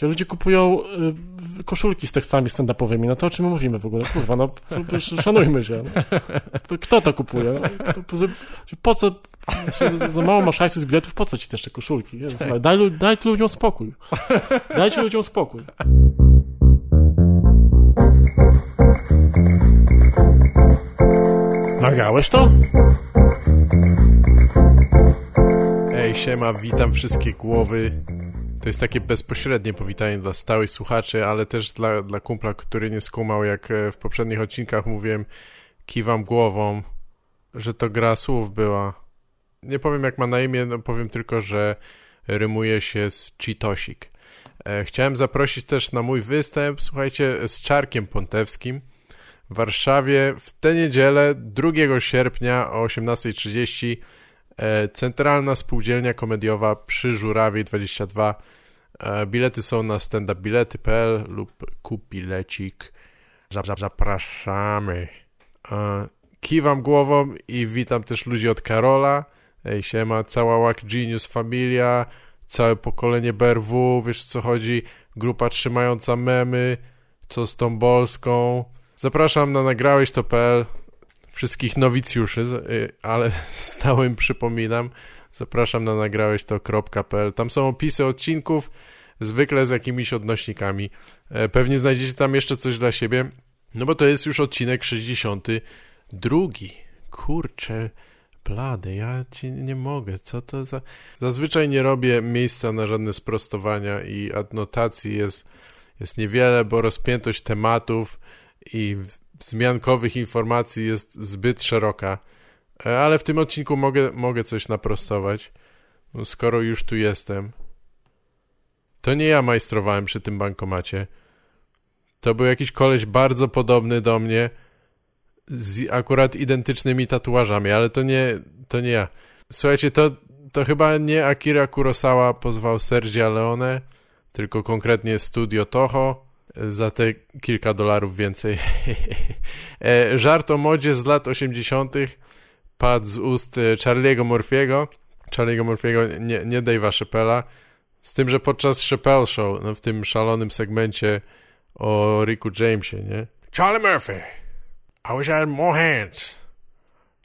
gdzie ludzie kupują y, koszulki z tekstami stand-upowymi, no to o czym mówimy w ogóle? Kurwa, no szanujmy się. No. Kto to kupuje? No, po co, za mało masz hajsu z biletów, po co ci też te koszulki? Daj, daj ludziom spokój. Dajcie ludziom spokój. Nagrałeś to? Ej, siema, witam wszystkie głowy. To jest takie bezpośrednie powitanie dla stałych słuchaczy, ale też dla, dla kumpla, który nie skumał, jak e, w poprzednich odcinkach mówiłem, kiwam głową, że to gra słów była. Nie powiem jak ma na imię, no powiem tylko, że rymuje się z Cheetosik. E, chciałem zaprosić też na mój występ, słuchajcie, z Czarkiem Pontewskim w Warszawie w tę niedzielę 2 sierpnia o 18.30 e, Centralna Spółdzielnia Komediowa przy Żurawie 22. E, bilety są na standupbilety.pl lub kup bilecik. Zapraszamy. Kiwam głową i witam też ludzi od Karola. Ej, siema, cała Wack Genius Familia, całe pokolenie BRW, wiesz co chodzi, grupa trzymająca memy, co z tą Bolską. Zapraszam na nagrałeś to.pl wszystkich nowicjuszy, y, ale stałym przypominam, zapraszam na nagrałeś to.pl. Tam są opisy odcinków, zwykle z jakimiś odnośnikami. E, pewnie znajdziecie tam jeszcze coś dla siebie, no bo to jest już odcinek 62. Kurczę, blady, ja ci nie mogę, co to za... Zazwyczaj nie robię miejsca na żadne sprostowania i adnotacji jest, jest niewiele, bo rozpiętość tematów i wzmiankowych informacji jest zbyt szeroka. E, ale w tym odcinku mogę, mogę coś naprostować, skoro już tu jestem. To nie ja majstrowałem przy tym bankomacie. To był jakiś koleś bardzo podobny do mnie, z akurat identycznymi tatuażami, ale to nie, to nie ja. Słuchajcie, to, to chyba nie Akira Kurosawa pozwał Sergia Leone, tylko konkretnie Studio Toho za te kilka dolarów więcej. E, żart o modzie z lat 80. padł z ust e, Charlie'ego Murphy'ego. Charlie'ego Murphy'ego, nie, nie Dave'a Chappella. Z tym, że podczas Chappelle Show, no w tym szalonym segmencie o Ricku Jamesie, nie? Charlie Murphy, I wish I had more hands,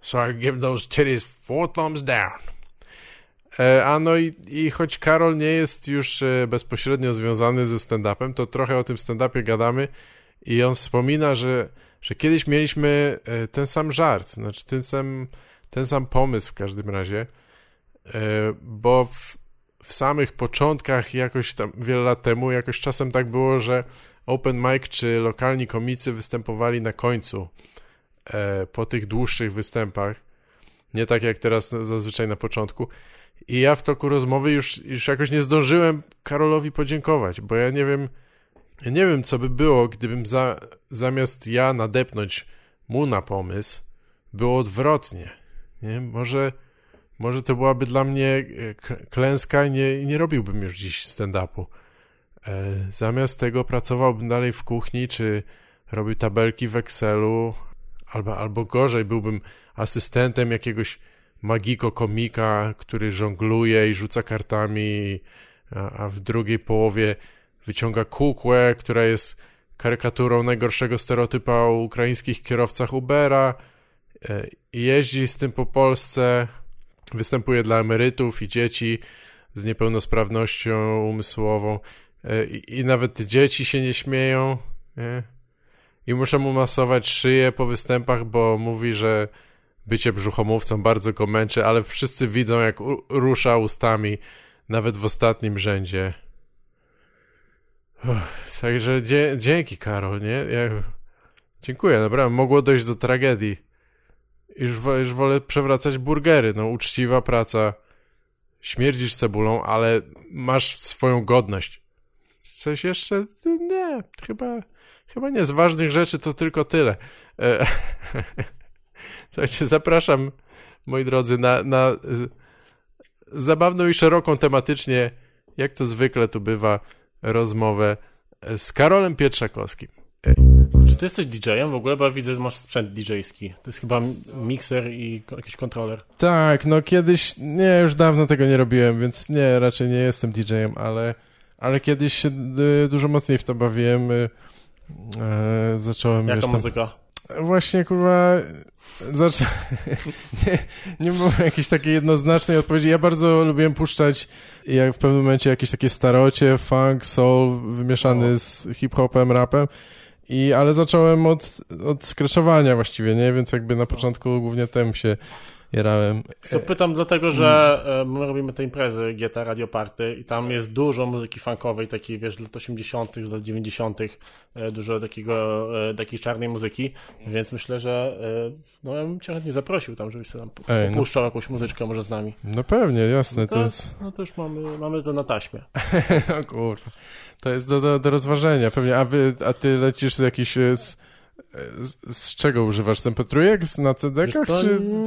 so I could give those titties four thumbs down. E, a no i, i choć Karol nie jest już e, bezpośrednio związany ze stand-upem, to trochę o tym stand-upie gadamy i on wspomina, że, że kiedyś mieliśmy e, ten sam żart, znaczy ten sam, ten sam pomysł w każdym razie, bo w, w samych początkach jakoś tam wiele lat temu jakoś czasem tak było, że open mic czy lokalni komicy występowali na końcu po tych dłuższych występach, nie tak jak teraz zazwyczaj na początku. I ja w toku rozmowy już, już jakoś nie zdążyłem Karolowi podziękować, bo ja nie wiem, ja nie wiem, co by było, gdybym za, zamiast ja nadepnąć mu na pomysł, było odwrotnie. Nie? Może, może to byłaby dla mnie e, klęska i nie, nie robiłbym już dziś stand-upu. E, zamiast tego pracowałbym dalej w kuchni, czy robił tabelki w Excelu, albo, albo gorzej, byłbym asystentem jakiegoś magiko komika, który żongluje i rzuca kartami, a, a w drugiej połowie wyciąga kukłę, która jest karykaturą najgorszego stereotypa o ukraińskich kierowcach Ubera e, jeździ z tym po Polsce, występuje dla emerytów i dzieci z niepełnosprawnością umysłową e, i, i nawet dzieci się nie śmieją nie? i muszę mu masować szyję po występach, bo mówi, że bycie brzuchomówcą bardzo go męczy, ale wszyscy widzą, jak rusza ustami, nawet w ostatnim rzędzie. Uff, także dzie dzięki, Karol, nie? Ja... Dziękuję, naprawdę. Mogło dojść do tragedii. Już, już wolę przewracać burgery. No, uczciwa praca. Śmierdzisz cebulą, ale masz swoją godność. Coś jeszcze? Nie, chyba, chyba nie. Z ważnych rzeczy to tylko tyle. E Słuchajcie, zapraszam, moi drodzy, na, na y, zabawną i szeroką tematycznie, jak to zwykle tu bywa, rozmowę z Karolem Pietrzakowskim. Ej. Czy ty jesteś DJ-em w ogóle? Bo ja widzę, że masz sprzęt DJ-ski. To jest chyba mikser i jakiś kontroler. Tak, no kiedyś, nie, już dawno tego nie robiłem, więc nie, raczej nie jestem DJ-em, ale, ale kiedyś się y, dużo mocniej w to bawiłem. E, zacząłem, Jaka wiesz, tam, muzyka? Właśnie, kurwa, zaczę... nie, nie było jakiejś takiej jednoznacznej odpowiedzi. Ja bardzo lubiłem puszczać jak w pewnym momencie jakieś takie starocie, funk, soul wymieszany O. z hip-hopem, rapem. I, ale zacząłem od, od scratchowania właściwie, nie? Więc jakby na początku głównie tem się jarałem. Co pytam dlatego, że e, my robimy te imprezy GTA Radio Party i tam jest dużo muzyki funkowej, takiej wiesz, z lat 80., z lat 90., e, dużo takiego, e, takiej czarnej muzyki, więc myślę, że e, no ja bym cię chętnie zaprosił tam, żebyś sobie tam po- Ej, no. popuszczał jakąś muzyczkę może z nami. No pewnie, jasne, to To, jest... no to już mamy, mamy to na taśmie. O kurwa. To jest do, do, do rozważenia pewnie. A, wy, a ty lecisz z jakichś... e, Z, z, z czego używasz? Z MP3 z- na co,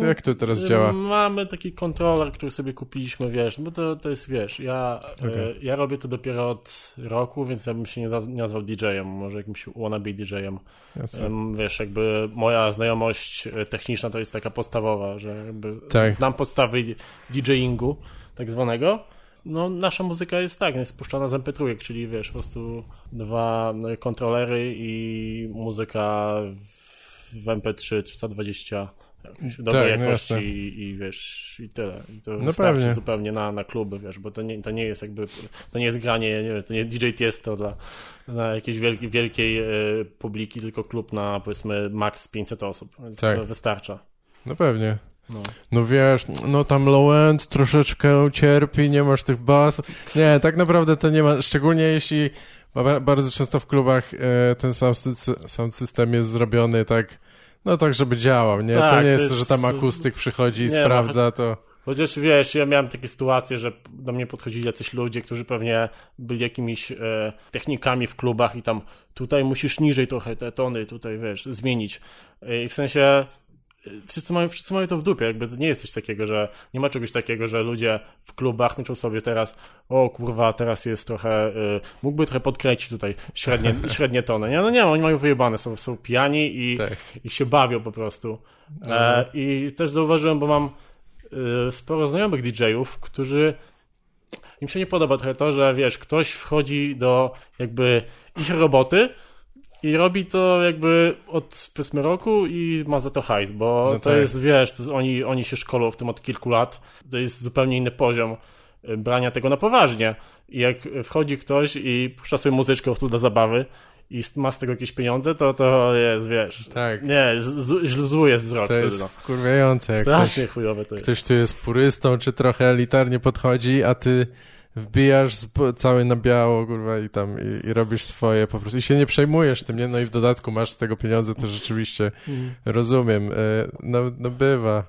Czy jak to teraz działa? Mamy taki kontroler, który sobie kupiliśmy, wiesz, bo to, to jest, wiesz, ja, e, Okej. ja robię to dopiero od roku, więc ja bym się nie, nazwał DJ-em, może jakimś wannabe DJ-em. Em, Wiesz, jakby moja znajomość e, techniczna to jest taka podstawowa, że jakby Tak. znam podstawy DJingu tak zwanego. No, nasza muzyka jest tak, jest puszczana z MP3, czyli wiesz, po prostu dwa no, kontrolery i muzyka w- w MP3 320 jakiejś dobrej Tak, no jakości jasne. i, i wiesz, i tyle. I to No wystarczy pewnie. zupełnie na, na kluby, wiesz, bo to nie, to nie jest jakby, to nie jest granie, nie wiem, to nie DJ Tiesto dla, dla jakiejś wielkiej, wielkiej publiki, tylko klub na powiedzmy max 500 osób, więc Tak. to wystarcza. No pewnie. No. No wiesz, no tam low end troszeczkę cierpi, nie masz tych basów. Nie, tak naprawdę to nie ma, szczególnie jeśli ba- bardzo często w klubach e, ten sy- sound system jest zrobiony tak, no tak, żeby działał, nie? to Tak, nie to jest, jest- to, że tam akustyk przychodzi i Nie, no, sprawdza to. Chociaż wiesz, ja miałem takie sytuacje, że do mnie podchodzili jacyś ludzie, którzy pewnie byli jakimiś e, technikami w klubach i tam tutaj musisz niżej trochę te tony tutaj, wiesz, zmienić. E, I w sensie wszyscy mają, wszyscy mają to w dupie, jakby nie jest coś takiego, że nie ma czegoś takiego, że ludzie w klubach myślą sobie teraz, o kurwa, teraz jest trochę, e, mógłby trochę podkręcić tutaj średnie, średnie tony. Nie, no nie, oni mają wyjebane, są, są pijani i, Tak. i się bawią po prostu. E, Mhm. I też zauważyłem, bo mam y, sporo znajomych DJ-ów, którzy im się nie podoba trochę to, że wiesz, ktoś wchodzi do jakby ich roboty i robi to jakby od powiedzmy roku i ma za to hajs, bo No to tak. jest, wiesz, to jest, oni, oni się szkolą w tym od kilku lat, to jest zupełnie inny poziom y, brania tego na poważnie. I jak wchodzi ktoś i puszcza sobie muzyczkę po dla zabawy i ma z tego jakieś pieniądze, to to jest, wiesz, Tak. nie, zły jest wzrok To jest no. wkurwiające, jak ktoś, Strasznie chujowe to jest. ktoś tu jest purystą, czy trochę elitarnie podchodzi, a ty wbijasz cały na biało, kurwa, i tam, i, i robisz swoje po prostu. I się nie przejmujesz tym, nie? No i w dodatku masz z tego pieniądze, to rzeczywiście Mm. rozumiem. E, No, no bywa.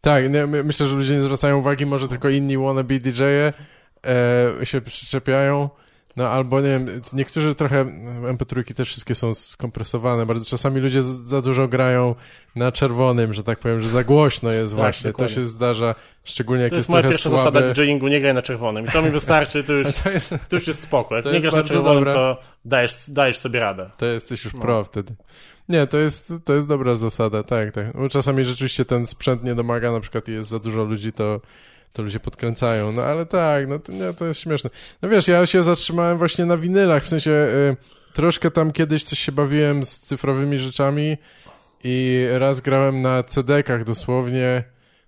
Tak, nie, my, myślę, że ludzie nie zwracają uwagi, może tylko inni wannabe DJ-e e, się przyczepiają. No albo nie wiem, niektórzy trochę, MP3 też wszystkie są skompresowane, bardzo czasami ludzie za dużo grają na czerwonym, że tak powiem, że za głośno jest Tak, właśnie, to się zdarza, szczególnie jak To jest, jest moja pierwsza słabe. zasada DJingu, nie graj na czerwonym. I to mi wystarczy, to już, To jest, to już jest spoko. Jak nie grasz na czerwonym, dobre. to dajesz, dajesz sobie radę. to jesteś już No. pro wtedy. Nie, to jest, to jest dobra zasada, tak, tak. Bo czasami rzeczywiście ten sprzęt nie domaga, na przykład jest za dużo ludzi, to, to ludzie podkręcają. No ale tak, no to, nie, to jest śmieszne. No wiesz, ja się zatrzymałem właśnie na winylach, w sensie y, troszkę tam kiedyś coś się bawiłem z cyfrowymi rzeczami i raz grałem na CD-kach dosłownie,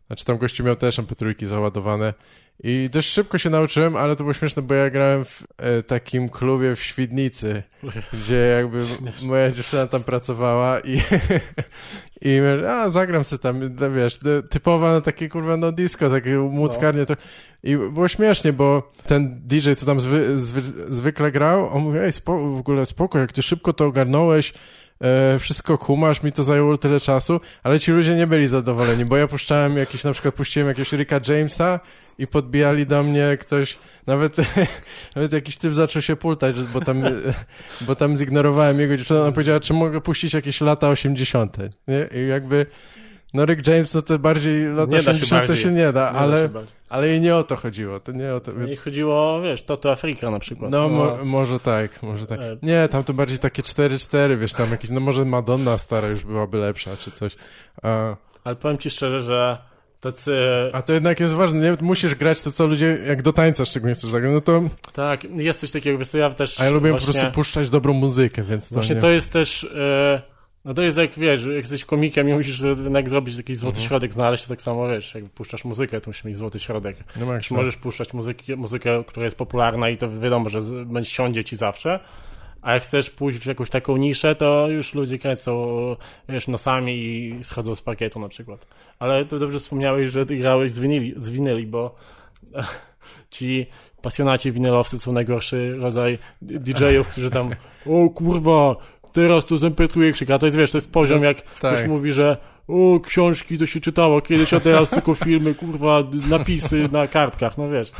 znaczy tam gościu miał też MP3 załadowane. I dość szybko się nauczyłem, ale to było śmieszne, bo ja grałem w e, takim klubie w Świdnicy, gdzie jakby moja dziewczyna tam pracowała i, i mówię, a zagram sobie tam, no wiesz, no, typowa no, takie kurwa no disco, takie młockarnie to. I było śmiesznie, bo ten DJ, co tam zwy, zwy, zwykle grał, on mówi, ej, w ogóle spoko, jak ty szybko to ogarnąłeś, e, wszystko kumasz, mi to zajęło tyle czasu, ale ci ludzie nie byli zadowoleni, bo ja puszczałem jakiś, na przykład puściłem jakiegoś Ricka Jamesa i podbijali do mnie ktoś, nawet, nawet jakiś typ zaczął się pultać, bo tam, bo tam zignorowałem jego dziewczynę, ona powiedziała, czy mogę puścić jakieś lata 80. Nie? I jakby, no Rick James, no to bardziej lata Nie da się 80 to się nie da, Nie da ale, bać. ale jej nie o to chodziło, to nie o to, Nie więc... chodziło, wiesz, to to Afryka na przykład. No, mo, może tak, może tak. E. Nie, tam to bardziej takie 4-4, wiesz, tam jakieś, no może Madonna stara już byłaby lepsza, czy coś. A, Ale powiem ci szczerze, że tacy... A to jednak jest ważne, nie? Musisz grać to, co ludzie, jak do tańca szczególnie chcesz zagrać, no to... Tak, jest coś takiego, wiesz ja też... A ja lubię właśnie, po prostu puszczać dobrą muzykę, więc to Właśnie nie... to jest też... E, no to jest jak, wiesz, jak jesteś komikiem i musisz jednak zrobić jakiś złoty Mhm. środek, znaleźć to tak samo, wiesz, jak puszczasz muzykę, to musisz mieć złoty środek. No Czy Max, możesz puszczać muzykę, muzykę, która jest popularna i to wiadomo, że będzie siądzie ci zawsze, a jak chcesz pójść w jakąś taką niszę, to już ludzie kręcą, wiesz, nosami i schodzą z parkietu na przykład. Ale to dobrze wspomniałeś, że ty grałeś z winyli, z winyli bo ci pasjonaci winylowcy są najgorszy rodzaj DJ-ów, którzy tam o kurwa, teraz to zempetruje krzyk, a to jest, wiesz, to jest poziom, jak tak. ktoś mówi, że o, książki to się czytało kiedyś, a teraz tylko filmy, kurwa, napisy na kartkach, no wiesz.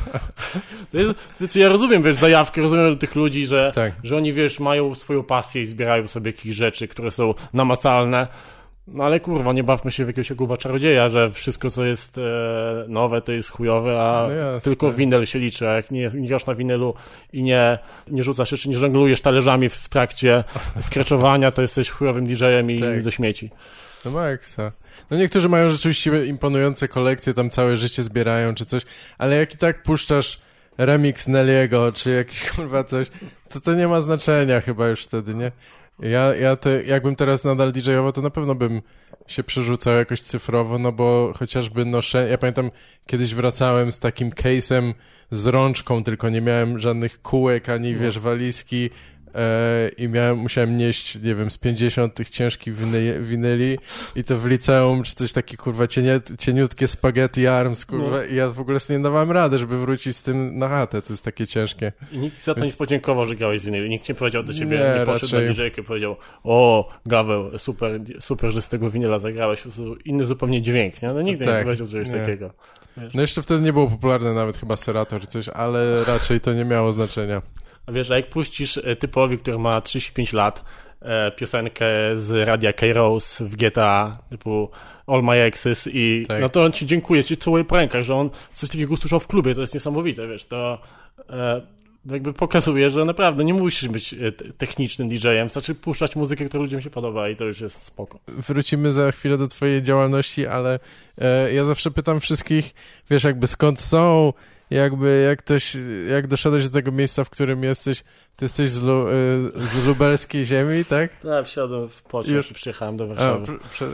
To jest, więc ja rozumiem, wiesz, zajawkę, rozumiem tych ludzi, że, Tak. że oni, wiesz, mają swoją pasję i zbierają sobie jakieś rzeczy, które są namacalne, no ale kurwa, nie bawmy się w jakiegoś kurwa czarodzieja, że wszystko, co jest e, nowe, to jest chujowe, a No tylko winyl się liczy, a jak nie, nie grasz na winylu i nie, nie rzucasz jeszcze, nie żonglujesz talerzami w trakcie skreczowania, to jesteś chujowym DJ-em i Tak. do śmieci. No Maxa. No niektórzy mają rzeczywiście imponujące kolekcje, tam całe życie zbierają czy coś, ale jak i tak puszczasz remix Nelly'ego, czy jakiś kurwa coś, to to nie ma znaczenia chyba już wtedy, nie? Ja, ja to, jakbym teraz nadal DJ-ował, to na pewno bym się przerzucał jakoś cyfrowo, no bo chociażby noszę, ja pamiętam kiedyś wracałem z takim case'em z rączką, tylko nie miałem żadnych kółek, ani wiesz, walizki, i miałem, musiałem nieść, nie wiem, z 50 tych ciężkich winy, winyli i to w liceum, czy coś takie, kurwa, cienie, cieniutkie spaghetti arms, kurwa, No. i ja w ogóle sobie nie dawałem rady, żeby wrócić z tym na chatę, to jest takie ciężkie. I nikt za to Więc- nie podziękował, że grałeś z winyli. Nikt nie powiedział do ciebie, Nie, nie, poszedł raczej- na i powiedział o, Gaweł, super, super, że z tego winyla zagrałeś. Inny zupełnie dźwięk, nie? No nigdy Tak, nie powiedział czegoś nie. takiego. No jeszcze wtedy nie było popularne nawet chyba Serato czy coś, ale raczej to nie miało znaczenia. A wiesz, a jak puścisz e, typowi, który ma 35 lat, e, piosenkę z radia K-Rose w GTA, typu All My Exes i Tak. no to on ci dziękuję, ci całuje po rękach, że on coś takiego usłyszał w klubie, to jest niesamowite, wiesz, to e, jakby pokazuje, że naprawdę nie musisz być e, te- technicznym DJ-em, wystarczy puszczać muzykę, która ludziom się podoba i to już jest spoko. Wrócimy za chwilę do twojej działalności, ale e, ja zawsze pytam wszystkich, wiesz, jakby skąd są, jakby jak ktoś, jak doszedłeś do tego miejsca, w którym jesteś, ty jesteś z, lu, e, z lubelskiej ziemi, tak? Tak, wsiadłem w pociąg Już. i przyjechałem do A, Warszawy, pr- prze,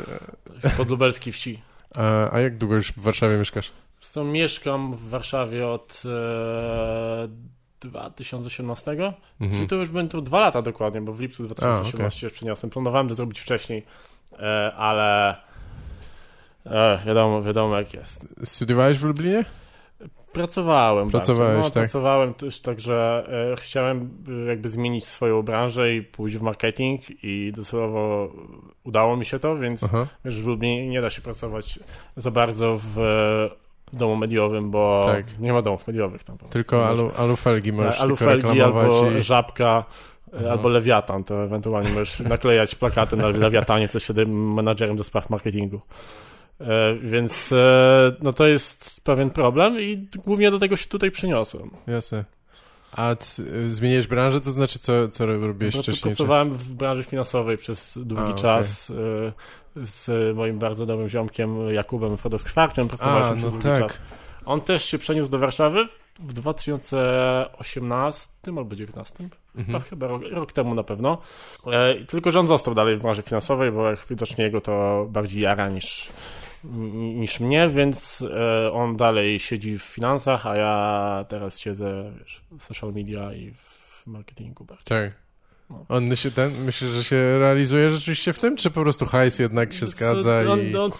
spod lubelskiej wsi. a, a jak długo już w Warszawie mieszkasz? So, mieszkam w Warszawie od e, 2018, czyli Mhm. to już będą dwa lata dokładnie, bo w lipcu 2018 się przeniosłem. Planowałem to zrobić wcześniej, e, ale e, wiadomo, wiadomo jak jest. Studiowałeś w Lublinie? Pracowałem Pracowałeś, bardzo. No, tak? Pracowałem też tak, że e, chciałem e, jakby zmienić swoją branżę i pójść w marketing i docelowo udało mi się to, więc Aha. Wiesz, w Lublinie nie da się pracować za bardzo w, w domu mediowym, bo Tak. nie ma domów mediowych tam. Tylko alu, alufelgi możesz tak, alufelgi albo i... żabka, e, Aha. albo lewiatan, to ewentualnie możesz naklejać plakaty na lewiatanie, co się tym menadżerem do spraw marketingu. E, więc e, no to jest pewien problem i głównie do tego się tutaj przyniosłem. Jasne. A y, zmieniłeś branżę, to znaczy co, co robiłeś Prac- wcześniej? Czy... Pracowałem w branży finansowej przez długi A, czas e, z moim bardzo dobrym ziomkiem Jakubem Pracowaliśmy przez no tak. czas. On też się przeniósł do Warszawy w 2018 albo 2019, Mhm. tak chyba rok, rok temu na pewno. E, tylko, że on został dalej w branży finansowej, bo jak widocznie jego to bardziej jara niż, niż mnie, więc e, on dalej siedzi w finansach, a ja teraz siedzę wiesz, w social media i w marketingu bardziej. Tak. No. On się ten, myślę, że się realizuje rzeczywiście w tym, czy po prostu hajs jednak się zgadza on, i... on,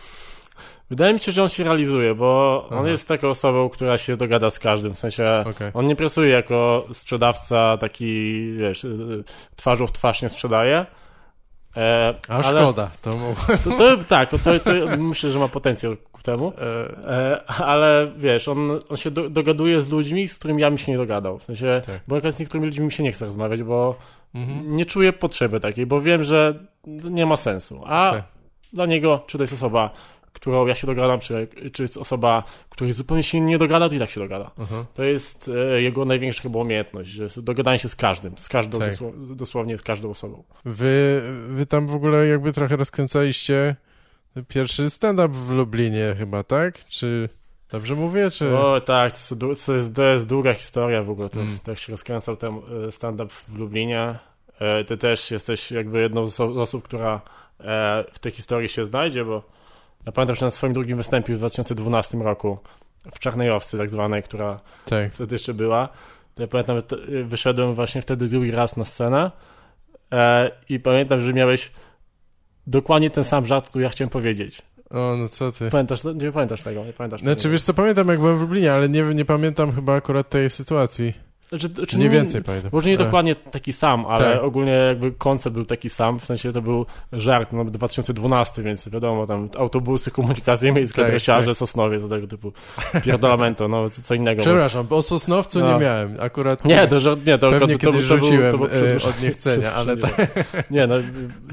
wydaje mi się, że on się realizuje, bo on Aha. jest taką osobą, która się dogada z każdym, w sensie Okej. on nie pracuje jako sprzedawca taki, wiesz, y, twarzą w twarz nie sprzedaje. E, A ale szkoda, to. To, to, tak, to, to myślę, że ma potencjał ku temu. E, E, ale wiesz, on, on się do, dogaduje z ludźmi, z którymi ja bym się nie dogadał. W sensie, Tak. bo jak z niektórymi ludźmi mi się nie chce rozmawiać, bo mhm. nie czuję potrzeby takiej, bo wiem, że nie ma sensu. A Tak. dla niego, czy to jest osoba, którą ja się dogadam, czy, czy jest osoba, której zupełnie się nie dogada, to i tak się dogada. Aha. To jest e, jego największa chyba umiejętność, że jest dogadanie się z każdym, z każdą, Tak. dosło, dosłownie z każdą osobą. Wy, wy tam w ogóle jakby trochę rozkręcaliście Pierwszy stand-up w Lublinie chyba, tak? Czy dobrze mówię, czy... O tak, to, dłu- to, jest, to jest długa historia w ogóle, Mm. tak się rozkręcał ten e, stand-up w Lublinie. E, Ty też jesteś jakby jedną z osób, która w tej historii się znajdzie, bo ja pamiętam, że na swoim drugim występie w 2012 roku w Czarnej Owcy tak zwanej, która Tak. wtedy jeszcze była, to ja pamiętam, że to- wyszedłem właśnie wtedy drugi raz na scenę e, i pamiętam, że miałeś dokładnie ten sam żart, który ja chciałem powiedzieć. O, no co ty. Pamiętasz, nie pamiętasz tego, nie pamiętasz Znaczy, tego. wiesz co, pamiętam jak byłem w Lublinie, ale nie, nie pamiętam chyba akurat tej sytuacji. Znaczy, Czy nie więcej pamiętam. Może nie E, dokładnie taki sam, ale Tak. ogólnie jakby koncept był taki sam, w sensie to był żart, no 2012, więc wiadomo, tam autobusy, komunikacja miejska, Tak, dresiarze, tak. Sosnowie, to tego typu pierdolamento, no co, co innego. Przepraszam, o Sosnowcu No. nie miałem. Akurat Nie, to, że, nie, to, pewnie to, to, to, rzuciłem to, był- to, e, był- od niechcenia, ale tak. Nie, no,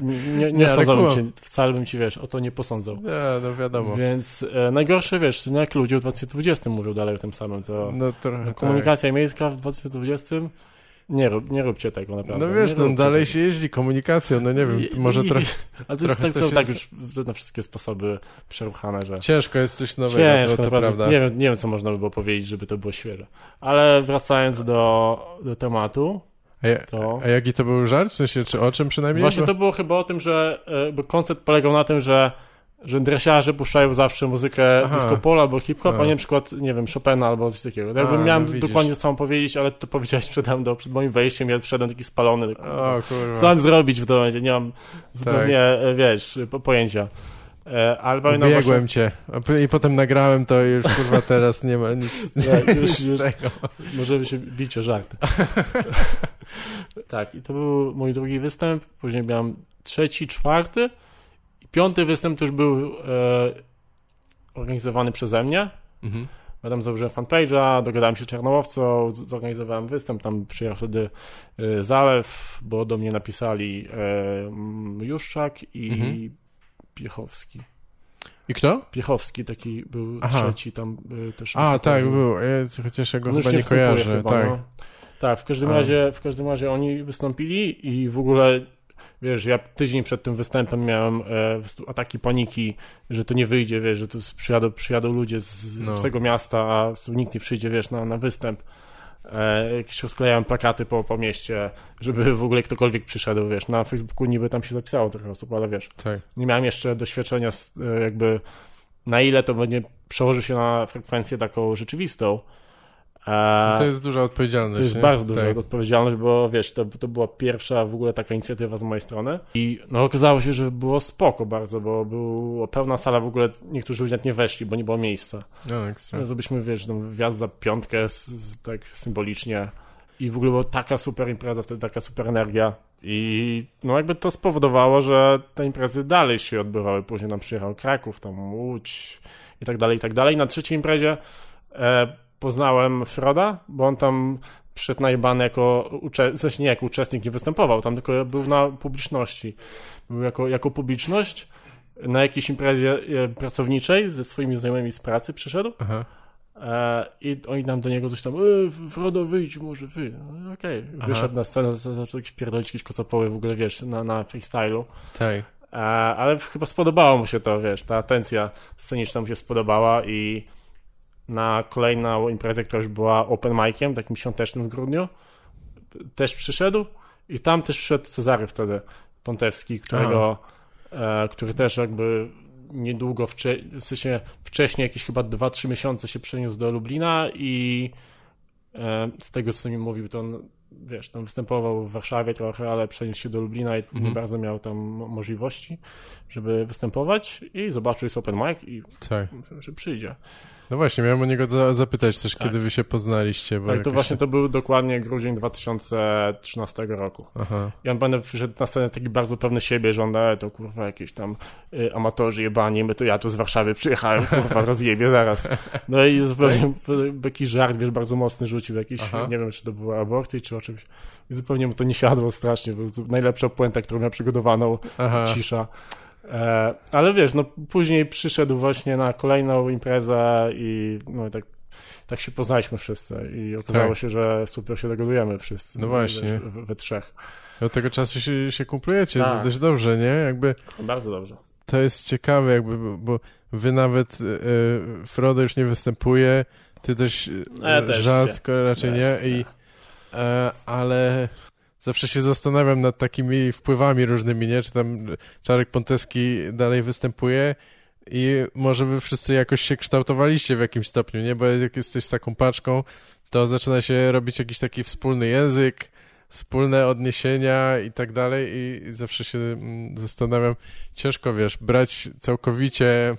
nie, nie, Nie, cię, wcale bym ci, wiesz, o to nie posądzał. Nie, no wiadomo. Więc e, najgorsze, wiesz, no jak ludzie w 2020 mówią dalej o tym samym, to No trochę tak. komunikacja miejska w 2020, nie, rób, nie róbcie tego naprawdę. No wiesz, no dalej tego. się jeździ komunikacją, no nie wiem, I- może trochę Ale to jest trochę tak, to są tak już na wszystkie sposoby przeruchane, że ciężko jest coś nowego, ciężko, to, to prawda. Nie wiem, nie wiem, co można by było powiedzieć, żeby to było świeże. Ale wracając do, do tematu, A, ja, to... a jaki to był żart? W sensie, czy o czym przynajmniej? Właśnie Bo- to było chyba o tym, że e, bo koncept polegał na tym, że że dresiarze puszczają zawsze muzykę Aha. disco polo albo hip-hop, a Aha. nie na przykład, nie wiem, Chopina albo coś takiego. Jakby A, miałem no dokładnie samo powiedzieć, ale to powiedziałeś przed, do, przed moim wejściem, ja wszedłem taki spalony. O. Co mam zrobić w tym momencie? Nie mam zupełnie, e, wiesz, po, pojęcia. E, ale pamiętam Biegłem cię. I potem nagrałem to i już kurwa teraz nie ma nic, Nie, już- nic tego. właśnie, możemy się bić o żarty. tak, i to był mój drugi występ, później miałem trzeci, czwarty i piąty występ już był e, organizowany przeze mnie. Mhm. Ja tam założyłem fanpage'a, dogadałem się z Czarnołowcą, zorganizowałem występ, tam przyjechał wtedy e, Zalew, bo do mnie napisali e, Juszczak i Mhm. Piechowski. I kto? Piechowski taki był Aha. trzeci tam e, też. A, tak, był. Ja, chociaż ja go już chyba nie kojarzę. chyba, tak. No. Tak, w każdym A. razie w każdym razie oni wystąpili i w ogóle wiesz, ja tydzień przed tym występem miałem e, ataki paniki, że to nie wyjdzie, wiesz, że tu przyjadą, przyjadą ludzie z, No. obcego miasta, a nikt nie przyjdzie, wiesz, na, na występ. E, jakieś rozklejałem plakaty po, po mieście, żeby w ogóle ktokolwiek przyszedł, wiesz, na Facebooku niby tam się zapisało trochę osób, ale wiesz, tak. nie miałem jeszcze doświadczenia z, e, jakby na ile to będzie przełoży się na frekwencję taką rzeczywistą. E, To jest duża odpowiedzialność. to jest nie? bardzo duża tak. odpowiedzialność, bo wiesz, to, to była pierwsza w ogóle taka inicjatywa z mojej strony i no okazało się, że było spoko bardzo, bo była pełna sala, w ogóle niektórzy ludzie nie weszli, bo nie było miejsca. No, ekstra. No, Zrobiliśmy, wiesz, tam wjazd za piątkę, tak symbolicznie i w ogóle była taka super impreza, wtedy taka super energia i no jakby to spowodowało, że te imprezy dalej się odbywały, później nam przyjechał Kraków, tam Łódź i tak dalej, i tak dalej. Na trzeciej imprezie e, poznałem Froda, bo on tam przyszedł najebany jako, ucze- w sensie nie jako uczestnik, nie występował, tam tylko był na publiczności. Był jako, jako publiczność na jakiejś imprezie e, pracowniczej ze swoimi znajomymi z pracy przyszedł Aha. e, i oni nam do niego coś tam, e, Frodo wyjdź, może wy. No, Okej, Aha. wyszedł na scenę, za- zaczął jakieś pierdolić jakieś kocopoły w ogóle, wiesz, na, na freestylu. Tak. E, ale chyba spodobało mu się to, wiesz, ta atencja sceniczna mu się spodobała i na kolejną imprezę, która już była open miciem, takim świątecznym w grudniu, też przyszedł i tam też przyszedł Cezary wtedy, Pontewski, którego, e, który też jakby niedługo, wcze- w sensie wcześniej, jakieś chyba 2-3 miesiące się przeniósł do Lublina i e, z tego, co mi mówił, to on, wiesz, tam występował w Warszawie trochę, ale przeniósł się do Lublina i Mhm. nie bardzo miał tam mo- możliwości, żeby występować i zobaczył, jest open mic i Tak. myślę, że przyjdzie. No właśnie, miałem o niego za, zapytać też, Tak. kiedy wy się poznaliście. Bo Tak, to jakoś- właśnie to był dokładnie grudzień 2013 roku. Aha. I on będę przyszedł na scenę taki bardzo pewny siebie, że on, e, to kurwa jakieś tam y, amatorzy jebani, my to ja tu z Warszawy przyjechałem, kurwa rozjebie zaraz. No i zupełnie jakiś żart, wiesz, bardzo mocny rzucił, jakiś, Aha. nie wiem, czy to była aborcja, czy o czymś. I zupełnie mu to nie siadło strasznie, bo to najlepsza puenta, którą miał przygotowaną, Aha. cisza. E, ale wiesz, no później przyszedł właśnie na kolejną imprezę i no i tak, tak się poznaliśmy wszyscy i okazało Tak. się, że super się dogadujemy wszyscy. No właśnie. Wiesz, we, we trzech. Od tego czasu się, się kumplujecie Tak. dość dobrze, nie? Jakby Bardzo dobrze. to jest ciekawe, jakby, bo- wy nawet, e, Frodo już nie występuje, ty dość e, Ja też rzadko raczej nie, i, e, ale zawsze się zastanawiam nad takimi wpływami różnymi, nie? Czy tam Czarek Ponteski dalej występuje i może wy wszyscy jakoś się kształtowaliście w jakimś stopniu, nie? Bo jak jesteś taką paczką, to zaczyna się robić jakiś taki wspólny język, wspólne odniesienia i tak dalej i zawsze się mm, zastanawiam, ciężko, wiesz, brać całkowicie,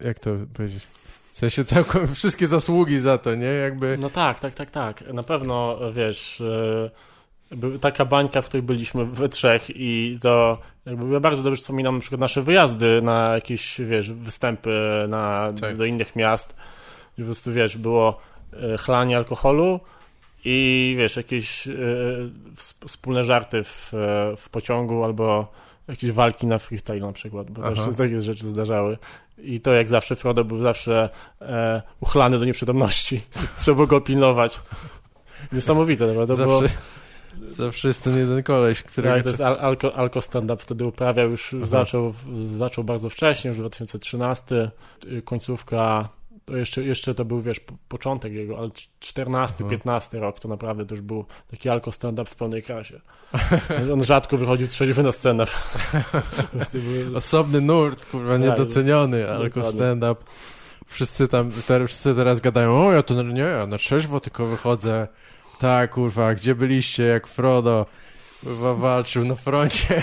jak to powiedzieć, w sensie całkowicie, wszystkie zasługi za to, nie? Jakby, No tak, tak, tak, tak. Na pewno, wiesz, by- taka bańka, w której byliśmy we trzech i to jakby ja bardzo dobrze wspominam na przykład nasze wyjazdy na jakieś, wiesz, występy na, Tak. do innych miast, gdzie po prostu, wiesz, było e, chlanie alkoholu i, wiesz, jakieś wsp- wspólne żarty w, e, w pociągu albo jakieś walki na freestyle na przykład, bo też Aha. się takie rzeczy zdarzały. I to jak zawsze Frodo był zawsze e, uchlany do nieprzytomności. Trzeba go pilnować. Niesamowite, naprawdę. Zawsze, zawsze jest ten jeden koleś, który... tak, to jest al, alko, alko stand-up wtedy uprawiał, już Aha. zaczął, zaczął bardzo wcześnie, już 2013, y, końcówka, to jeszcze, jeszcze to był, wiesz, po- początek jego, ale 14, Aha. 15 rok to naprawdę to już był taki alko stand-up w pełnej krasie. On rzadko wychodził trzeźwy na scenę. Osobny nurt, kurwa, Tak, niedoceniony, alko stand-up. Wszyscy tam, wszyscy teraz gadają, o ja to nie, ja na trzeźwo tylko wychodzę. Tak, kurwa, gdzie byliście, jak Frodo, kurwa, walczył na froncie.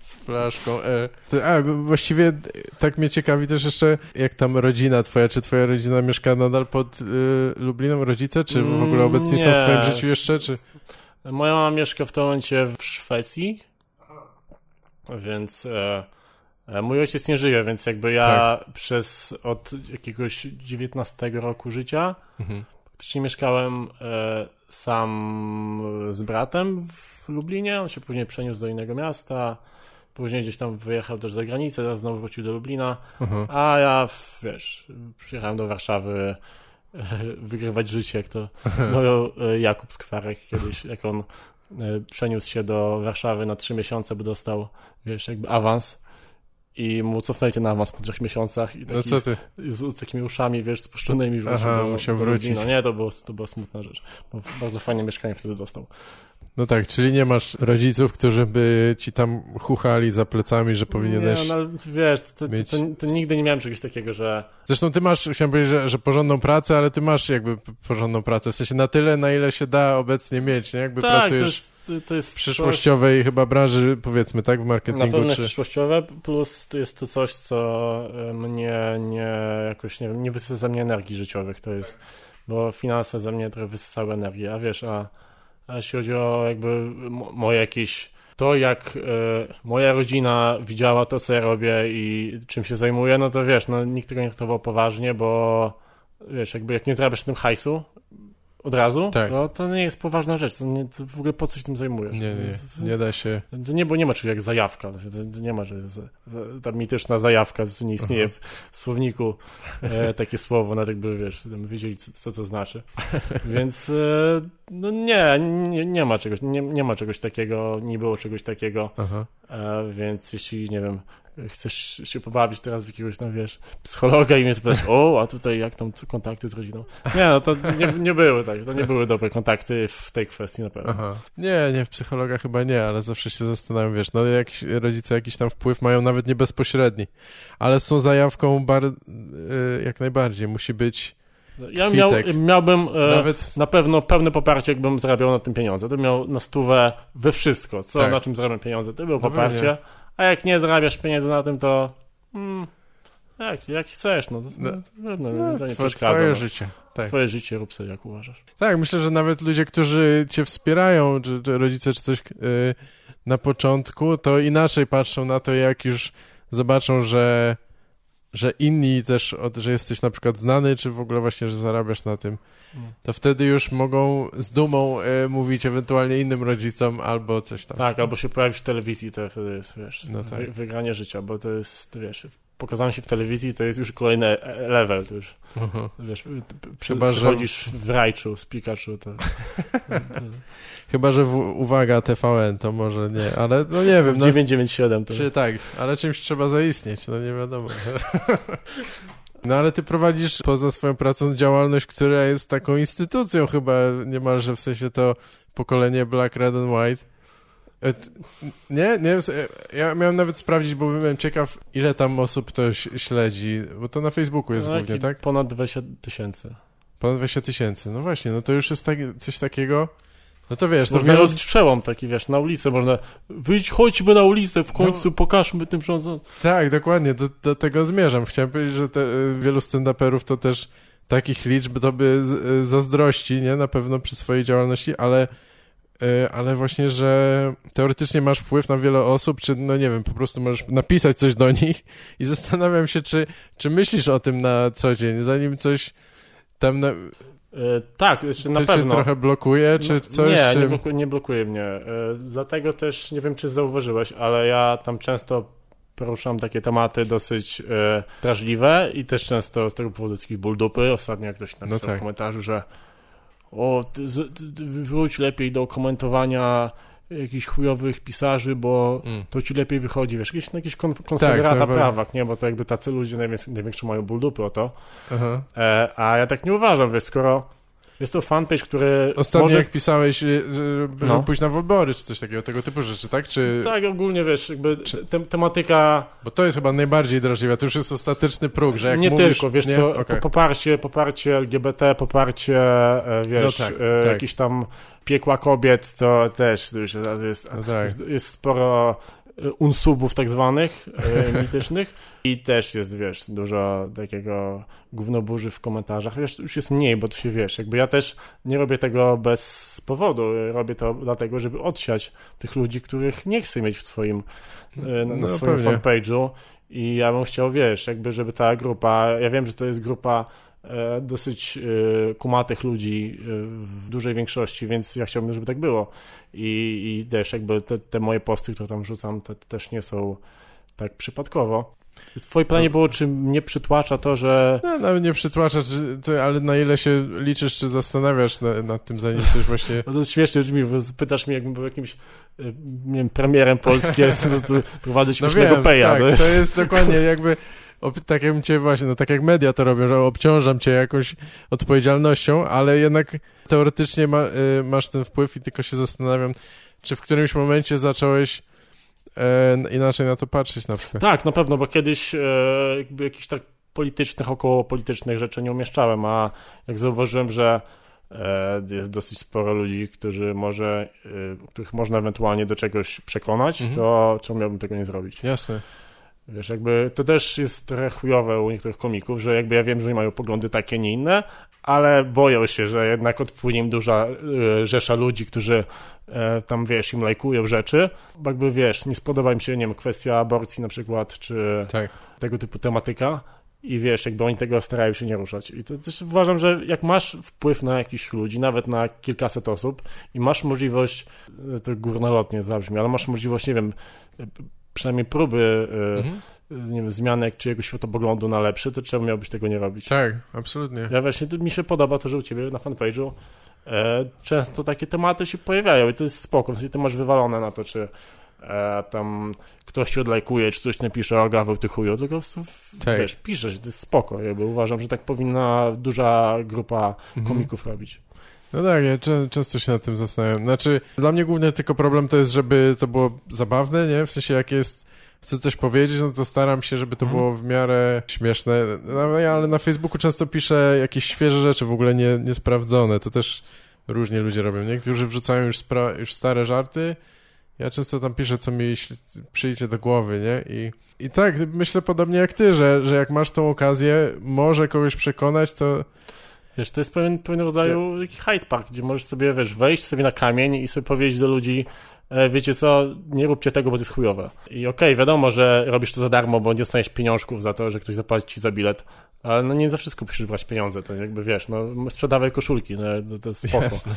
Z flaszką. E. A, właściwie tak mnie ciekawi też jeszcze, jak tam rodzina twoja, czy twoja rodzina mieszka nadal pod y, Lublinem, rodzice, czy w ogóle Mm, obecni są w twoim nie. życiu jeszcze, czy... Moja mama mieszka w tym momencie w Szwecji, więc e, e, mój ojciec nie żyje, więc jakby ja przez od jakiegoś 19 roku życia Mhm. Praktycznie mieszkałem e, sam z bratem w Lublinie, on się później przeniósł do innego miasta, później gdzieś tam wyjechał też za granicę, teraz znowu wrócił do Lublina, Aha. a ja, wiesz, przyjechałem do Warszawy e, wygrywać życie, jak to mówił e, Jakub Skwarek kiedyś, jak on przeniósł się do Warszawy na trzy miesiące, by dostał, wiesz, jakby awans i mu cofnęli ten awans po trzech miesiącach i taki, No co ty? z, z takimi uszami, wiesz, spuszczonymi Aha, do, musiał do wrócić. Lublina. Nie, to, było, to była smutna rzecz, bardzo fajne mieszkanie wtedy dostał. No tak, czyli nie masz rodziców, którzy by ci tam chuchali za plecami, że powinieneś... Nie, no, ale wiesz, to, to, mieć- to, to nigdy nie miałem czegoś takiego, że Zresztą ty masz, chciałem powiedzieć, że, że porządną pracę, ale ty masz jakby porządną pracę, w sensie na tyle, na ile się da obecnie mieć, nie? Jakby tak, to pracujesz jest, to, to jest w przyszłościowej chyba branży, powiedzmy, tak, w Na marketingu, pewno jest czy... przyszłościowe, plus to jest to coś, co e, mnie nie jakoś, nie nie wysysa ze mnie energii życiowych, to jest, bo finanse ze mnie trochę wysysały energię, a wiesz, a, a jeśli chodzi o jakby moje jakieś, to jak e, moja rodzina widziała to, co ja robię i czym się zajmuję, no to wiesz, no nikt tego nie traktował poważnie, bo wiesz, jakby jak nie zarabiasz tym hajsu od razu, Tak. to to nie jest poważna rzecz, to, nie, to w ogóle po co się tym zajmujesz? Nie, nie, nie da się... to nie, bo nie ma czegoś jak zajawka. To, nie ma, że ta mityczna zajawka, to nie istnieje w słowniku e, takie słowo, nawet jakby, wiesz, wiedzieli, co, co to znaczy. Więc e, no nie, nie, nie ma czegoś, nie, nie ma czegoś takiego, nie było czegoś takiego, e, więc jeśli, nie wiem, chcesz się pobawić teraz w jakiegoś tam, wiesz, psychologa i mnie spytać, o, a tutaj jak tam kontakty z rodziną? Nie, no to nie, nie były tak, to nie były dobre kontakty w tej kwestii na pewno. Aha. Nie, nie, w psychologa chyba nie, ale zawsze się zastanawiam, wiesz, no jakiś, rodzice jakiś tam wpływ mają, nawet nie bezpośredni, ale są zajawką bar... y, jak najbardziej, musi być Ja miał, miałbym e, nawet... na pewno pełne poparcie, jakbym zarabiał na tym pieniądze. To miał na stówę we wszystko, co Tak. na czym zarabiam pieniądze, to było No poparcie. pewnie. A jak nie zarabiasz pieniędzy na tym, to mm, jak, jak chcesz, no to, No. no, no, no, No, to nie twoje, twoje no. życie. tak. Twoje życie rób sobie jak uważasz. Tak, myślę, że nawet ludzie, którzy cię wspierają, czy, czy rodzice, czy coś y, na początku, to inaczej patrzą na to, jak już zobaczą, że, że inni też, że jesteś na przykład znany, czy w ogóle właśnie, że zarabiasz na tym, to wtedy już mogą z dumą y, mówić ewentualnie innym rodzicom albo coś tam. Tak, albo się pojawisz w telewizji, to wtedy jest, wiesz, No tak. wy, wygranie życia, bo to jest, wiesz, pokazanie się w telewizji to jest już kolejny e- level, to już, Aha. wiesz, przy, Chyba, że- przychodzisz w Rajczu z Pikachu, to... Chyba, że w, uwaga, TVN to może nie, ale no nie wiem, no, 997 to... czy tak, ale czymś trzeba zaistnieć, no nie wiadomo. No ale ty prowadzisz poza swoją pracą działalność, która jest taką instytucją chyba niemalże, w sensie to pokolenie Black, Red and White. E, Nie, nie, e, ja miałem nawet sprawdzić, bo byłem ciekaw, ile tam osób to śledzi, bo to na Facebooku jest No, głównie, tak? Ponad 20 tysięcy. Ponad 20 tysięcy, no właśnie, no to już jest tak, coś takiego, no to wiesz, to Można wielu... robić przełom taki, wiesz, na ulicę można... Wyjdź, chodźmy na ulicę, w końcu No. pokażmy tym rządzącym. Tak, dokładnie, do, do tego zmierzam. Chciałem powiedzieć, że te, y, wielu stand-uperów to też takich liczb to by zazdrości, nie? Na pewno przy swojej działalności, ale, ale właśnie, że teoretycznie masz wpływ na wiele osób, czy no nie wiem, po prostu możesz napisać coś do nich i zastanawiam się, czy, czy myślisz o tym na co dzień, zanim coś tam na, E, tak, jeszcze na czy pewno. trochę blokuje, czy No, coś, nie, czy... nie, blokuje, nie blokuje mnie. Dlatego też nie wiem, czy zauważyłeś, ale ja tam często poruszam takie tematy dosyć drażliwe i też często z tego powodu jakieś ból dupy. Ostatnio jak ktoś napisał No tak. w komentarzu, że o, ty, ty, ty wróć lepiej do komentowania jakichś chujowych pisarzy, bo Mm. to ci lepiej wychodzi, wiesz, jakieś, jakiś konf- konfederata chyba- prawak, nie, bo to jakby tacy ludzie największy mają ból dupy o to, Aha. e, a ja tak nie uważam, wiesz, skoro jest to fanpage, który Ostatnio może jak pisałeś, y, że, żeby No. pójść na wybory, czy coś takiego, tego typu rzeczy, tak? Czy... Tak, ogólnie wiesz, jakby te, tematyka Bo to jest chyba najbardziej drażliwe, to już jest ostateczny próg, że jak nie mówisz... tylko, wiesz nie? co, po- poparcie, poparcie LGBT, poparcie, e, wiesz, No tak, e, tak. jakieś tam piekła kobiet, to też już jest, No tak. jest, jest sporo e, unsubów tak zwanych, mitycznych i też jest, wiesz, dużo takiego gównoburzy w komentarzach, wiesz, już jest mniej, bo to się, wiesz, jakby ja też nie robię tego bez powodu, robię to dlatego, żeby odsiać tych ludzi, których nie chcę mieć w swoim, e, na, na No, swoim pewnie. fanpage'u i ja bym chciał, wiesz, jakby, żeby ta grupa, ja wiem, że to jest grupa e, dosyć e, kumatych ludzi w dużej większości, więc ja chciałbym, żeby tak było. I, i też jakby te, te moje posty, które tam rzucam, też nie są tak przypadkowo. W twoim planie było, czy mnie przytłacza to, że No, nawet nie przytłacza, ty, ale na ile się liczysz, czy zastanawiasz na, nad tym, zanim coś właśnie... no to jest śmiesznie brzmi, bo pytasz mnie, jakbym był jakimś e, nie wiem, premierem Polski, a jestem po prostu prowadzę No wiem, peja. tak, to to jest... jest... dokładnie jakby... ob- Tak jakbym cię właśnie, no tak jak media to robią, że obciążam cię jakąś odpowiedzialnością, ale jednak teoretycznie ma, y, masz ten wpływ i tylko się zastanawiam, czy w którymś momencie zacząłeś inaczej na to patrzeć na przykład. Tak, na pewno, bo kiedyś e, jakby jakichś tak politycznych, około politycznych rzeczy nie umieszczałem, a jak zauważyłem, że e, jest dosyć sporo ludzi, którzy może, e, których można ewentualnie do czegoś przekonać, Mhm. to czemu miałbym tego nie zrobić? Jasne. Wiesz, jakby to też jest trochę chujowe u niektórych komików, że jakby ja wiem, że oni mają poglądy takie, nie inne, ale boją się, że jednak odpłynie im duża e, rzesza ludzi, którzy e, tam, wiesz, im lajkują rzeczy, bo jakby, wiesz, nie spodoba im się, nie wiem, kwestia aborcji na przykład, czy Tak. tego typu tematyka i wiesz, jakby oni tego starają się nie ruszać. I to też uważam, że jak masz wpływ na jakichś ludzi, nawet na kilkaset osób i masz możliwość, e, to górnolotnie zabrzmi, ale masz możliwość, nie wiem, e, przynajmniej próby e, Mhm. nie wiem, zmiany czyjegoś światopoglądu na lepszy, to czemu miałbyś tego nie robić? Tak, absolutnie. Ja właśnie, mi się podoba to, że u ciebie na fanpage'u e, często takie tematy się pojawiają i to jest spoko, w sensie ty masz wywalone na to, czy e, tam ktoś ci odlajkuje, czy coś napisze o Gaweł ty chuju, tylko po prostu, Tak. wiesz, piszesz, to jest spoko, jakby uważam, że tak powinna duża grupa Mhm. komików robić. No tak, ja czę- często się nad tym zastanawiam. Znaczy, dla mnie głównie tylko problem to jest, żeby to było zabawne, nie? W sensie, jak jest, chcę coś powiedzieć, no to staram się, żeby to Mhm. było w miarę śmieszne. No, ja, ale na Facebooku często piszę jakieś świeże rzeczy, w ogóle nie, niesprawdzone. To też różnie ludzie robią. Niektórzy wrzucają już, już stare żarty. Ja często tam piszę, co mi przyjdzie do głowy, nie? I, I tak, myślę podobnie jak ty, że, że jak masz tą okazję, może kogoś przekonać, to Wiesz, to jest pewien, pewien rodzaju taki Hyde Park, gdzie możesz sobie, wiesz, wejść sobie na kamień i sobie powiedzieć do ludzi, wiecie co, nie róbcie tego, bo to jest chujowe. I okej, wiadomo, że robisz to za darmo, bo nie dostaniesz pieniążków za to, że ktoś zapłaci ci za bilet, ale no nie za wszystko musisz brać pieniądze, to jakby wiesz, no sprzedawaj koszulki, no to, to jest spoko. Jasne.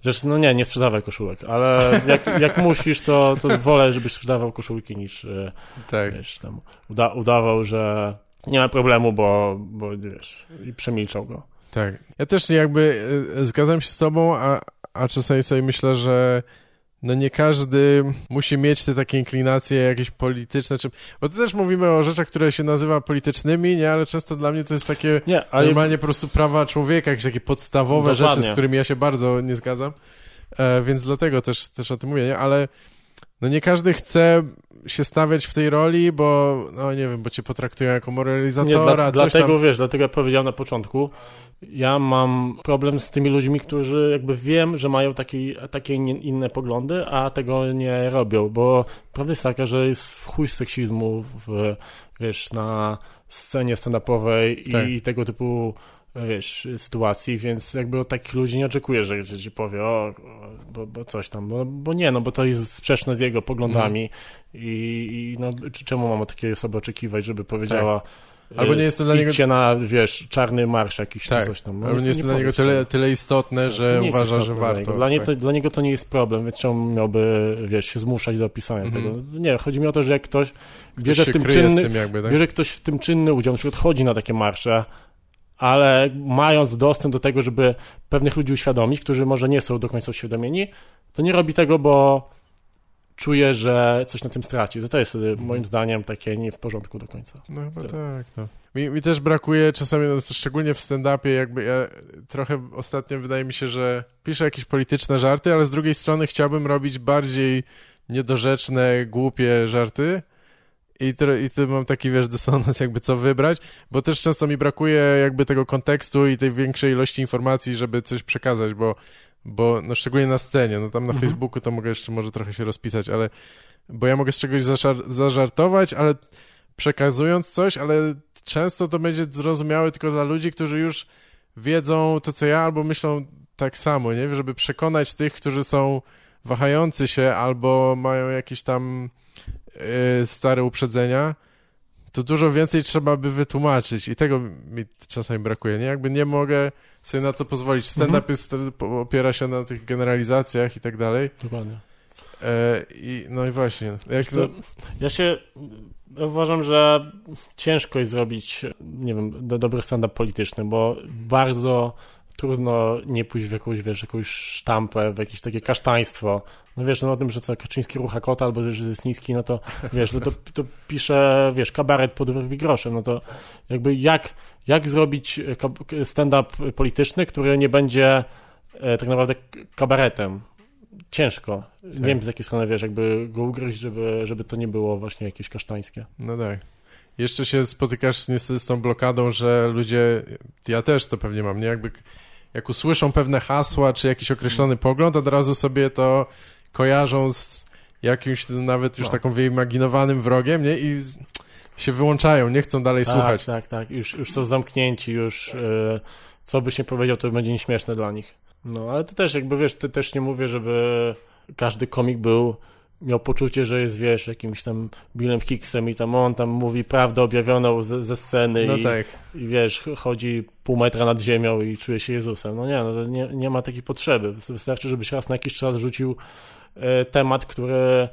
Zresztą, no nie, nie sprzedawaj koszulek, ale jak, jak musisz, to, to wolę, żebyś sprzedawał koszulki niż, e, Tak. wiesz, tam uda, udawał, że nie ma problemu, bo, bo wiesz, i przemilczał go. Tak. Ja też jakby e, zgadzam się z tobą, a, a czasami sobie myślę, że no nie każdy musi mieć te takie inklinacje jakieś polityczne, czy... bo to też mówimy o rzeczach, które się nazywa politycznymi, nie, ale często dla mnie to jest takie Nie, ale normalnie po prostu prawa człowieka, jakieś takie podstawowe Dokładnie. rzeczy, z którymi ja się bardzo nie zgadzam, e, więc dlatego też, też o tym mówię, nie, ale no nie każdy chce się stawiać w tej roli, bo no nie wiem, bo cię potraktują jako Nie, moralizatora, dla, coś dlatego tam. wiesz, dlatego ja powiedziałem na początku, ja mam problem z tymi ludźmi, którzy jakby wiem, że mają takie, takie nie- inne poglądy, a tego nie robią, bo prawda jest taka, że jest w chuj seksizmu w, wiesz, na scenie stand-upowej Tak. i tego typu wiesz, sytuacji, więc jakby od takich ludzi nie oczekuję, że że ci powie, o, bo, bo coś tam, bo, bo nie, no bo to jest sprzeczne z jego poglądami Mhm. i, i no, czy- czemu mam od takiej osoby oczekiwać, żeby powiedziała Albo y, nie jest to dla niego- na, wiesz, czarny marsz jakiś Tak, czy coś tam. No, Ale nie jest to dla niego powiesz tego. tyle, tyle istotne, Tak, że nie uważa, że istotne dla warto. niego. Dla, nie, tak. to, dla niego to nie jest problem, więc czemu miałby, wiesz, się zmuszać do opisania Mhm. tego? Nie, chodzi mi o to, że jak ktoś Ktoś bierze w tym czynny, tym jakby, tak? bierze ktoś w tym czynny udział, na przykład chodzi na takie marsze, ale mając dostęp do tego, żeby pewnych ludzi uświadomić, którzy może nie są do końca uświadomieni, to nie robi tego, bo czuje, że coś na tym straci. To, to jest wtedy, moim zdaniem takie nie w porządku do końca. No chyba Tak. tak, no. Mi, mi też brakuje czasami, no, szczególnie w stand-upie, jakby ja trochę ostatnio wydaje mi się, że piszę jakieś polityczne żarty, ale z drugiej strony chciałbym robić bardziej niedorzeczne, głupie żarty i, tro, i mam taki, wiesz, dysonans jakby co wybrać, bo też często mi brakuje jakby tego kontekstu i tej większej ilości informacji, żeby coś przekazać, bo, bo no szczególnie na scenie, no tam na Mhm. Facebooku to mogę jeszcze może trochę się rozpisać, ale bo ja mogę z czegoś zażartować, ale przekazując coś, ale często to będzie zrozumiałe tylko dla ludzi, którzy już wiedzą to, co ja, albo myślą tak samo, nie? Żeby przekonać tych, którzy są wahający się albo mają jakieś tam stare uprzedzenia, to dużo więcej trzeba by wytłumaczyć i tego mi czasami brakuje, nie? Jakby nie mogę sobie na to pozwolić. Stand-up Mhm. jest, opiera się na tych generalizacjach i tak dalej. Dokładnie. E, I, no i właśnie. Jak Co, ja się ja uważam, że ciężko jest zrobić, nie wiem, do, dobry stand-up polityczny, bo bardzo trudno nie pójść w jakąś, wiesz, jakąś sztampę, w jakieś takie kasztaństwo. No wiesz, no o tym, że co Kaczyński rucha kota albo że jest niski, no to wiesz, no to, to pisze, wiesz, kabaret pod wyrwi groszem, no to jakby jak, jak zrobić ka- stand-up polityczny, który nie będzie e, tak naprawdę kabaretem. Ciężko. Nie wiem, z jakiej strony, wiesz, jakby go ugryźć, żeby, żeby to nie było właśnie jakieś kasztańskie. No tak. Jeszcze się spotykasz niestety z tą blokadą, że ludzie, ja też to pewnie mam, nie? Jakby jak usłyszą pewne hasła, czy jakiś określony pogląd, od razu sobie to kojarzą z jakimś nawet już No. taką wyimaginowanym wrogiem, nie? I się wyłączają, nie chcą dalej słuchać. Tak, tak, tak. Już, już są zamknięci, już e, co byś nie powiedział, to będzie nieśmieszne dla nich. No, ale to też jakby, wiesz, ty też nie mówię, żeby każdy komik był, miał poczucie, że jest, wiesz, jakimś tam Billem Hicksem i tam on tam mówi prawdę objawioną ze, ze sceny No i, tak. i wiesz, ch- chodzi pół metra nad ziemią i czuje się Jezusem. No nie, no nie, nie ma takiej potrzeby. Wystarczy, żebyś raz na jakiś czas rzucił e, temat, który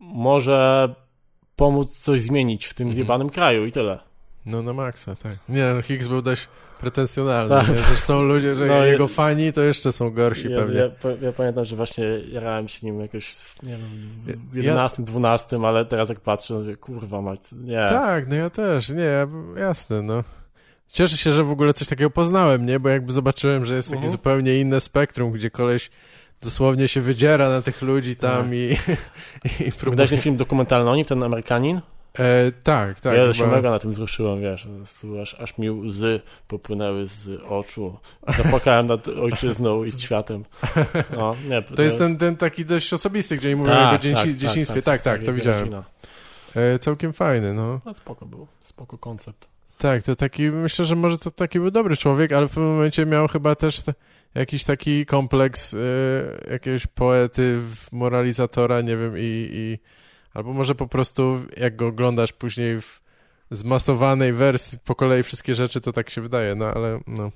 może pomóc coś zmienić w tym Mhm. zjebanym kraju i tyle. No na maksa, tak. Nie, no Higgs był dość pretensjonalny. Tak. Zresztą ludzie, że No, jego fani to jeszcze są gorsi Ja, pewnie. ja, ja pamiętam, że właśnie jarałem się nim jakoś, nie wiem, w Ja- 11, 12, ale teraz jak patrzę, to mówię, kurwa mać, nie. Tak, no ja też, nie, ja- jasne, no. Cieszę się, że w ogóle coś takiego poznałem, nie? Bo jakby zobaczyłem, że jest takie Mhm. zupełnie inne spektrum, gdzie koleś dosłownie się wydziera na tych ludzi tam Tak. i, i próbuje... Wydałeś ten film dokumentalny o nim, ten Amerykanin? E, tak, tak. ja się chyba- mega na tym wzruszyłem, wiesz, aż, aż mi łzy popłynęły z oczu. Zapłakałem nad ojczyzną i światem. No, nie, To jest ten, ten taki dość osobisty, gdzie mówią o tak, jego dzieci, dzieciństwie. Tak, tak, to widziałem. E, całkiem fajny, no. No spoko był, spoko koncept. Tak, to taki, myślę, że może to taki był dobry człowiek, ale w pewnym momencie miał chyba też te, jakiś taki kompleks y, jakiegoś poety, moralizatora, nie wiem, i, i albo może po prostu jak go oglądasz później w zmasowanej wersji po kolei wszystkie rzeczy, to tak się wydaje, no ale no,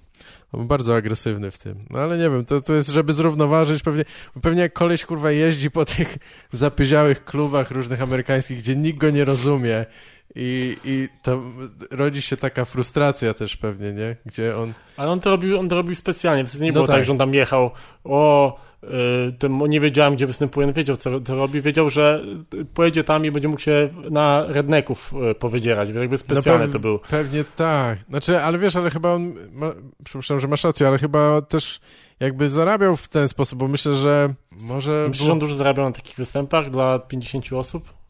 on bardzo agresywny w tym. No ale nie wiem, to, to jest, żeby zrównoważyć, pewnie, pewnie jak koleś kurwa jeździ po tych zapyziałych klubach różnych amerykańskich, gdzie nikt go nie rozumie i, i to rodzi się taka frustracja też pewnie, nie? Gdzie on... Ale on to robił, on to robił specjalnie, to nie no było tak. tak, że on tam jechał, o, y, nie wiedziałem, gdzie występuje, on wiedział, co to robi, wiedział, że pojedzie tam i będzie mógł się na redneków y, powiedzierać, jakby specjalnie no to był. Pewnie tak, znaczy, ale wiesz, ale chyba on, ma, przypuszczam, że masz rację, ale chyba też jakby zarabiał w ten sposób, bo myślę, że może... Myślisz, było... że on dużo zarabiał na takich występach dla 50 osób?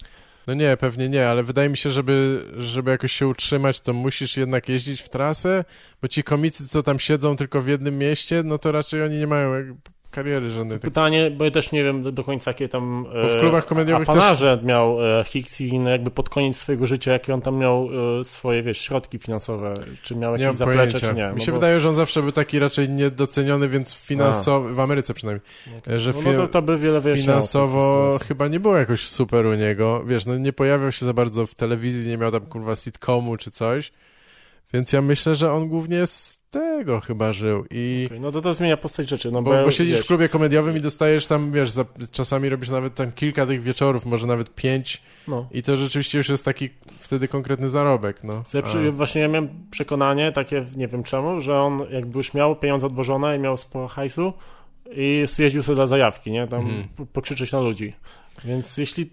No nie, pewnie nie, ale wydaje mi się, żeby, żeby jakoś się utrzymać, to musisz jednak jeździć w trasę, bo ci komicy, co tam siedzą tylko w jednym mieście, no to raczej oni nie mają kariery żadnej. Pytanie, bo ja też nie wiem do końca, jakie tam bo w klubach komediowych apanarze też... miał e, Hicks i no jakby pod koniec swojego życia, jakie on tam miał e, swoje, wiesz, środki finansowe, czy miał jakieś zaplecze, czy nie. Mi się no bo... wydaje, że on zawsze był taki raczej niedoceniony, więc finansowo, w Ameryce przynajmniej, okay. że fi... no, to, to by wiele finansowo chyba nie było jakoś super u niego, wiesz, no nie pojawiał się za bardzo w telewizji, nie miał tam kurwa sitcomu czy coś, więc ja myślę, że on głównie z tego chyba żył i... Okay, no to to zmienia postać rzeczy. No bo, bo, bo siedzisz wiesz... w klubie komediowym i dostajesz tam, wiesz, za, czasami robisz nawet tam kilka tych wieczorów, może nawet pięć no. i to rzeczywiście już jest taki wtedy konkretny zarobek, no. Przy, właśnie ja miałem przekonanie takie, nie wiem czemu, że on jakby już miał pieniądze odłożone i miał sporo hajsu i jeździł sobie dla zajawki, nie? Tam mm. pokrzyczeć na ludzi. Więc jeśli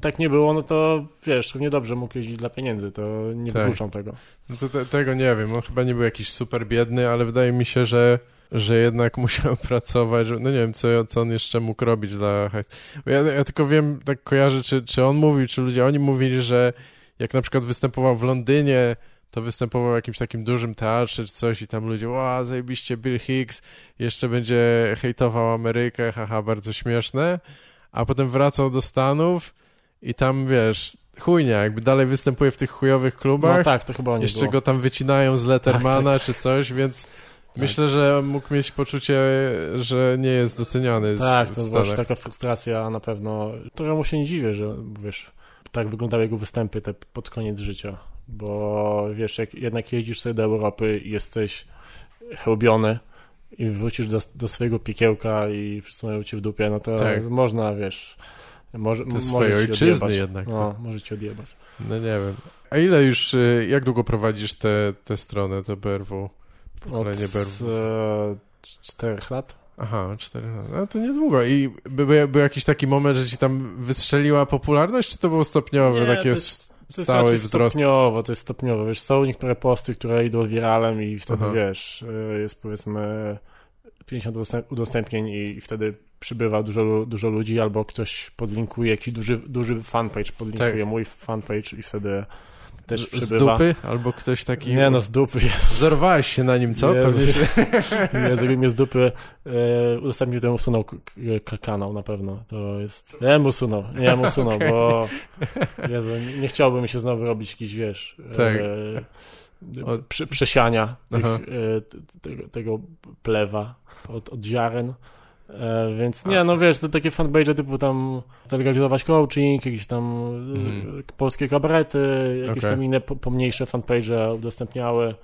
tak nie było, no to wiesz, równie dobrze mógł jeździć dla pieniędzy, to nie tak. tego. No to te, tego nie wiem, on chyba nie był jakiś super biedny, ale wydaje mi się, że że jednak musiał pracować, że, no nie wiem, co, co on jeszcze mógł robić dla ja, ja tylko wiem, tak kojarzę, czy, czy on mówił, czy ludzie, oni mówili, że jak na przykład występował w Londynie, to występował w jakimś takim dużym teatrze czy coś i tam ludzie, ła, zajebiście Bill Hicks, jeszcze będzie hejtował Amerykę, haha, bardzo śmieszne, a potem wracał do Stanów i tam, wiesz, chujnia, jakby dalej występuje w tych chujowych klubach. No tak, to chyba nie Jeszcze było. go tam wycinają z Lettermana tak, tak. czy coś, więc tak. myślę, że mógł mieć poczucie, że nie jest doceniany. Tak, to była taka frustracja na pewno. Trochę mu się nie dziwię, że wiesz, tak wyglądały jego występy te pod koniec życia. Bo wiesz, jak jednak jeździsz sobie do Europy i jesteś chełbiony i wrócisz do, do swojego piekiełka i wszyscy mają cię w dupie, no to tak. można, wiesz może, to swojej ojczyzny odjebać. jednak. No, tak. możecie odjebać. No nie wiem. A ile już, y, jak długo prowadzisz tę te, te stronę, to BRW? Pokolenie Od BRW? E, czterech lat. Aha, cztery lat. No to niedługo. I był, był jakiś taki moment, że ci tam wystrzeliła popularność, czy to było stopniowe, nie, takie to jest, to stały jest wzrost? stopniowo, to jest stopniowo. Wiesz, są niektóre posty, które idą wiralem i wtedy, Aha. wiesz, e, jest powiedzmy 50 udostępnień i wtedy przybywa dużo, dużo ludzi, albo ktoś podlinkuje, jakiś duży, duży fanpage podlinkuje tak. mój fanpage i wtedy też przybywa. Z dupy? Albo ktoś taki... Nie no, z dupy. Jest. Zorwałeś się na nim, co? Jezu, się... Nie, zrobił mnie z dupy. E, udostępnił ten usunął kanał na pewno. To jest... Nie usunął, nie usunął, okay. bo Jezu, nie chciałbym się znowu robić jakiś, wiesz... Tak. E, przy, przesiania tych, e, tego, tego plewa od, od ziaren. E, więc nie, no wiesz, to takie fanpage typu tam legalizować coaching, jakieś tam mm. polskie kabarety, jakieś okay. tam inne pomniejsze fanpage udostępniały.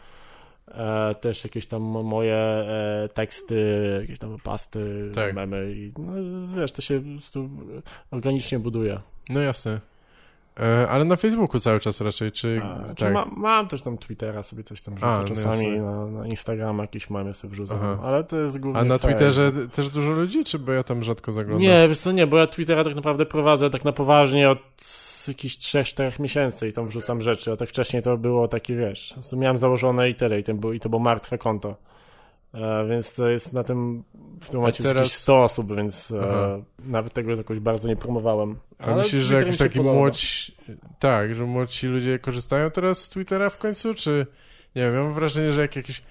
E, też jakieś tam moje e, teksty, jakieś tam pasty, tak. memy i no, wiesz, to się organicznie buduje. No jasne. E, ale na Facebooku cały czas raczej, czy... A, tak. ma, mam też tam Twittera, sobie coś tam rzucę A, no czasami, no na, na Instagram jakieś mamy sobie wrzucam, Aha. ale to jest głównie A na Twitterze też dużo ludzi, czy bo ja tam rzadko zaglądam? Nie, wiesz co, nie, bo ja Twittera tak naprawdę prowadzę tak na poważnie od jakichś 3-4 miesięcy i tam wrzucam rzeczy, a tak wcześniej to było takie, wiesz, miałem założone i tyle i to było martwe konto. E, więc to jest na tym w tym momencie teraz... jakieś 100 osób, więc e, nawet tego jakoś bardzo nie promowałem. A Ale myślisz, że jakoś taki młodzi, tak, że młodzi ludzie korzystają teraz z Twittera w końcu, czy nie wiem, mam wrażenie, że jak jakiś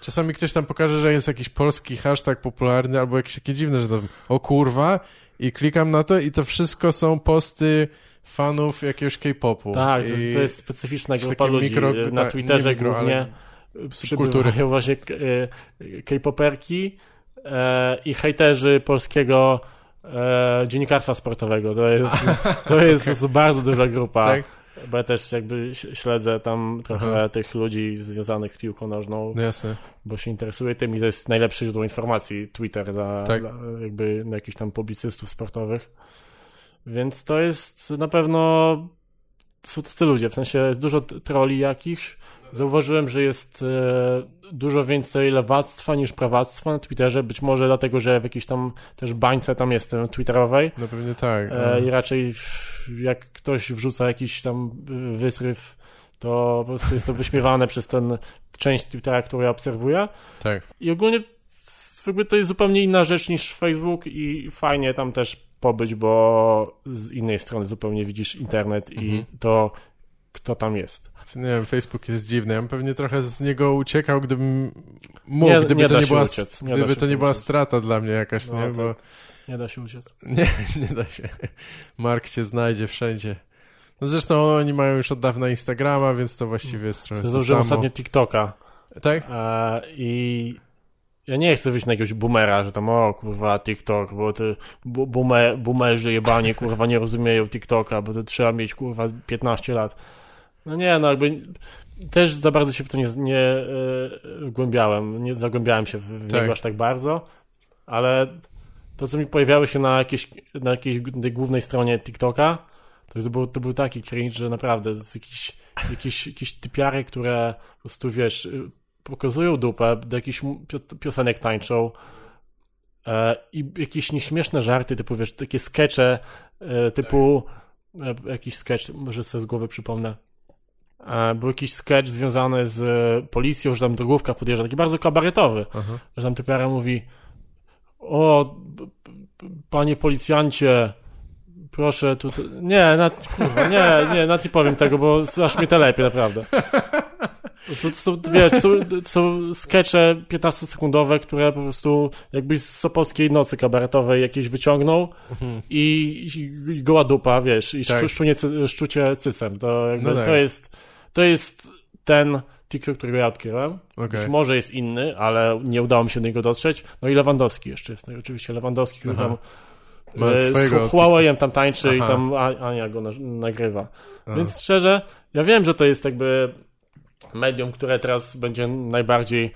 czasami ktoś tam pokaże, że jest jakiś polski hashtag popularny albo jakieś takie dziwne, że to o kurwa i klikam na to i to wszystko są posty fanów jakiegoś K-popu. Tak, to, to, jest specyficzna grupa ludzi mikro, na Twitterze mikro, głównie. Ale subkultury. właśnie e, K-poperki, e, i hejterzy polskiego e, dziennikarstwa sportowego. To jest, to jest prostu bardzo duża grupa. Tak? Bo ja też jakby śledzę tam trochę Aha. tych ludzi związanych z piłką nożną, No jasne. bo się interesuję tym i to jest najlepsze źródło informacji, Twitter dla, Tak. dla jakby na jakichś tam publicystów sportowych. Więc to jest na pewno są tacy ludzie, w sensie jest dużo troli jakichś. Zauważyłem, że jest e, dużo więcej lewactwa niż prawactwa na Twitterze, być może dlatego, że w jakiejś tam też bańce tam jestem twitterowej. No pewnie tak. E, I no. raczej w- jak ktoś wrzuca jakiś tam wysryw, to po prostu jest to wyśmiewane przez ten część Twittera, którą ja obserwuję. Tak. I ogólnie jakby to jest zupełnie inna rzecz niż Facebook i fajnie tam też pobyć, bo z innej strony zupełnie widzisz internet i Mhm. to, kto tam jest. Nie wiem, Facebook jest dziwny. Ja bym pewnie trochę z niego uciekał, gdybym mógł, Nie- gdyby nie to nie była, uciec, nie gdyby to nie była strata dla mnie jakaś, No, nie? Bo tak. Nie da się uciec. nie, nie da się. Mark cię znajdzie wszędzie. No zresztą oni mają już od dawna Instagrama, więc to właściwie jest trochę to Założyłem samo. ostatnio TikToka Tak? e, i ja nie chcę wyjść na jakiegoś boomera, że tam o kurwa TikTok, bo ty boomer, boomerzy jebani kurwa nie rozumieją TikToka, bo to trzeba mieć kurwa 15 lat. No nie, no jakby też za bardzo się w to nie, nie e, wgłębiałem, nie zagłębiałem się w, Tak. niego aż tak bardzo, ale to, co mi pojawiało się na jakiejś, na jakiejś głównej stronie TikToka, to, był, to był taki cringe, że naprawdę z jakiś, jakieś, jakieś typiary, które po prostu, wiesz, pokazują dupę, do jakichś piosenek tańczą e, i jakieś nieśmieszne żarty, typu, wiesz, takie skecze e, typu e, jakiś sketch, może sobie z głowy przypomnę. E, był jakiś sketch związany z policją, że tam drogówka podjeżdża, taki bardzo kabaretowy, Aha. że tam typiara mówi o, panie policjancie, proszę tu... Nie, na, kurwa, nie, nie, na ty powiem tego, bo aż mnie to lepiej, naprawdę. Są, są, wiesz, są, są skecze 15-sekundowe, które po prostu jakbyś z Sopolskiej nocy kabaretowej jakieś wyciągnął Mhm. i, i goła dupa, wiesz, i Tak. tak. szczucie, cy- szczucie cysem. To, jakby, No tak. to, jest, to jest ten TikTok, którego ja odkryłem. Okej. Być może jest inny, ale nie udało mi się do niego dotrzeć. No i Lewandowski jeszcze jest. No i oczywiście Lewandowski, który Aha. tam Ma e, swojego z Huawei'em tam tańczy i Aha. tam A- Ania go na, nagrywa. A. Więc szczerze, ja wiem, że to jest jakby medium, które teraz będzie najbardziej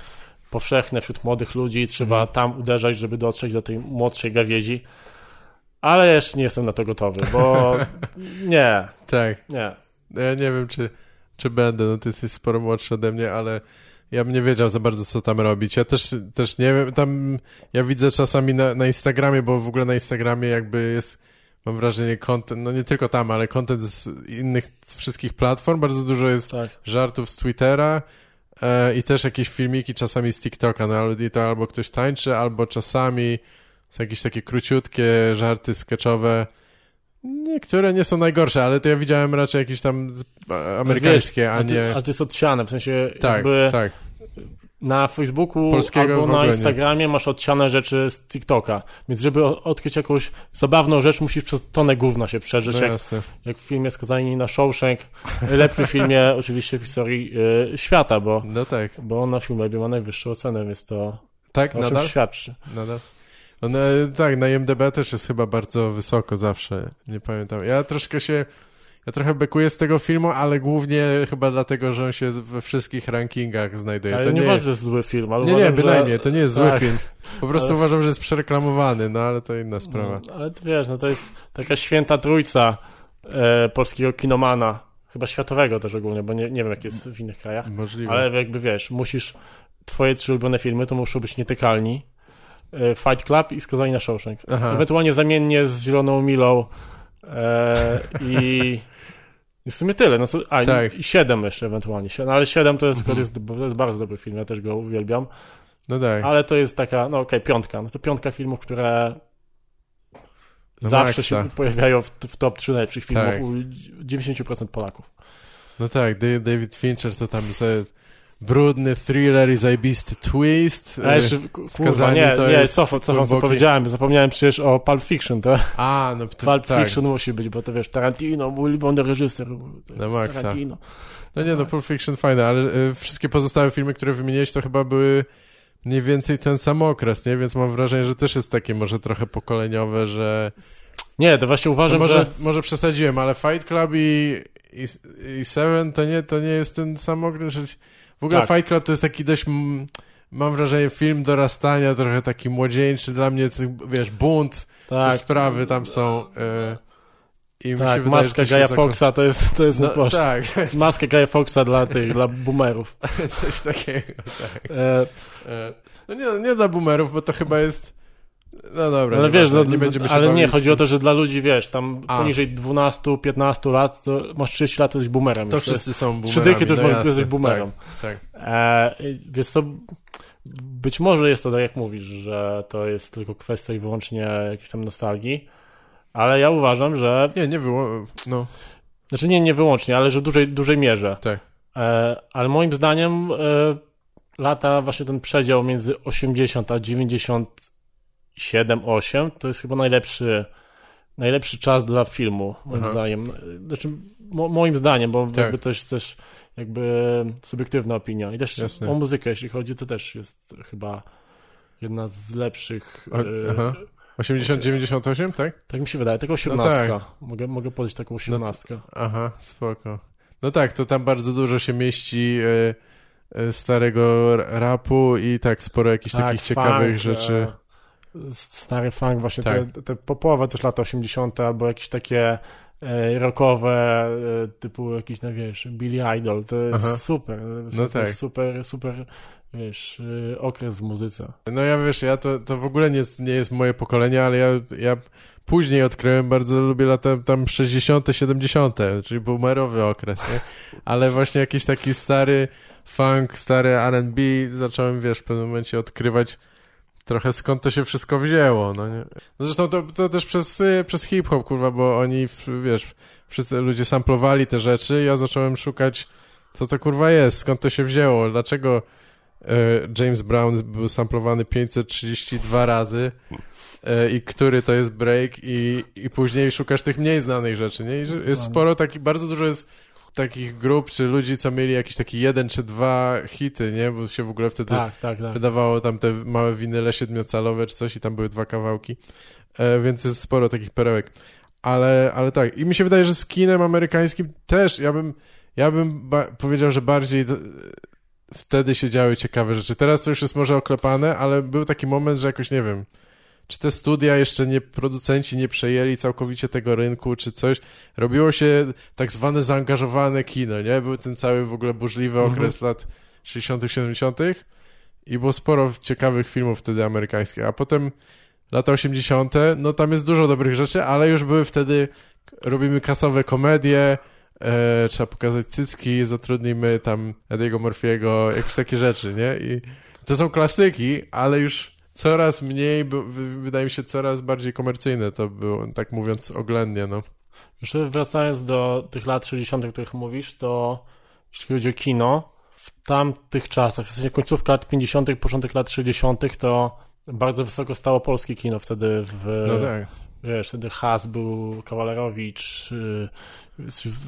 powszechne wśród młodych ludzi trzeba Mhm. tam uderzać, żeby dotrzeć do tej młodszej gawiedzi. Ale jeszcze nie jestem na to gotowy, bo nie, Tak. nie. Ja nie wiem, czy, czy będę, no ty jesteś sporo młodszy ode mnie, ale ja bym nie wiedział za bardzo, co tam robić. Ja też, też nie wiem, tam ja widzę czasami na, na Instagramie, bo w ogóle na Instagramie jakby jest, mam wrażenie, content, no nie tylko tam, ale content z innych z wszystkich platform, bardzo dużo jest Tak. żartów z Twittera e, i też jakieś filmiki czasami z TikToka, no ale i to albo ktoś tańczy, albo czasami są jakieś takie króciutkie żarty sketchowe. Niektóre nie są najgorsze, ale to ja widziałem raczej jakieś tam a- amerykańskie, a Ale, ty, nie... ale to jest odsiane, w sensie Tak, jakby tak. Na Facebooku Polskiego albo na nie. Instagramie masz odsiane rzeczy z TikToka. Więc żeby odkryć jakąś zabawną rzecz, musisz przez tonę gówna się przeżyć. No jak, jasne. jak w filmie Skazani na Shawshank. Lepszy filmie oczywiście w historii y, świata, bo, No tak. bo on na Filmwebie ma najwyższą ocenę, więc to Tak, o nadal? świadczy. Nadal. One, tak, na IMDB też jest chyba bardzo wysoko zawsze. Nie pamiętam. Ja troszkę się... Ja trochę bekuję z tego filmu, ale głównie chyba dlatego, że on się we wszystkich rankingach znajduje. Ale to nie nie, uważam, że jest zły film, ale nie, nie, uważam, bynajmniej, że... to nie jest zły tak. film. Po prostu Ale- uważam, że jest przereklamowany, no ale to inna sprawa. No, ale ty wiesz, no to jest taka święta trójca e, polskiego kinomana. Chyba światowego też ogólnie, bo nie, nie wiem jak jest w innych krajach. Możliwe. Ale jakby wiesz, musisz. Twoje trzy ulubione filmy to muszą być nietykalni. E, Fight Club i Skazani na Shawshank. Aha. Ewentualnie zamiennie z Zieloną Milą. E, I. I w sumie tyle. No, a, Tak. i, i siedem jeszcze ewentualnie. Siedem, ale siedem to jest, Mhm. to, jest, to jest bardzo dobry film, ja też go uwielbiam. No tak. Ale to jest taka, no okej, piątka. No to piątka filmów, które No zawsze maksa. się pojawiają w, w top 3 najlepszych filmów Tak. u 90% Polaków. No tak, Da- David Fincher to tam ze brudny thriller i zajebisty twist. A jeszcze, ku- kurwa, nie, to nie, jest cofam, cofam, co powiedziałem, zapomniałem przecież o Pulp Fiction, to A, no to, Pulp tak. Fiction musi być, bo to wiesz, Tarantino, mój ulubiony reżyser, to Na maksa. Tarantino. No nie, no Pulp Fiction fajne, ale e, wszystkie pozostałe filmy, które wymieniłeś, to chyba były mniej więcej ten sam okres, nie? Więc mam wrażenie, że też jest takie może trochę pokoleniowe, że... Nie, to właśnie uważam, może, że... Może przesadziłem, ale Fight Club i, i, i Seven to nie, to nie jest ten sam okres. że- W ogóle Tak. Fight Club to jest taki dość... Mam wrażenie, film dorastania, trochę taki młodzieńczy. Dla mnie, wiesz, bunt, te Tak, sprawy tam są. E, I tak wydaje, maska że to się Gaja zako- Foxa to jest, to jest No, no, tak, Maska Gaja Foxa dla tych, dla boomerów. coś takiego, tak. E, E, No nie, nie dla boomerów, bo to chyba jest... No dobra, ale nie, wiesz, no, nie będziemy się ale nie, chodzi o to, że dla ludzi, wiesz, tam A. poniżej 12-15 lat, to masz 30 lat, to jesteś boomerem. To już. wszyscy są boomerami. Trzy dychy to już no jasne, jesteś boomerem. Tak, tak. E, więc to być może jest to tak, jak mówisz, że to jest tylko kwestia i wyłącznie jakiejś tam nostalgii, ale ja uważam, że, Nie, nie było... No, znaczy nie, nie wyłącznie, ale że w dużej, dużej mierze. tak. E, ale moim zdaniem e, lata, właśnie ten przedział między 80 a 97, 8 to jest chyba najlepszy najlepszy czas dla filmu, moim Aha. zdaniem. Znaczy, mo, moim zdaniem, bo Tak. jakby to jest też jakby subiektywna opinia. I też Jasne. o muzykę, jeśli chodzi, to też jest chyba jedna z lepszych. O, e, aha. 80-98, tak? tak mi się wydaje, taką No osiemnastka. Mogę, mogę podać taką osiemnastkę. Aha, spoko. No tak, to tam bardzo dużo się mieści e, e, starego rapu i tak sporo jakichś takich ciekawych funk, rzeczy. Stary funk, właśnie Tak. te, te popowe też lata 80., albo jakieś takie e, rockowe, e, typu jakiś, no wiesz, Billy Idol, to jest Aha. super. To No jest tak. super, super, wiesz, e, okres w muzyce. No ja wiesz, ja to, to w ogóle nie jest, nie jest moje pokolenie, ale ja, ja później odkryłem, bardzo lubię lata tam 60., 70., czyli boomerowy okres, nie? Ale właśnie jakiś taki stary funk, stary R&B zacząłem, wiesz, w pewnym momencie odkrywać trochę skąd to się wszystko wzięło, no nie? No zresztą to, to też przez, y, przez hip-hop, kurwa, bo oni, wiesz, wszyscy ludzie samplowali te rzeczy, ja zacząłem szukać, co to kurwa jest, skąd to się wzięło, dlaczego e, James Brown był samplowany 532 razy e, i który to jest break i, i później szukasz tych mniej znanych rzeczy, nie? I jest sporo takich, bardzo dużo jest takich grup, czy ludzi, co mieli jakiś taki jeden czy dwa hity, nie? Bo się w ogóle wtedy Tak, tak, tak. wydawało tam te małe winyle siedmiocalowe czy coś i tam były dwa kawałki, e, więc jest sporo takich perełek. Ale, ale tak, i mi się wydaje, że z kinem amerykańskim też, ja bym, ja bym powiedział, że bardziej d- wtedy się działy ciekawe rzeczy. Teraz to już jest może oklepane, ale był taki moment, że jakoś nie wiem, czy te studia jeszcze nie, producenci nie przejęli całkowicie tego rynku, czy coś. Robiło się tak zwane zaangażowane kino, nie? Był ten cały w ogóle burzliwy Mhm. okres lat 60., 70. i było sporo ciekawych filmów wtedy amerykańskich, a potem lata 80., no tam jest dużo dobrych rzeczy, ale już były wtedy, robimy kasowe komedie, e, trzeba pokazać cycki, zatrudnimy tam Ediego Murphy'ego, jakieś takie rzeczy, nie? I to są klasyki, ale już coraz mniej, wydaje mi się coraz bardziej komercyjne to było, tak mówiąc oględnie, no. Jeszcze wracając do tych lat 60., o których mówisz, to jeśli chodzi o kino, w tamtych czasach, w sensie końcówka lat 50., początek lat 60., to bardzo wysoko stało polskie kino wtedy w... No tak. Wiesz, wtedy Has był, Kawalerowicz, y,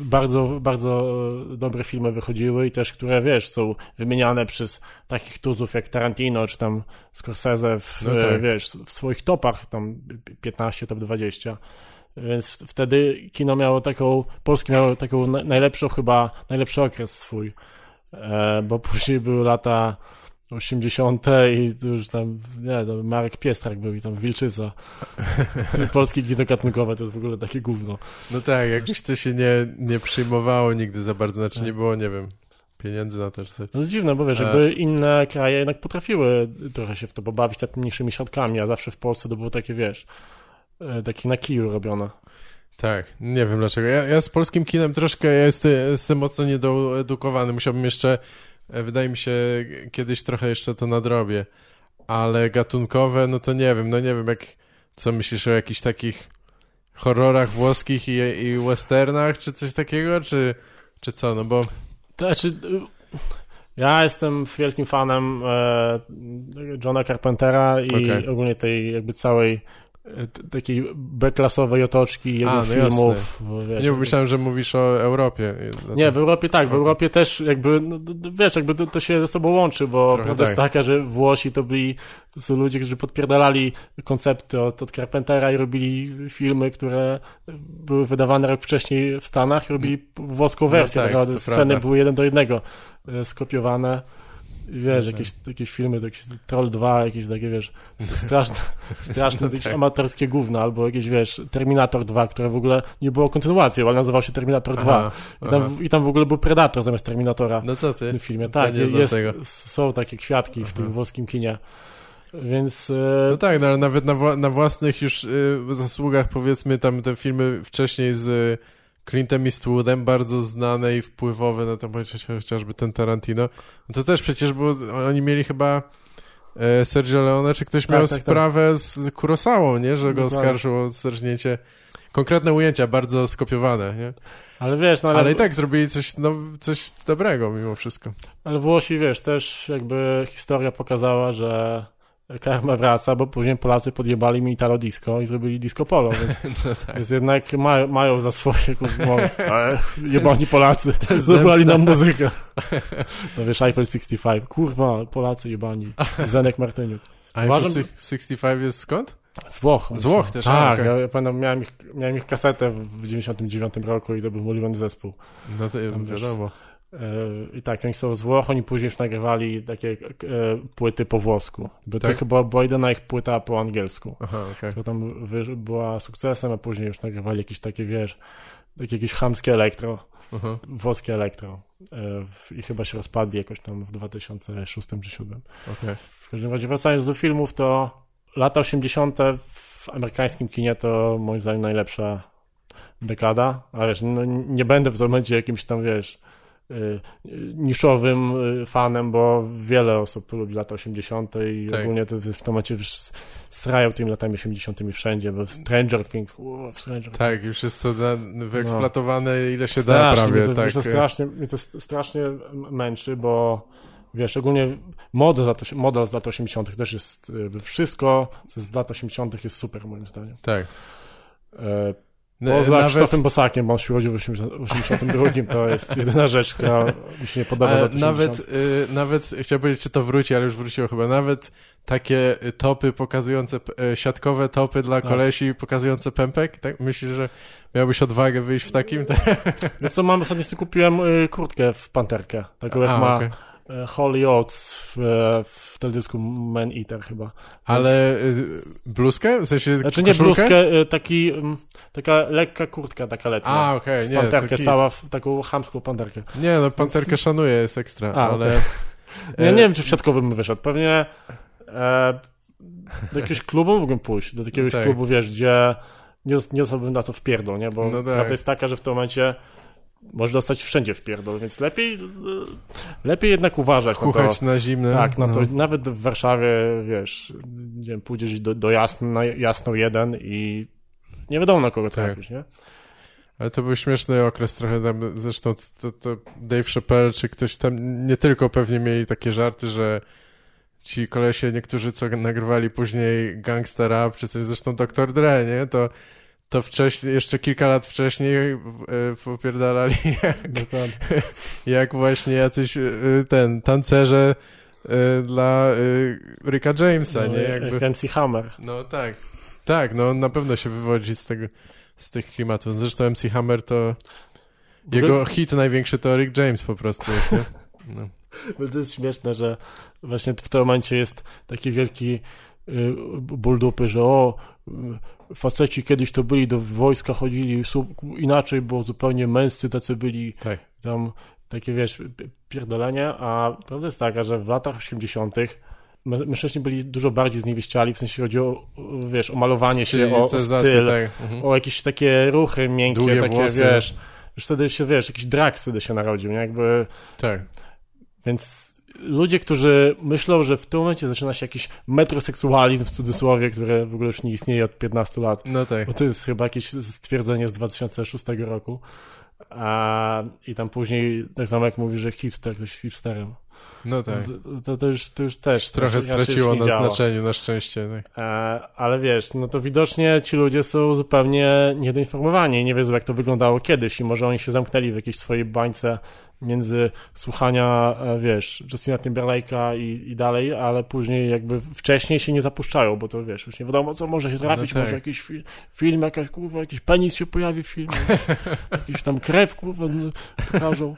bardzo, bardzo dobre filmy wychodziły i też, które, wiesz, są wymieniane przez takich tuzów jak Tarantino, czy tam Scorsese w, No tak. wiesz, w swoich topach, tam 15, top 20. Więc wtedy kino miało taką, polskie miało taką na- najlepszą chyba, najlepszy okres swój, e, bo później były lata 80. i już tam, nie, to Marek Piestrak był i tam Wilczyca. Polskie kino gatunkowe to w ogóle takie gówno. No tak, jakoś to się nie, nie przyjmowało nigdy za bardzo, znaczy Tak. nie było, nie wiem, pieniędzy na to czy coś. No jest dziwne, bo wiesz, E. jakby inne kraje jednak potrafiły trochę się w to pobawić tak mniejszymi środkami, a zawsze w Polsce to było takie, wiesz, e, takie na kiju robione. Tak, nie wiem dlaczego. Ja, ja z polskim kinem troszkę ja jestem, jestem mocno niedoedukowany. Musiałbym jeszcze, wydaje mi się, kiedyś trochę jeszcze to nadrobię. Ale gatunkowe, no to nie wiem, no nie wiem, jak, co myślisz o jakichś takich horrorach włoskich i, i westernach, czy coś takiego, czy, czy co, no bo... To znaczy, ja jestem wielkim fanem e, Johna Carpentera i Okej. ogólnie tej jakby całej e, takiej B-klasowej otoczki jego A, no filmów. Wiesz, Nie, bo myślałem, że mówisz o Europie. nie, w Europie tak, w Okej. Europie też jakby, no, wiesz, jakby to, to się ze sobą łączy, bo Trochę prawda jest tak. taka, że Włosi to byli, to są ludzie, którzy podpierdalali koncepty od, od Carpentera i robili filmy, które były wydawane rok wcześniej w Stanach i robili włoską No wersję, tak, tak, to sceny prawda. były jeden do jednego e, skopiowane. Wiesz, tak. jakieś, jakieś filmy, to jakieś Troll 2, jakieś takie, wiesz, straszne, straszne No jakieś tak. amatorskie gówno, albo jakieś, wiesz, Terminator 2, które w ogóle nie było kontynuacją, ale nazywał się Terminator 2. Aha, I tam, I tam w ogóle był Predator zamiast Terminatora No co w ty? tym filmie. Tak, jest, są takie kwiatki w Aha. tym włoskim kinie. Więc e, No tak, no, ale nawet na, na własnych już y, zasługach, powiedzmy, tam te filmy wcześniej z y, Clintem Eastwoodem, bardzo znane i wpływowe na to, chociaż- chociażby ten Tarantino, no to też przecież było, oni mieli chyba e, Sergio Leone, czy ktoś Tak, miał tak, tak. sprawę z Kurosałą, nie, że go oskarżył o zerżnięcie. Konkretne ujęcia, bardzo skopiowane, nie? ale wiesz, no ale, Ale i tak zrobili coś, no, coś dobrego mimo wszystko. ale Włosi, wiesz, też jakby historia pokazała, że karma wraca, bo później Polacy podjebali mi Italo Disco i zrobili disco polo, więc, No tak. więc jednak ma, mają za swoje, kurwa, jebani Polacy, zabrali nam muzykę. No wiesz, Eiffel 65, kurwa, Polacy jebani, Zenek Martyniuk. Uważam- Uważam... 65 jest skąd? Z Włoch. Z Włoch też, Tak, okej. ja, pamiętam, miałem ich, miałem ich kasetę w 99 roku i to był ulubiony zespół. No to Tam wiesz, wiadomo. E, I tak, oni są z Włoch, oni później już nagrywali takie e, płyty po włosku. Bo Tak? to chyba była jedyna ich płyta po angielsku. Aha. To tam była sukcesem, a później już nagrywali jakieś takie, wiesz, takie jakieś chamskie elektro, Aha. włoskie elektro. E, I chyba się rozpadli jakoś tam w 2006 czy 2007. Okej. W każdym razie wracając do filmów, to lata 80. w amerykańskim kinie to moim zdaniem najlepsza dekada, ale wiesz, no, nie będę w tym momencie jakimś tam, wiesz, niszowym y, fanem, bo wiele osób lubi lata 80. i Tak. ogólnie to w momencie już srają tymi latami 80. wszędzie, bo Stranger Things, uuu, Stranger Tak, już jest to wyeksploatowane ile się da No. Strasznie, prawie, mnie to, tak. Mnie to, strasznie, mnie to st- strasznie męczy, bo wiesz, ogólnie model z lat, model z lat 80. też jest, y, wszystko, co z lat 80. jest super moim zdaniem. Tak. E, Poza Nawet, Krzysztofem Bosakiem, bo on się urodził w 80 82, to jest jedyna rzecz, która mi się nie podoba z ale lat 80. nawet, y, nawet, chciałem powiedzieć, czy to wróci, ale już wróciło chyba, nawet takie y, topy pokazujące, y, siatkowe topy dla Tak. kolesi pokazujące pępek, tak? Myślisz, że miałbyś odwagę wyjść w takim? Wiesz co, mam, ostatnio sobie kupiłem kurtkę w panterkę, taką jak ma okej. Y, Holly Oates w, e, w teledysku Man Eater chyba. Ale y, bluzkę? W sensie Znaczy nie koszulkę? bluzkę, taki, mm, taka lekka kurtka, taka letnia. A, okej, w nie, panterkę, cała, w taką chamską panterkę. Nie, no panterkę szanuję, jest ekstra, A, ale... Ja e, nie wiem, czy w siatkowym bym wyszedł. Pewnie e, do jakiegoś klubu mógłbym pójść. Do jakiegoś Tak. klubu, wiesz, gdzie nie, nie dostałbym na to w pierdol, nie? Bo No tak. prawda jest taka, że w tym momencie możesz dostać wszędzie w pierdol, więc lepiej, lepiej jednak uważać na to. Chuchać na zimne. Tak, na no. to nawet w Warszawie, wiesz, nie wiem, pójdziesz do, do jasno, jasną jeden i nie wiadomo na kogo Tak. trafisz, nie? Ale to był śmieszny okres trochę tam, zresztą to, to Dave Chappelle, czy ktoś tam, nie tylko pewnie mieli takie żarty, że ci kolesie niektórzy, co nagrywali później Gangsta Rap, czy coś, zresztą Dr. Dre, nie, to to wcześniej, jeszcze kilka lat wcześniej e, popierdalali, jak, Dokładnie. jak właśnie jacyś e, ten, tancerze e, dla e, Ricka Jamesa, nie, jakby... Jak MC Hammer. No tak. Tak, no on na pewno się wywodzi z tego, z tych klimatów. Zresztą MC Hammer to jego hit największy to Rick James po prostu jest, nie? No. To jest śmieszne, że właśnie w tym momencie jest taki wielki y, ból dupy, że o, faceci kiedyś to byli do wojska, chodzili inaczej, było zupełnie męscy, tacy byli Tak. tam takie, wiesz, pierdolenia, a prawda jest taka, że w latach 80 mę- mężczyźni byli dużo bardziej zniewieściali, w sensie chodzi o, wiesz, o malowanie się, o, o styl, tak. Mhm. o jakieś takie ruchy miękkie, Długie takie, włosy. wiesz, już wtedy się, wiesz, jakiś drag wtedy się narodził, nie? Jakby Tak. więc ludzie, którzy myślą, że w tym momencie zaczyna się jakiś metroseksualizm w cudzysłowie, który w ogóle już nie istnieje od 15 lat, No tak. bo to jest chyba jakieś stwierdzenie z 2006 roku. A, I tam później, tak samo jak mówi, że hipster, ktoś jest hipsterem. No tak. To, to, już, to już też. Już trochę straciło na działa. znaczeniu, na szczęście. Tak. E, ale wiesz, no to widocznie ci ludzie są zupełnie niedoinformowani i nie wiedzą, jak to wyglądało kiedyś i może oni się zamknęli w jakiejś swojej bańce między słuchania, e, wiesz, Justina Timberlake'a i, i dalej, ale później jakby wcześniej się nie zapuszczają, bo to wiesz, już nie wiadomo, co może się trafić, tak. może jakiś fi- film, jakaś kurwa, jakiś penis się pojawi w filmie, jakiś tam krew, kurwa, pokażą.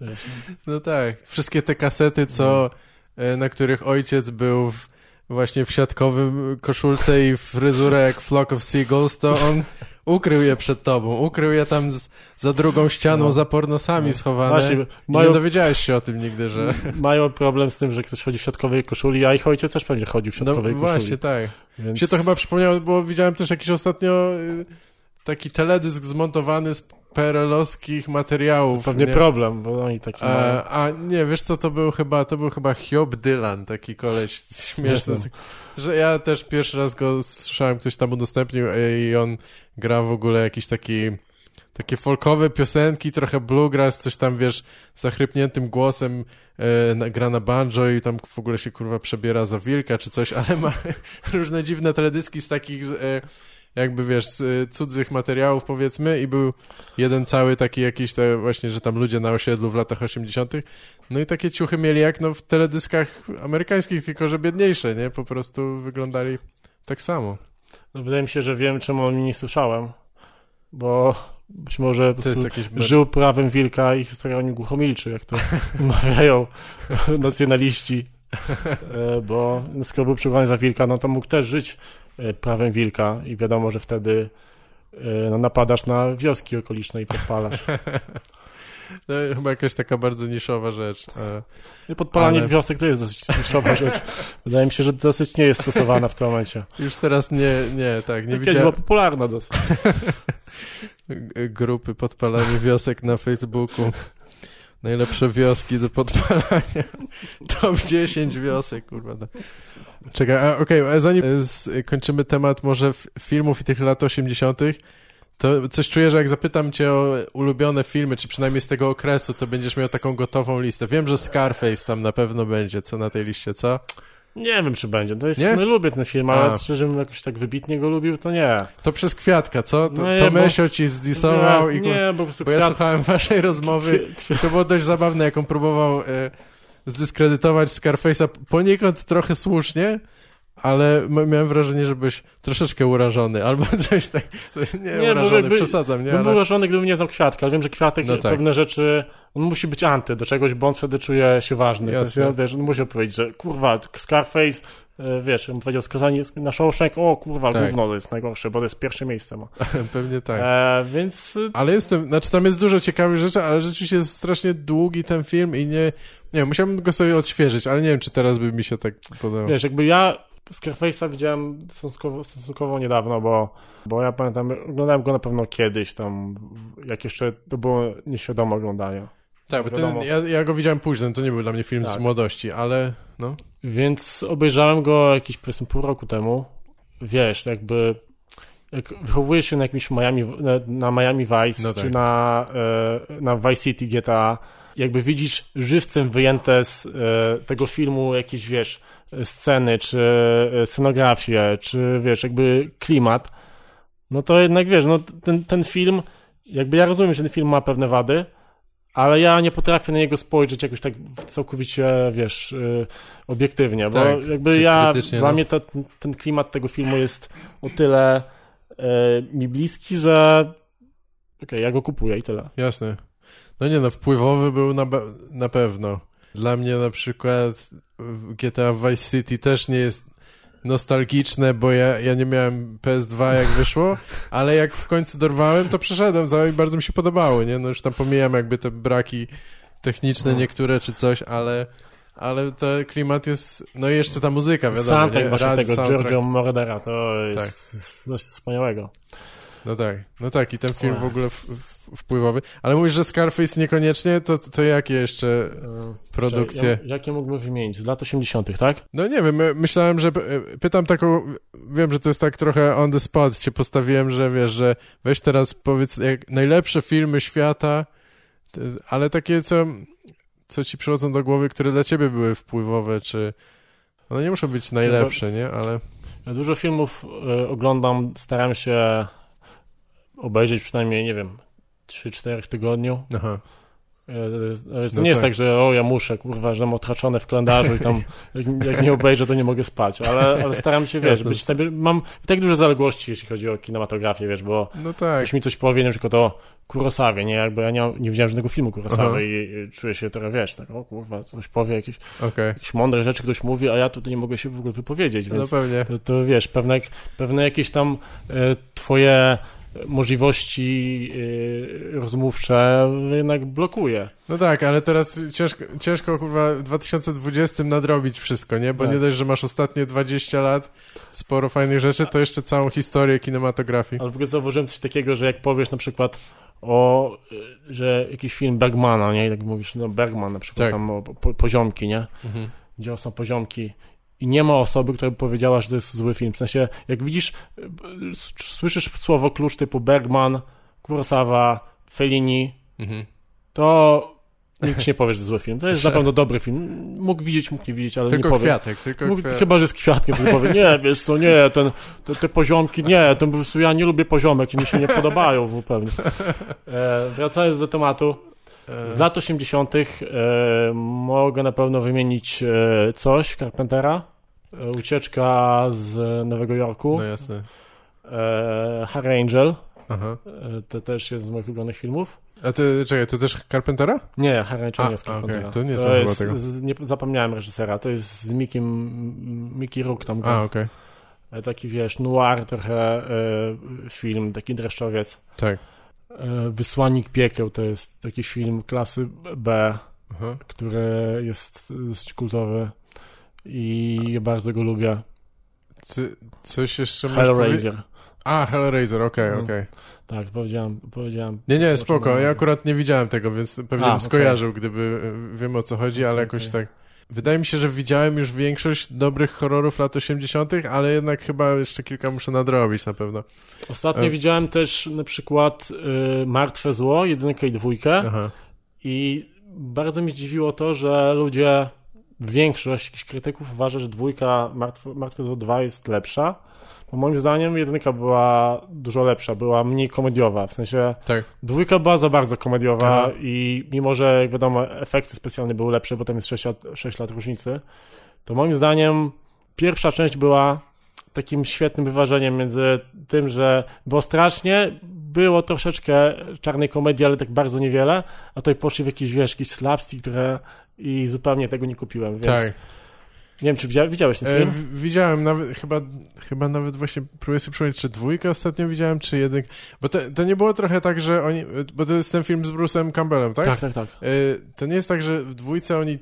Wiesz, No tak. Wszystkie te kasety, co, e, na których ojciec był w, właśnie w siatkowym koszulce i fryzurę jak Flock of Seagulls, to on ukrył je przed tobą. Ukrył je tam z, za drugą ścianą, No. za pornosami schowane. Właśnie, mają, nie dowiedziałeś się o tym nigdy, że... mają problem z tym, że ktoś chodzi w siatkowej koszuli, a ich ojciec też pewnie chodził w No siatkowej koszuli. właśnie, tak. Więc... Się to chyba przypomniało, bo widziałem też jakiś ostatnio y, taki teledysk zmontowany z PRL-owskich materiałów. Pewnie nie? problem, bo oni taki mają. A, nie, wiesz co to był chyba, to był chyba Hiob Dylan, taki koleś śmieszny. Że ja też pierwszy raz go słyszałem, ktoś tam udostępnił e, i on gra w ogóle jakiś taki takie folkowe piosenki, trochę bluegrass, coś tam, wiesz, zachrypniętym głosem e, gra na banjo i tam w ogóle się, kurwa, przebiera za wilka czy coś, ale ma różne dziwne teledyski z takich, e, jakby, wiesz, z e, cudzych materiałów, powiedzmy, i był jeden cały taki jakiś, te właśnie, że tam ludzie na osiedlu w latach 80., no i takie ciuchy mieli jak, no, w teledyskach amerykańskich, tylko że biedniejsze, nie? Po prostu wyglądali tak samo. No, Wydaje mi się, że wiem, czemu o nim nie słyszałem, bo być może żył prawem wilka i historia o nim głucho milczy, jak to mawiają nacjonaliści, E, bo skoro był przywołany za wilka, no to mógł też żyć prawem wilka i wiadomo, że wtedy e, no, napadasz na wioski okoliczne i podpalasz. No, chyba jakaś taka bardzo niszowa rzecz. E, I Podpalanie Ale- wiosek to jest dosyć niszowa rzecz. Wydaje mi się, że dosyć nie jest stosowana w tym momencie. Już teraz nie, nie, tak, nie Kiedyś była widziałem popularna dosyć. grupy podpalanie wiosek na Facebooku. Najlepsze wioski do podpalania. Top 10 wiosek, kurwa. No. Czekaj, a, okej, a zanim e, z, kończymy temat może filmów i tych lat 80., to coś czuję, że jak zapytam cię o ulubione filmy, czy przynajmniej z tego okresu, to będziesz miał taką gotową listę. Wiem, że Scarface tam na pewno będzie, co na tej liście, co? Nie wiem, czy będzie. To jest, Nie? no lubię ten film, ale A. szczerze bym jakoś tak wybitnie go lubił, to nie. To przez Kwiatka, co? To, No nie, to Mesio ci zdisował nie, i... nie, bo po prostu Bo ja kwiat, słuchałem waszej rozmowy kwi- to było dość zabawne, jak on próbował e, zdyskredytować Scarface'a poniekąd trochę słusznie, ale miałem wrażenie, że byłeś troszeczkę urażony, albo coś tak, coś, nie, Nie, urażony, jakby- przesadzam, nie, Bym był ale... urażony, gdybym nie znał Kwiatka, ale wiem, że Kwiatek No tak. pewne rzeczy, on musi być anty do czegoś, bo on wtedy czuje się ważny. Jasne. Wiesz, on musi powiedzieć, że kurwa, Scarface, e, wiesz, on powiedział skazanie na Shawshank, o kurwa, Tak. gówno to jest najgorsze, bo to jest pierwsze miejsce ma. Pewnie tak. E, więc e, Ale jestem, znaczy tam jest dużo ciekawych rzeczy, ale rzeczywiście jest strasznie długi ten film i nie, nie wiem, musiałbym go sobie odświeżyć, ale nie wiem, czy teraz by mi się tak podobał. wiesz, jakby ja Scarface'a widziałem stosunkowo, stosunkowo niedawno, bo, bo ja pamiętam, oglądałem go na pewno kiedyś tam, jak jeszcze to było nieświadome oglądanie. tak, bo ten, ja, ja go widziałem późno, to nie był dla mnie film z Tak. młodości, ale no, Więc obejrzałem go jakieś powiedzmy pół roku temu. Wiesz, jakby jak wychowujesz się na jakimś Miami, na, na Miami Vice, No czy tak. na, e, na Vice City GTA, jakby widzisz żywcem wyjęte z e, tego filmu jakieś, wiesz, sceny, czy e, scenografię, czy wiesz, jakby klimat, no to jednak wiesz, no ten, ten film, jakby ja rozumiem, że ten film ma pewne wady, ale ja nie potrafię na niego spojrzeć jakoś tak całkowicie, wiesz, y, obiektywnie, bo Tak, jakby ja, krytycznie, dla no. mnie to, ten klimat tego filmu jest o tyle mi bliski, że okej, ja go kupuję i tyle. Jasne. No nie no, wpływowy był na, na pewno. Dla mnie na przykład GTA Vice City też nie jest nostalgiczne, bo ja, ja nie miałem PS2 jak wyszło, ale jak w końcu dorwałem, to przeszedłem za i bardzo mi się podobało, nie? No już tam pomijam jakby te braki techniczne No. niektóre czy coś, ale ale ten klimat jest, no i jeszcze ta muzyka, wiadomo, Soundtrack nie? właśnie Rad- tego soundtrack. Giorgio Moroder'a to Tak. jest coś wspaniałego. No tak, no tak i ten film w ogóle wpływowy. Ale mówisz, że Scarface niekoniecznie, to, to jakie jeszcze Y, produkcje? Ja, jakie mógłbym wymienić? Z lat 80., tak? No nie wiem, my- myślałem, że e, pytam taką, wiem, że to jest tak trochę on the spot, cię postawiłem, że wiesz, że weź teraz powiedz jak najlepsze filmy świata, ale takie co, co ci przychodzą do głowy, które dla ciebie były wpływowe, czy... One nie muszą być najlepsze, nie? Ale... Ja dużo filmów oglądam, staram się obejrzeć przynajmniej, nie wiem, 3-4 w tygodniu. Aha. E, To, jest, to No nie jest tak. tak, że o, ja muszę, kurwa, że mam odhaczone w kalendarzu i tam jak, jak nie obejrzę, to nie mogę spać, ale, ale staram się, wiesz, Jasne. być sobie, mam tak duże zaległości, jeśli chodzi o kinematografię, wiesz, bo No tak. ktoś mi coś powie, na przykład o Kurosawie, nie, jakby ja nie, nie widziałem żadnego filmu. Kurosawy i, i czuję się trochę, wiesz, tak, o kurwa, coś powie, jakieś, Okej. jakieś mądre rzeczy ktoś mówi, a ja tutaj nie mogę się w ogóle wypowiedzieć, więc No pewnie. to, to wiesz, pewne, pewne jakieś tam e, twoje możliwości e, rozmówcze jednak blokuje. No tak, ale teraz ciężko, ciężko kurwa w 2020 nadrobić wszystko, nie? Bo Tak. nie dość, że masz ostatnie 20 lat, sporo fajnych rzeczy, to jeszcze całą historię kinematografii. Ale w ogóle zauważyłem coś takiego, że jak powiesz na przykład o, y, że jakiś film Bergmana, nie? Jak mówisz, no Bergman na przykład Tak. tam o po, poziomki, nie? Mhm. Gdzie są poziomki i nie ma osoby, która by powiedziała, że to jest zły film. W sensie, jak widzisz, słyszysz słowo klucz typu Bergman, Kurosawa, Fellini, Mhm. to nikt nie powie, że to zły film. To jest na pewno dobry film. Mógł widzieć, mógł nie widzieć, ale Tylko nie powie. kwiatek, tylko Mógł, kwiatek. chyba, że z kwiatkiem wtedy powie, nie, wiesz co, nie, ten, te, te poziomki, nie, to ja nie lubię poziomek i mi się nie podobają zupełnie. E, wracając do tematu, z lat 80. E, mogę na pewno wymienić e, coś Carpentera, e, Ucieczka z Nowego Jorku, No jasne. e, Harry Angel, Aha. e, to też jest z moich ulubionych filmów. A ty, czekaj, to też Carpentera? Nie, Harry Angel nie jest Carpentera. to nie chyba jest, tego. Z, nie, zapomniałem reżysera, to jest z Mickiem, Mickey Rook tam. A, okej. E, Taki, wiesz, noir trochę e, film, taki dreszczowiec. Tak. E, Wysłannik piekieł to jest taki film klasy B, Aha. który jest dosyć kultowy i bardzo go lubię. Ty, coś jeszcze? Hellraiser. A, Hellraiser, okej, No. okej. Tak, powiedziałem, powiedziałem. Nie, nie, spoko. Ja akurat nie widziałem tego, więc pewnie A, bym skojarzył, gdyby e, wiem o co chodzi, ale jakoś tak. Wydaje mi się, że widziałem już większość dobrych horrorów lat 80., ale jednak chyba jeszcze kilka muszę nadrobić na pewno. Ostatnio E. widziałem też na przykład y, Martwe Zło, jedynkę i dwójkę Aha. i bardzo mi zdziwiło to, że ludzie, większość krytyków uważa, że dwójka Zło 2 jest lepsza. Bo moim zdaniem jedynka była dużo lepsza, była mniej komediowa, w sensie Tak. Dwójka była za bardzo komediowa Aha. i mimo, że jak wiadomo efekty specjalne były lepsze, bo tam jest 6 lat, 6 lat różnicy, to moim zdaniem pierwsza część była takim świetnym wyważeniem między tym, że było strasznie, było troszeczkę czarnej komedii, ale tak bardzo niewiele, a tutaj poszli w jakiś, wiesz, jakiś slapstick, które i zupełnie tego nie kupiłem, więc Tak. nie wiem, czy widziałeś, widziałeś ten E, film? w- widziałem nawet, chyba, chyba nawet właśnie próbuję sobie przypomnieć, czy dwójkę ostatnio widziałem, czy jedynkę. Bo to, to nie było trochę tak, że oni, bo to jest ten film z Bruce'em Campbellem, tak? tak, tak, tak. E, to nie jest tak, że w dwójce oni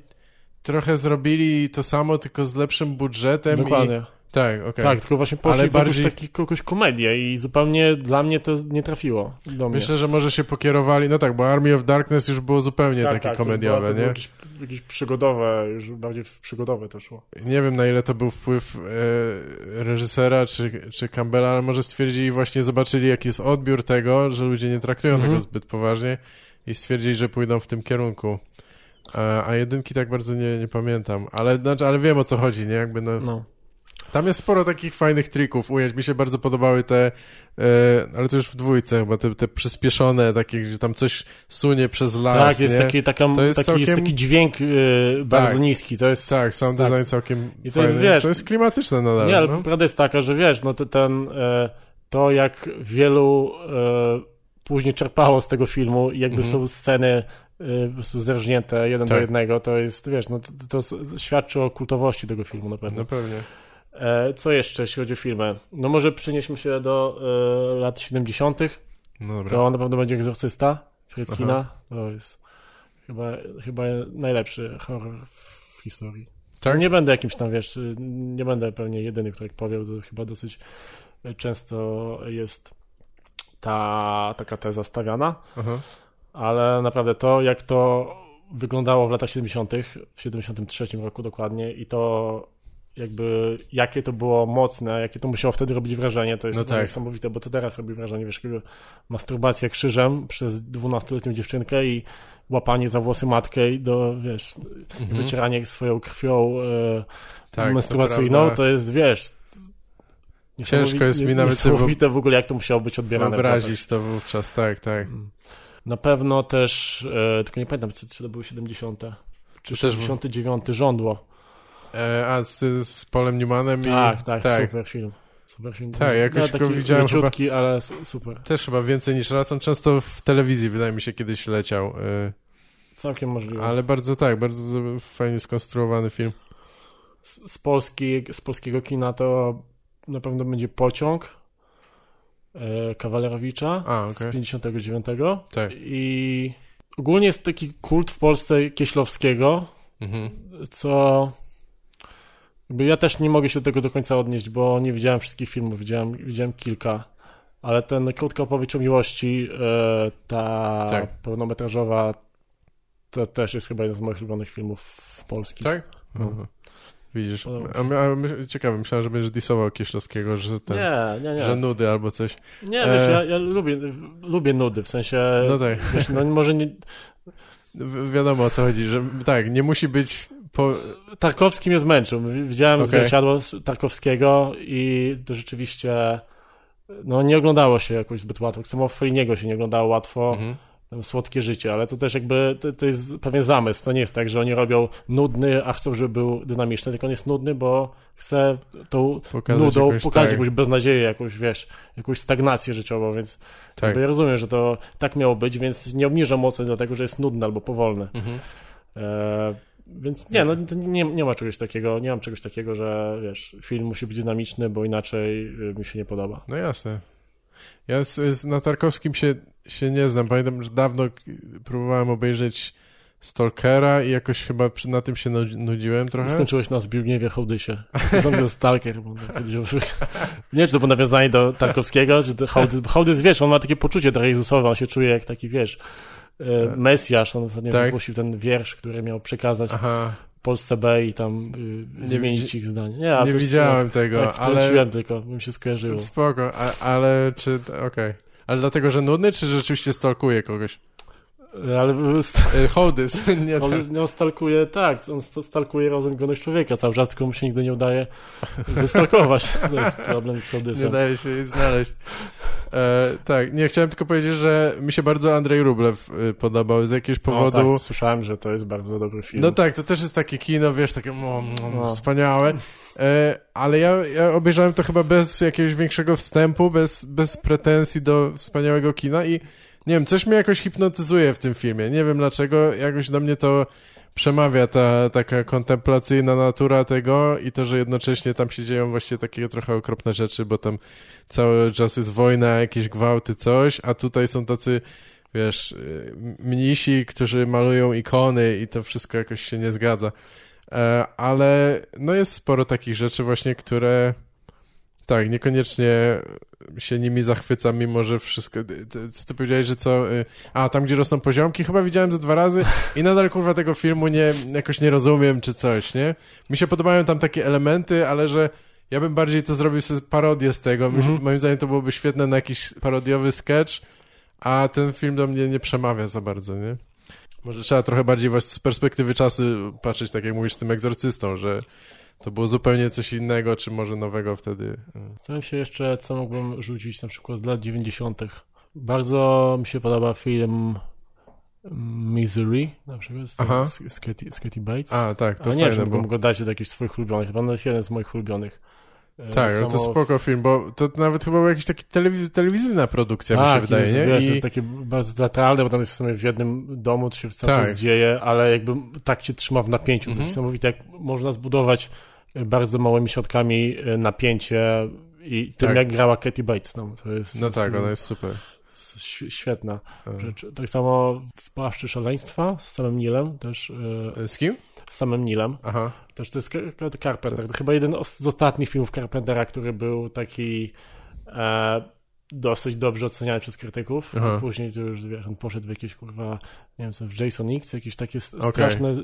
trochę zrobili to samo, tylko z lepszym budżetem. Dokładnie. I... Tak, okej. Tak, tylko właśnie poszli Ale bardziej- taki, jakąś komedię i zupełnie dla mnie to nie trafiło do mnie. Myślę, że może się pokierowali, no tak, bo Army of Darkness już było zupełnie takie Tak, to komediowe, było- to nie? Jakieś, jakieś przygodowe, już bardziej przygodowe to szło. Nie wiem, na ile to był wpływ e, reżysera czy, czy Campbella, ale może stwierdzili, właśnie zobaczyli, jaki jest odbiór tego, że ludzie nie traktują Mhm. tego zbyt poważnie i stwierdzili, że pójdą w tym kierunku. A, a jedynki tak bardzo nie, nie pamiętam, ale, znaczy, ale wiem o co chodzi, nie? Jakby no, No. Tam jest sporo takich fajnych trików, ujęć. Mi się bardzo podobały te, e, ale to już w dwójce chyba, te, te przyspieszone, takie, gdzie tam coś sunie przez las, tak, jest nie? taki, taka, jest taki, jest całkiem- taki dźwięk y, bardzo Tak. niski. To jest, Tak, sound tak. design całkiem I to fajny. jest, wiesz, to jest klimatyczne nadal, Nie, ale no. prawda jest taka, że wiesz, no to ten, e, to jak wielu e, później czerpało z tego filmu i jakby Mhm. są sceny e, po zerżnięte jeden do Tak. jednego, to jest, wiesz, no to, to świadczy o kultowości tego filmu na pewno. No pewnie. E, co jeszcze, jeśli chodzi o filmy? No może przenieśmy się do e, lat 70. No. To na pewno będzie Egzorcysta Friedkina. To jest chyba, chyba najlepszy horror w historii. Tak? Nie będę jakimś tam, wiesz, nie będę pewnie jedyny, który powie, to chyba dosyć często jest ta taka teza stawiana, Aha. ale naprawdę to, jak to wyglądało w latach 70., w 73 roku dokładnie i to jakby, jakie to było mocne, jakie to musiało wtedy robić wrażenie, to jest No tak. niesamowite, bo to teraz robi wrażenie, wiesz, masturbacja krzyżem przez 12-letnią dziewczynkę i łapanie za włosy matkę i do, wiesz, Mhm. wycieranie swoją krwią e, Tak, to menstruacyjną, prawda. to, jest, wiesz... Ciężko jest mi nawet sobie Niesamowite w ogóle, jak to musiało być odbierane. Wyobrazić to wówczas, tak, tak. Na pewno też, e, tylko nie pamiętam, czy, czy to były 70. Czy To też w- 69. Żądło. E, a z, z Polem Newmanem Tak, i... tak, tak. super film. Super film. Tak, jakoś taki go widziałem chyba- ale su- super. Też chyba więcej niż raz. On często w telewizji, wydaje mi się, kiedyś leciał. e, Całkiem możliwe. Ale bardzo tak, bardzo fajnie skonstruowany film. Z, z, Polski, z polskiego kina to na pewno będzie Pociąg e, Kawalerowicza A, z okej. 59. Tak. I ogólnie jest taki kult w Polsce Kieślowskiego, Mhm. co ja też nie mogę się do tego do końca odnieść, bo nie widziałem wszystkich filmów, widziałem, widziałem kilka, ale ten krótka opowieść o miłości, e, ta Tak. pełnometrażowa, to też jest chyba jeden z moich ulubionych filmów polskich. Tak? No. Mhm. Widzisz. A, my- a, my- ciekawe, myślałem, że będziesz disował Kieślowskiego, że ten... Nie, nie, nie. Że nudy albo coś. Nie, E. wiesz, ja, ja lubię, lubię nudy, w sensie, No tak. wiesz, no może nie, Wi- wiadomo o co chodzi, że tak, nie musi być po... Tarkowski mnie zmęczył. Widziałem Okej. zwierciadło Tarkowskiego i to rzeczywiście no nie oglądało się jakoś zbyt łatwo. Samo Feliniego się nie oglądało łatwo. Mhm. Tam Słodkie życie, ale to też jakby to, to jest pewien zamysł. To nie jest tak, że oni robią nudny, a chcą, żeby był dynamiczny, tylko on jest nudny, bo chce tą Pokazać nudą jakąś, pokazać tak, jakąś beznadzieję, jakąś, wiesz, jakąś stagnację życiową, więc tak. ja rozumiem, że to tak miało być, więc nie obniżam ocen dlatego, że jest nudny albo powolny. Mhm. E, więc nie, no nie, nie ma czegoś takiego, nie mam czegoś takiego, że wiesz, film musi być dynamiczny, bo inaczej y, mi się nie podoba. No jasne. Ja z, z, na Tarkowskim się, się nie znam. Pamiętam, że dawno próbowałem obejrzeć Stalkera i jakoś chyba przy, na tym się nu- nudziłem trochę. Skończyłeś na Zbigniewie Hołdysie. Znam Stalker. bo kiedyś- Nie czy to było nawiązanie do Tarkowskiego, czy Hołdys, Hołdys, wiesz, on ma takie poczucie trochę Jezusowe, on się czuje jak taki, wiesz, Mesjasz, on ostatnio Tak. wygłosił ten wiersz, który miał przekazać Aha, Polsce B i tam y, zmienić ich zdanie. Nie, nie to widziałem tego, Tak, ale... tylko, mi się skojarzyło. Spoko, a, ale czy... Okej. Ale dlatego, że nudny, czy rzeczywiście stalkuje kogoś? Ale Y, Hołdys, nie On, tak. on stalkuje, tak, on st- stalkuje rozumność człowieka cały czas, tylko mu się nigdy nie udaje wystalkować. To jest problem z Nie Hołdysem. daje się jej znaleźć. E, tak, nie, chciałem tylko powiedzieć, że mi się bardzo Andrzej Rublew y, podobał z jakiegoś powodu. No, tak, słyszałem, że to jest bardzo dobry film. No tak, to też jest takie kino, wiesz, takie no, no, No. wspaniałe, e, ale ja, ja obejrzałem to chyba bez jakiegoś większego wstępu, bez, bez pretensji do wspaniałego kina i nie wiem, coś mnie jakoś hipnotyzuje w tym filmie. Nie wiem dlaczego, jakoś do mnie to przemawia ta taka kontemplacyjna natura tego i to, że jednocześnie tam się dzieją właśnie takie trochę okropne rzeczy, bo tam cały czas jest wojna, jakieś gwałty, coś, a tutaj są tacy wiesz, y, mnisi, którzy malują ikony i to wszystko jakoś się nie zgadza. E, Ale no jest sporo takich rzeczy właśnie, które tak, niekoniecznie się nimi zachwycam, mimo że wszystko... Co ty powiedziałeś, że co... y, A, tam gdzie rosną poziomki, chyba widziałem ze dwa razy i nadal kurwa tego filmu nie, jakoś nie rozumiem czy coś, nie? Mi się podobają tam takie elementy, ale że ja bym bardziej to zrobił sobie parodię z tego. Mhm. Moim zdaniem to byłoby świetne na jakiś parodiowy sketch, a ten film do mnie nie przemawia za bardzo, nie? Może trzeba trochę bardziej właśnie z perspektywy czasu patrzeć, tak jak mówisz z tym egzorcystą, że to było zupełnie coś innego, czy może nowego wtedy. Zastanawiam się jeszcze, co mógłbym rzucić na przykład z lat 90. Bardzo mi się podoba film Misery, na przykład z, Aha. z, z, Katy, z Katy Bates. A, tak, to nie fajne mógłbym go dać do jakichś swoich ulubionych. On jest jeden z moich ulubionych. E, Tak, to samo- spoko film, bo to nawet chyba był jakiś taki telewiz- telewizyjna produkcja, mi się tak, wydaje, jest, nie? Wiesz, I... jest takie bardzo teatralne, bo tam jest w sumie w jednym domu, to się cały Tak. dzieje, ale jakby tak cię trzyma w napięciu. To Mhm. jest niesamowite, jak można zbudować bardzo małymi środkami e, napięcie i tym, Tak. jak grała Katy Bates. No, to jest, No tak, ona jest super. świetna E, rzecz. Tak samo w Paszczy Szaleństwa z samym Nilem, też e, Z kim? z samym Nilem. Aha, Też to jest Car- Car- Carpenter. To chyba jeden z ostatnich filmów Carpentera, który był taki e, dosyć dobrze oceniany przez krytyków. Aha. A później to już, wiesz, on poszedł w jakieś, kurwa, nie wiem co, w Jason X, jakieś takie straszne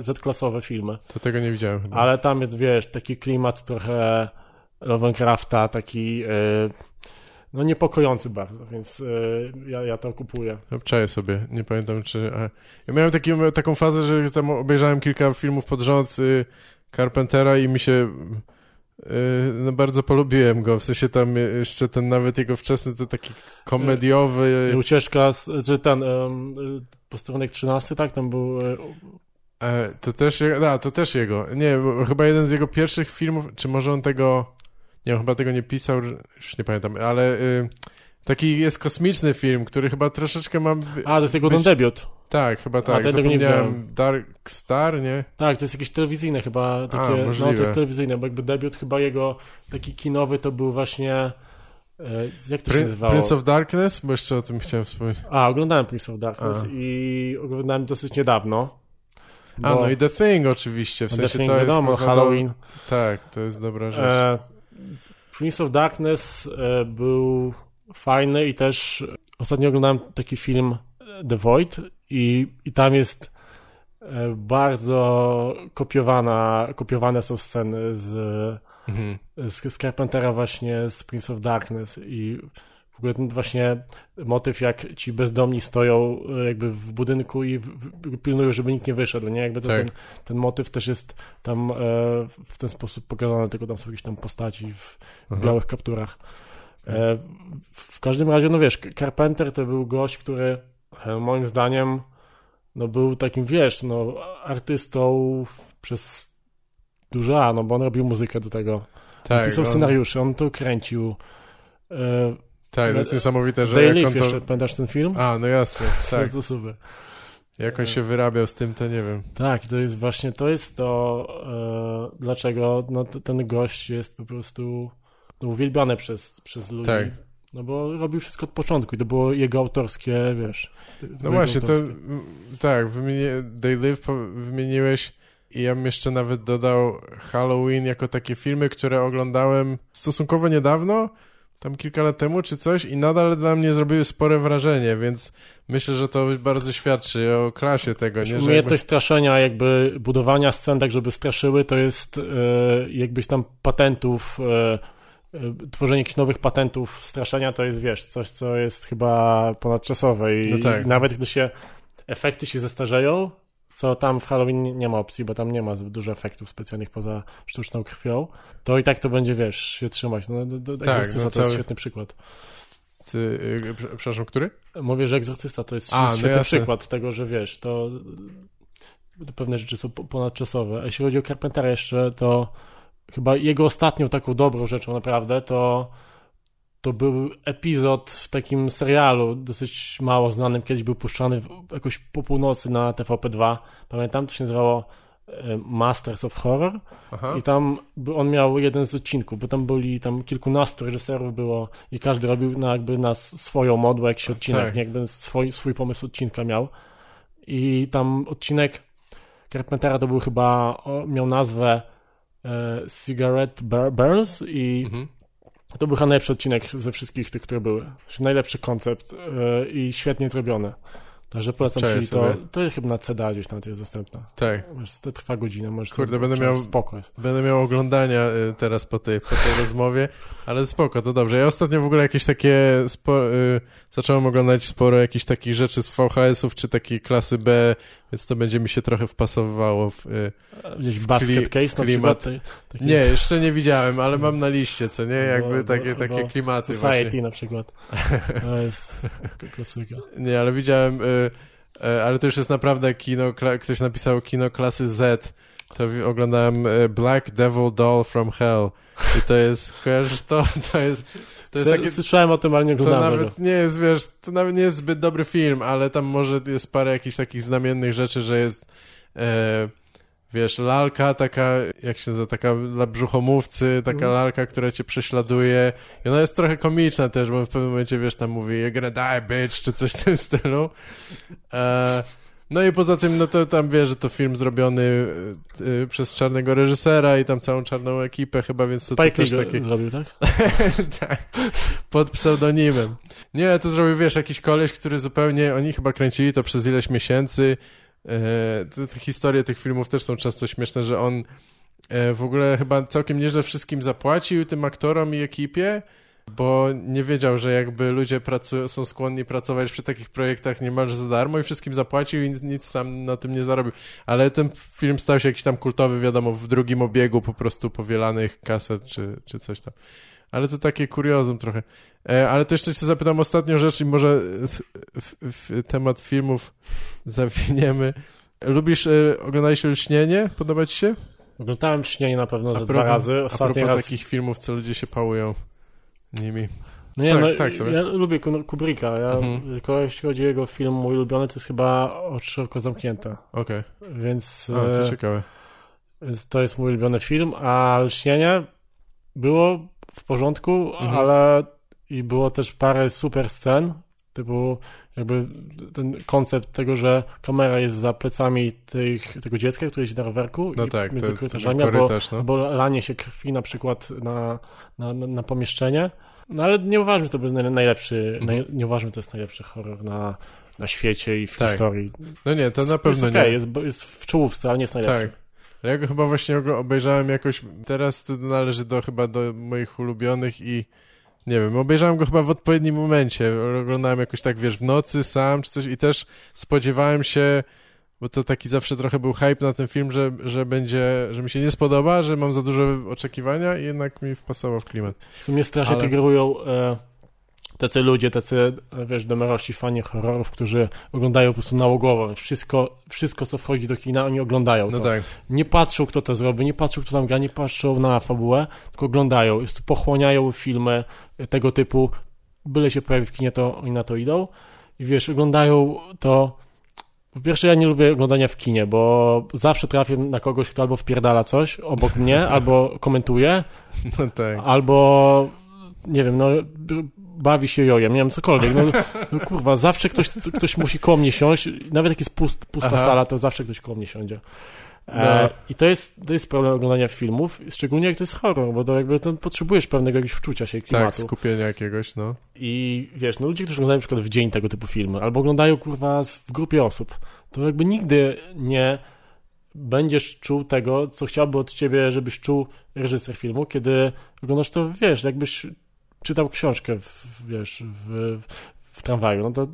Z-klasowe filmy. to tego nie widziałem chyba. Ale tam jest, wiesz, taki klimat trochę Lovecrafta, taki e, no niepokojący bardzo, więc y, ja, ja to kupuję. Obczaję sobie, nie pamiętam czy... A, ja miałem taki, taką fazę, że tam obejrzałem kilka filmów pod rząd y, Carpentera i mi się... y, No bardzo polubiłem go, w sensie tam jeszcze ten nawet jego wczesny to taki komediowy... Y, Ucieczka, z, czy ten um, posterunek 13, tak? Tam był... y, E, to też, a, to też jego. Nie, bo chyba jeden z jego pierwszych filmów, czy może on tego, nie wiem, chyba tego nie pisał, już nie pamiętam, ale y, taki jest kosmiczny film, który chyba troszeczkę ma... A, to jest jego Być- debiut. Tak, chyba tak, nie zapomniałem. Dark Star, nie? Tak, to jest jakieś telewizyjne chyba. Takie, no możliwe. to jest telewizyjne, bo jakby debiut chyba jego taki kinowy to był właśnie... e, Jak to się Prin- nazywało? Prince of Darkness? Bo jeszcze o tym chciałem wspomnieć. A, oglądałem Prince of Darkness A. i oglądałem dosyć niedawno. A, bo- no i The Thing oczywiście, w The sensie Thing, to jest... wiadomo, Halloween. Tak, to jest dobra rzecz. E, Prince of Darkness e, był fajny i też ostatnio oglądałem taki film The Void i, i tam jest e, bardzo kopiowana, kopiowane są sceny z, Mhm. z, z Carpentera właśnie z Prince of Darkness i w ogóle ten właśnie motyw, jak ci bezdomni stoją e, jakby w budynku i pilnują, żeby nikt nie wyszedł, nie? Jakby to Tak. ten, ten motyw też jest tam e, w ten sposób pokazany, tylko tam są jakieś tam postaci w Aha. białych kapturach. Tak. W każdym razie, no wiesz, Carpenter to był gość, który moim zdaniem no był takim, wiesz, no artystą przez duże A, no bo on robił muzykę do tego. Tak, Pisał on, scenariusze, on to kręcił. E, tak, to jest niesamowite, że Day jak on to... jeszcze, pamiętasz ten film? A, no jasne, tak. To super. Jak on się wyrabiał z tym, to nie wiem. Tak, to jest właśnie, to jest to, e, dlaczego no, ten gość jest po prostu no, uwielbiany przez, przez ludzi. Tak. No bo robił wszystko od początku i to było jego autorskie, wiesz. to No właśnie, to autorskie. m, tak, wymienię, They Live wymieniłeś i ja bym jeszcze nawet dodał Halloween jako takie filmy, które oglądałem stosunkowo niedawno, tam kilka lat temu czy coś i nadal dla mnie zrobiły spore wrażenie, więc myślę, że to bardzo świadczy o klasie tego, nie? Że jakby... Umiejętność straszenia, jakby budowania scen tak, żeby straszyły, to jest e, jakbyś tam patentów, e, tworzenie jakichś nowych patentów straszenia, to jest, wiesz, coś, co jest chyba ponadczasowe i, No tak. i nawet gdy się efekty się zestarzeją, co tam w Halloween nie- ma opcji, bo tam nie ma zbyt dużo efektów specjalnych poza sztuczną krwią, to i tak to będzie, wiesz, się trzymać. No, do, do, Tak, no to jest cały- świetny przykład. Y, prze- przepraszam, który? Mówię, że Egzorcysta to jest A, no świetny jasne. przykład tego, że wiesz, to pewne rzeczy są po- ponadczasowe. A jeśli chodzi o Carpentera jeszcze, to chyba jego ostatnią taką dobrą rzeczą naprawdę to to był epizod w takim serialu dosyć mało znanym, kiedyś był puszczany w, jakoś po północy na TVP2. Pamiętam, to się nazywało e, Masters of Horror Aha. i tam on miał jeden z odcinków, bo tam byli tam kilkunastu reżyserów było i każdy robił na, jakby na swoją modłę jakiś odcinek, Tak. nie? jakby swój, swój pomysł odcinka miał. I tam odcinek Carpentera to był chyba, miał nazwę e, Cigarette Bur- Burns i Mhm. to był chyba najlepszy odcinek ze wszystkich tych, które były. Najlepszy koncept e, i świetnie zrobiony. Także polecam Cześć ci to. To jest chyba na CDA gdzieś tam jest dostępna. Tak. To trwa godzinę, możesz Kurde, sobie będę miał-. Będę miał oglądania y, teraz po tej, po tej rozmowie, ale spoko, to dobrze. Ja ostatnio w ogóle jakieś takie, spo, y, zacząłem oglądać sporo jakichś takich rzeczy z VHS-ów, czy takiej klasy B, więc to będzie mi się trochę wpasowywało w... Y, Gdzieś w basket case na przykład. tej- taki- nie, jeszcze nie widziałem, ale mam na liście, co nie? Jakby Albo- takie, albo takie klimaty Society właśnie. na przykład. To jest klasyka. Nie, ale widziałem, y, y, ale to już jest naprawdę kino, ktoś napisał kino klasy Z, to oglądałem Black Devil Doll from Hell i to jest, kojarzysz to? To jest, to jest takie... Słyszałem o tym, ale nie To oglądałem tego. nawet nie jest, wiesz, to nawet nie jest zbyt dobry film, ale tam może jest parę jakichś takich znamiennych rzeczy, że jest e, wiesz, lalka taka, jak się nazywa, taka dla brzuchomówcy, taka Mhm. lalka, która cię prześladuje i ona jest trochę komiczna też, bo w pewnym momencie, wiesz, tam mówi you're gonna die, bitch, czy coś w tym stylu. E, no i poza tym, no to tam wiesz, że to film zrobiony y, przez czarnego reżysera i tam całą czarną ekipę chyba, więc to, to Spike też Lee takie... zrobił, tak? tak, pod pseudonimem. Nie, to zrobił, wiesz, jakiś koleś, który zupełnie, oni chyba kręcili to przez ileś miesięcy. E, te, te historie tych filmów też są często śmieszne, że on e, w ogóle chyba całkiem nieźle wszystkim zapłacił, tym aktorom i ekipie bo nie wiedział, że jakby ludzie są skłonni pracować przy takich projektach niemalże za darmo i wszystkim zapłacił i nic sam na tym nie zarobił. Ale ten film stał się jakiś tam kultowy, wiadomo, w drugim obiegu po prostu powielanych kaset czy, czy coś tam. Ale to takie kuriozum trochę. E, ale to jeszcze cię zapytam ostatnią rzecz i może w, w temat filmów zawiniemy. Lubisz, e, oglądałeś Lśnienie? Podoba ci się? Oglądałem Śnienie na pewno ze dwa razy. Ostatni a propos raz... takich filmów, co ludzie się pałują nimi. No nie, tak, no, tak sobie. ja lubię Kubricka. Ja, mhm. Tylko jeśli chodzi o jego film, mój ulubiony to jest chyba Oczy szeroko zamknięte. Okej. Okay. Więc... A, to e, ciekawe. Więc to jest mój ulubiony film, a Lśnienie było w porządku, mhm. ale i było też parę super scen, typu jakby ten koncept tego, że kamera jest za plecami tych, tego dziecka, które jeździ na rowerku no i tak, między to, korytarzami, albo, no. albo lanie się krwi na przykład na, na, na, na pomieszczenie. No ale nie uważam, że to jest najlepszy, mhm. naj, nie uważam, że to jest najlepszy horror na, na świecie i w tak. historii. No nie, to na pewno jest okay, nie. Jest, jest w czołówce, ale nie jest najlepszy. Tak. Ja go chyba właśnie obejrzałem jakoś, teraz to należy do chyba do moich ulubionych i nie wiem, obejrzałem go chyba w odpowiednim momencie. Oglądałem jakoś tak, wiesz, w nocy sam czy coś i też spodziewałem się, bo to taki zawsze trochę był hype na ten film, że, że będzie, że mi się nie spodoba, że mam za duże oczekiwania i jednak mi wpasował w klimat. W sumie strasznie Ale... e, tacy ludzie, tacy, wiesz, domerości fani horrorów, którzy oglądają po prostu nałogowo. Wszystko, wszystko, co wchodzi do kina, oni oglądają no to. Tak. Nie patrzą, kto to zrobi, nie patrzą, kto tam gra, nie patrzą na fabułę, tylko oglądają. Jest, pochłaniają filmy tego typu. Byle się pojawi w kinie, to oni na to idą. I wiesz, oglądają to... Po pierwsze, ja nie lubię oglądania w kinie, bo zawsze trafię na kogoś, kto albo wpierdala coś obok mnie, albo komentuje, no tak. albo nie wiem, no bawi się jojem, nie wiem, cokolwiek. No, no kurwa, zawsze ktoś, ktoś musi koło mnie siąść, nawet jak jest pust, pusta Aha. sala, to zawsze ktoś koło mnie siądzie. E, no. I to jest, to jest problem oglądania filmów, szczególnie jak to jest horror, bo to jakby to potrzebujesz pewnego jakiegoś wczucia się klimatu. Tak, skupienia jakiegoś, no. I wiesz, no ludzie, którzy oglądają na przykład w dzień tego typu filmy, albo oglądają kurwa w grupie osób, to jakby nigdy nie będziesz czuł tego, co chciałby od ciebie, żebyś czuł reżyser filmu, kiedy oglądasz to, wiesz, jakbyś czytał książkę, w, wiesz, w, w tramwaju, no to,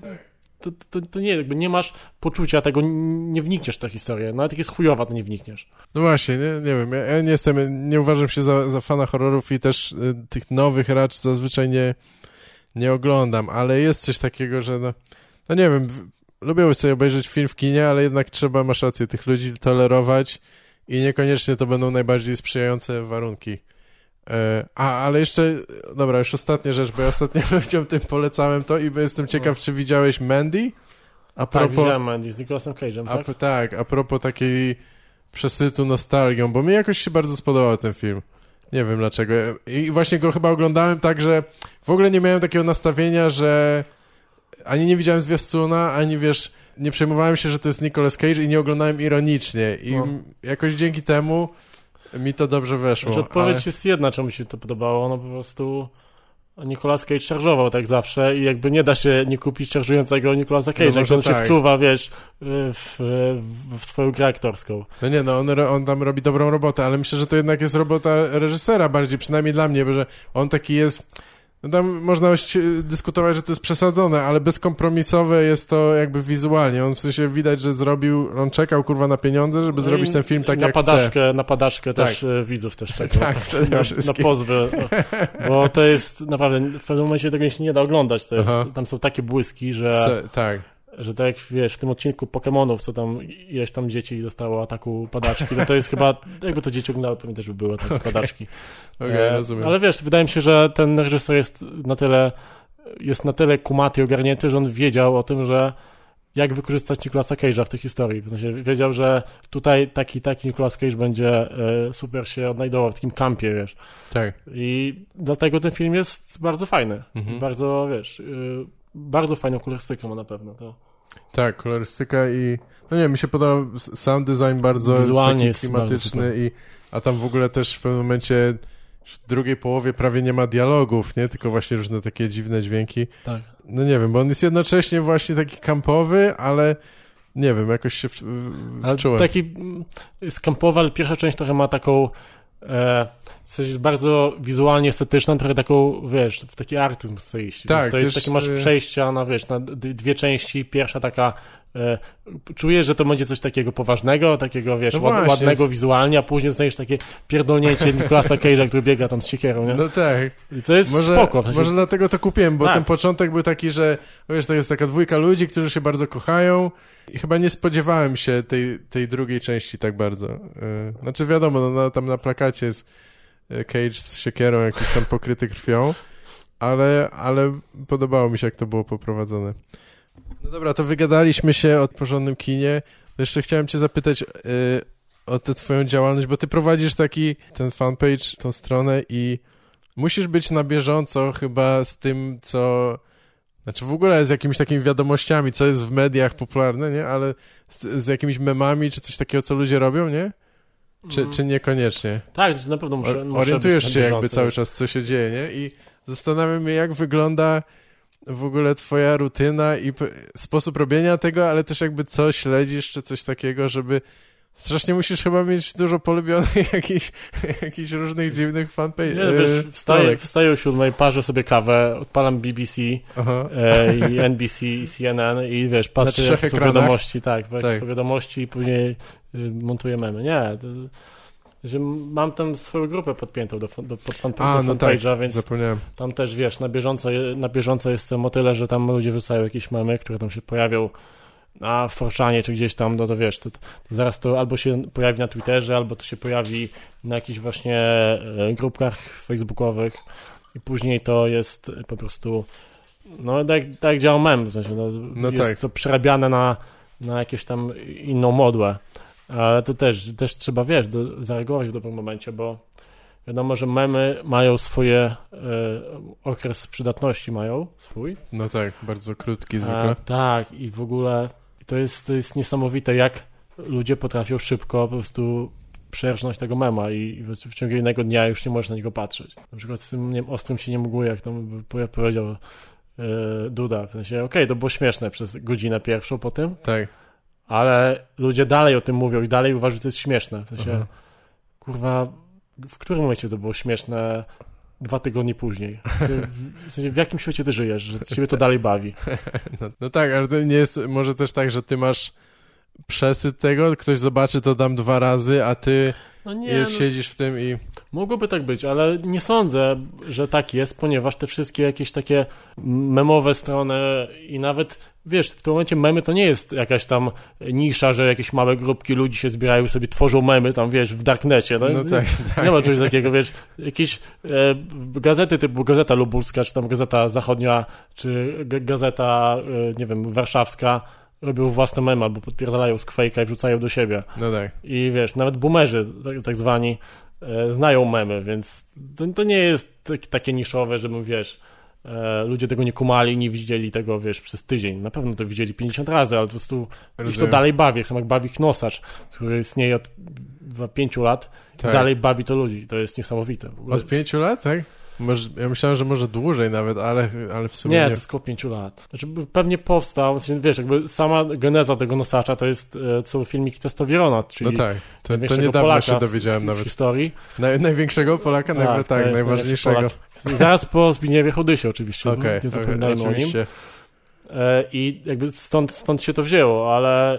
to, to, to, nie, jakby nie masz poczucia tego, nie wnikniesz w tę historię. Nawet jak jest chujowa, to nie wnikniesz. No właśnie, nie, nie wiem, ja, nie jestem, nie uważam się za, za fana horrorów i też y, tych nowych raczej zazwyczaj nie, nie oglądam, ale jest coś takiego, że no, no nie wiem, lubię sobie obejrzeć film w kinie, ale jednak trzeba, masz rację, tych ludzi tolerować i niekoniecznie to będą najbardziej sprzyjające warunki. E, a, ale jeszcze, dobra, już ostatnia rzecz, bo ja ostatnio ludziom tym polecałem to i jestem ciekaw, czy widziałeś Mandy? A tak, propos, tak, widziałem Mandy z Nicolasem Cage'em, tak? A, tak, a propos takiej przesytu nostalgią, bo mi jakoś się bardzo spodobał ten film. Nie wiem dlaczego. I właśnie go chyba oglądałem tak, że w ogóle nie miałem takiego nastawienia, że ani nie widziałem zwiastuna, ani wiesz, nie przejmowałem się, że to jest Nicolas Cage i nie oglądałem ironicznie. I no. jakoś dzięki temu mi to dobrze weszło. Znaczy, odpowiedź ale... jest jedna, czemu się to podobało. No po prostu Nicolas Cage szarżował tak zawsze i jakby nie da się nie kupić szarżującego Nicolasa Cage'a, no jak on tak. się wczuwa, wiesz, w, w, w, swoją grę aktorską. No nie, no on, on tam robi dobrą robotę, ale myślę, że to jednak jest robota reżysera bardziej, przynajmniej dla mnie, bo że on taki jest no tam można dyskutować, że to jest przesadzone, ale bezkompromisowe jest to jakby wizualnie. On w sensie widać, że zrobił, on czekał kurwa na pieniądze, żeby no zrobić ten film tak na jak padaszkę, chce. Na padaczkę tak. też e, widzów też czeka. tak, to na, na pozwy. Bo to jest naprawdę, w pewnym momencie tego się nie da oglądać. Jest, tam są takie błyski, że... Se, tak że tak jak wiesz, w tym odcinku Pokémonów, co tam ileś tam dzieci dostało ataku padaczki, no to jest chyba, jakby to dzieci oglądały, pewnie też by były takie okay. padaczki. Okay, e, rozumiem. Ale wiesz, wydaje mi się, że ten reżyser jest na tyle jest na tyle kumaty i ogarnięty, że on wiedział o tym, że jak wykorzystać Nicolasa Cage'a w tej historii. W sensie wiedział, że tutaj taki, taki Nicolas Cage będzie e, super się odnajdował w takim kampie, wiesz. Tak. I dlatego ten film jest bardzo fajny. Mhm. Bardzo, wiesz, y, bardzo fajną kolorystykę ma na pewno. To... Tak, kolorystyka i no nie, mi się podoba sound design bardzo Wizualnie jest taki klimatyczny i a tam w ogóle też w pewnym momencie w drugiej połowie prawie nie ma dialogów, nie? Tylko właśnie różne takie dziwne dźwięki. Tak. No nie wiem, bo on jest jednocześnie właśnie taki kampowy, ale nie wiem, jakoś się wczułem. Taki mm, jest kampowy, ale pierwsza część trochę ma taką e, jest bardzo wizualnie estetyczna, trochę taką, wiesz, w taki artyzm chce iść. Tak, to jest też, takie, masz y- przejścia na, wiesz, na dwie części. Pierwsza taka, e, czujesz, że to będzie coś takiego poważnego, takiego, wiesz, No ład, ładnego wizualnie, a później dostajesz takie pierdolnięcie Nicolasa Cage'a, który biega tam z siekierą, nie? No tak. I to jest Może, spoko. W sensie, może dlatego to kupiłem, bo Tak. ten początek był taki, że wiesz, to jest taka dwójka ludzi, którzy się bardzo kochają i chyba nie spodziewałem się tej, tej drugiej części tak bardzo. Y, Znaczy wiadomo, no, no, tam na plakacie jest y, Cage z siekierą jakiś tam pokryty krwią, ale, ale podobało mi się, jak to było poprowadzone. No dobra, to wygadaliśmy się o porządnym kinie. Jeszcze chciałem cię zapytać y, o tę twoją działalność, bo ty prowadzisz taki ten fanpage, tą stronę i musisz być na bieżąco chyba z tym, co... Znaczy w ogóle z jakimiś takimi wiadomościami, co jest w mediach popularne, nie? Ale z, z jakimiś memami, czy coś takiego, co ludzie robią, nie? Czy, Mm. czy niekoniecznie? Tak, na pewno muszę, muszę Orientujesz się jakby cały czas, co się dzieje, nie? I zastanawiam mnie, jak wygląda w ogóle twoja rutyna i sposób robienia tego, ale też jakby co śledzisz, czy coś takiego, żeby... Strasznie musisz chyba mieć dużo polubionych jakichś, jakichś różnych dziwnych fanpage. Nie, wiesz, wstaję, wstaję o siódmej, parzę sobie kawę, odpalam BBC e, i NBC i CNN i wiesz, patrzę jak są wiadomości, tak, Tak. są wiadomości i później y, montuję memy. Nie, to, że mam tam swoją grupę podpiętą do, do, pod fan, A, do no tak, więc zapomniałem. tam też, wiesz, na bieżąco, na bieżąco jestem o tyle, że tam ludzie wrzucają jakieś memy, które tam się pojawią na Forczanie czy gdzieś tam, no to wiesz, to, to zaraz to albo się pojawi na Twitterze, albo to się pojawi na jakichś właśnie e, grupkach facebookowych i później to jest po prostu no tak, tak działa mem, w sensie, no, No jest tak. to przerabiane na, na jakieś tam inną modłę, ale to też, też trzeba, wiesz, do, zareagować w dobrym momencie, bo wiadomo, że memy mają swoje e, okres przydatności mają swój, No tak, bardzo krótki a, zwykle. tak, i w ogóle to jest, to jest niesamowite, jak ludzie potrafią szybko po prostu przerżnąć tego mema i w, w ciągu jednego dnia już nie możesz na niego patrzeć. Na przykład z tym nie wiem, ostrym się nie mógł, jak tam powiedział e, Duda, w sensie, okej, to było śmieszne przez godzinę pierwszą po tym, Tak. Ale ludzie dalej o tym mówią i dalej uważają, że to jest śmieszne. W sensie, Aha. kurwa, w którym momencie to było śmieszne dwa tygodnie później? W sensie, w, jakim świecie ty żyjesz, że ciebie to dalej bawi? No, no tak, ale to nie jest może też tak, że ty masz przesyt tego, ktoś zobaczy to dam dwa razy, a ty No nie, jest, no, siedzisz w tym i... Mogłoby tak być, ale nie sądzę, że tak jest, ponieważ te wszystkie jakieś takie memowe strony i nawet, wiesz, w tym momencie memy to nie jest jakaś tam nisza, że jakieś małe grupki ludzi się zbierają i sobie tworzą memy tam, wiesz, w darknecie. No, No tak, tak. Nie ma czegoś takiego, wiesz, jakieś e, gazety typu Gazeta Lubulska, czy tam Gazeta Zachodnia, czy g- Gazeta, e, nie wiem, Warszawska robią własne memy albo podpierdalają z Quake'a i wrzucają do siebie. No tak. I wiesz, nawet boomerzy, tak, tak zwani, e, znają memy, więc to, to nie jest tak, takie niszowe, żebym, wiesz, e, ludzie tego nie kumali, nie widzieli tego, wiesz, przez tydzień. Na pewno to widzieli 50 razy, ale po prostu ich to Rozumiem. dalej bawi, jak sam jak bawi Knosacz, który istnieje od chyba 5 lat, Tak. dalej bawi to ludzi. To jest niesamowite. Od pięciu lat, tak? Może, ja myślałem, że może dłużej nawet, ale, ale w sumie Nie, nie. to jest około 5 lat. Znaczy, pewnie powstał, w wiesz, jakby sama geneza tego nosacza to jest, e, są filmiki Testowirona, czyli No tak, to, to niedawno Polaka się w- dowiedziałem w, w nawet. historii. Naj, największego Polaka, tak, tak, to jest najważniejszego. Polak. Zaraz po Zbigniewie Hodysie oczywiście, Okej, nie zapominajmy o nim. E, I jakby stąd, stąd się to wzięło, ale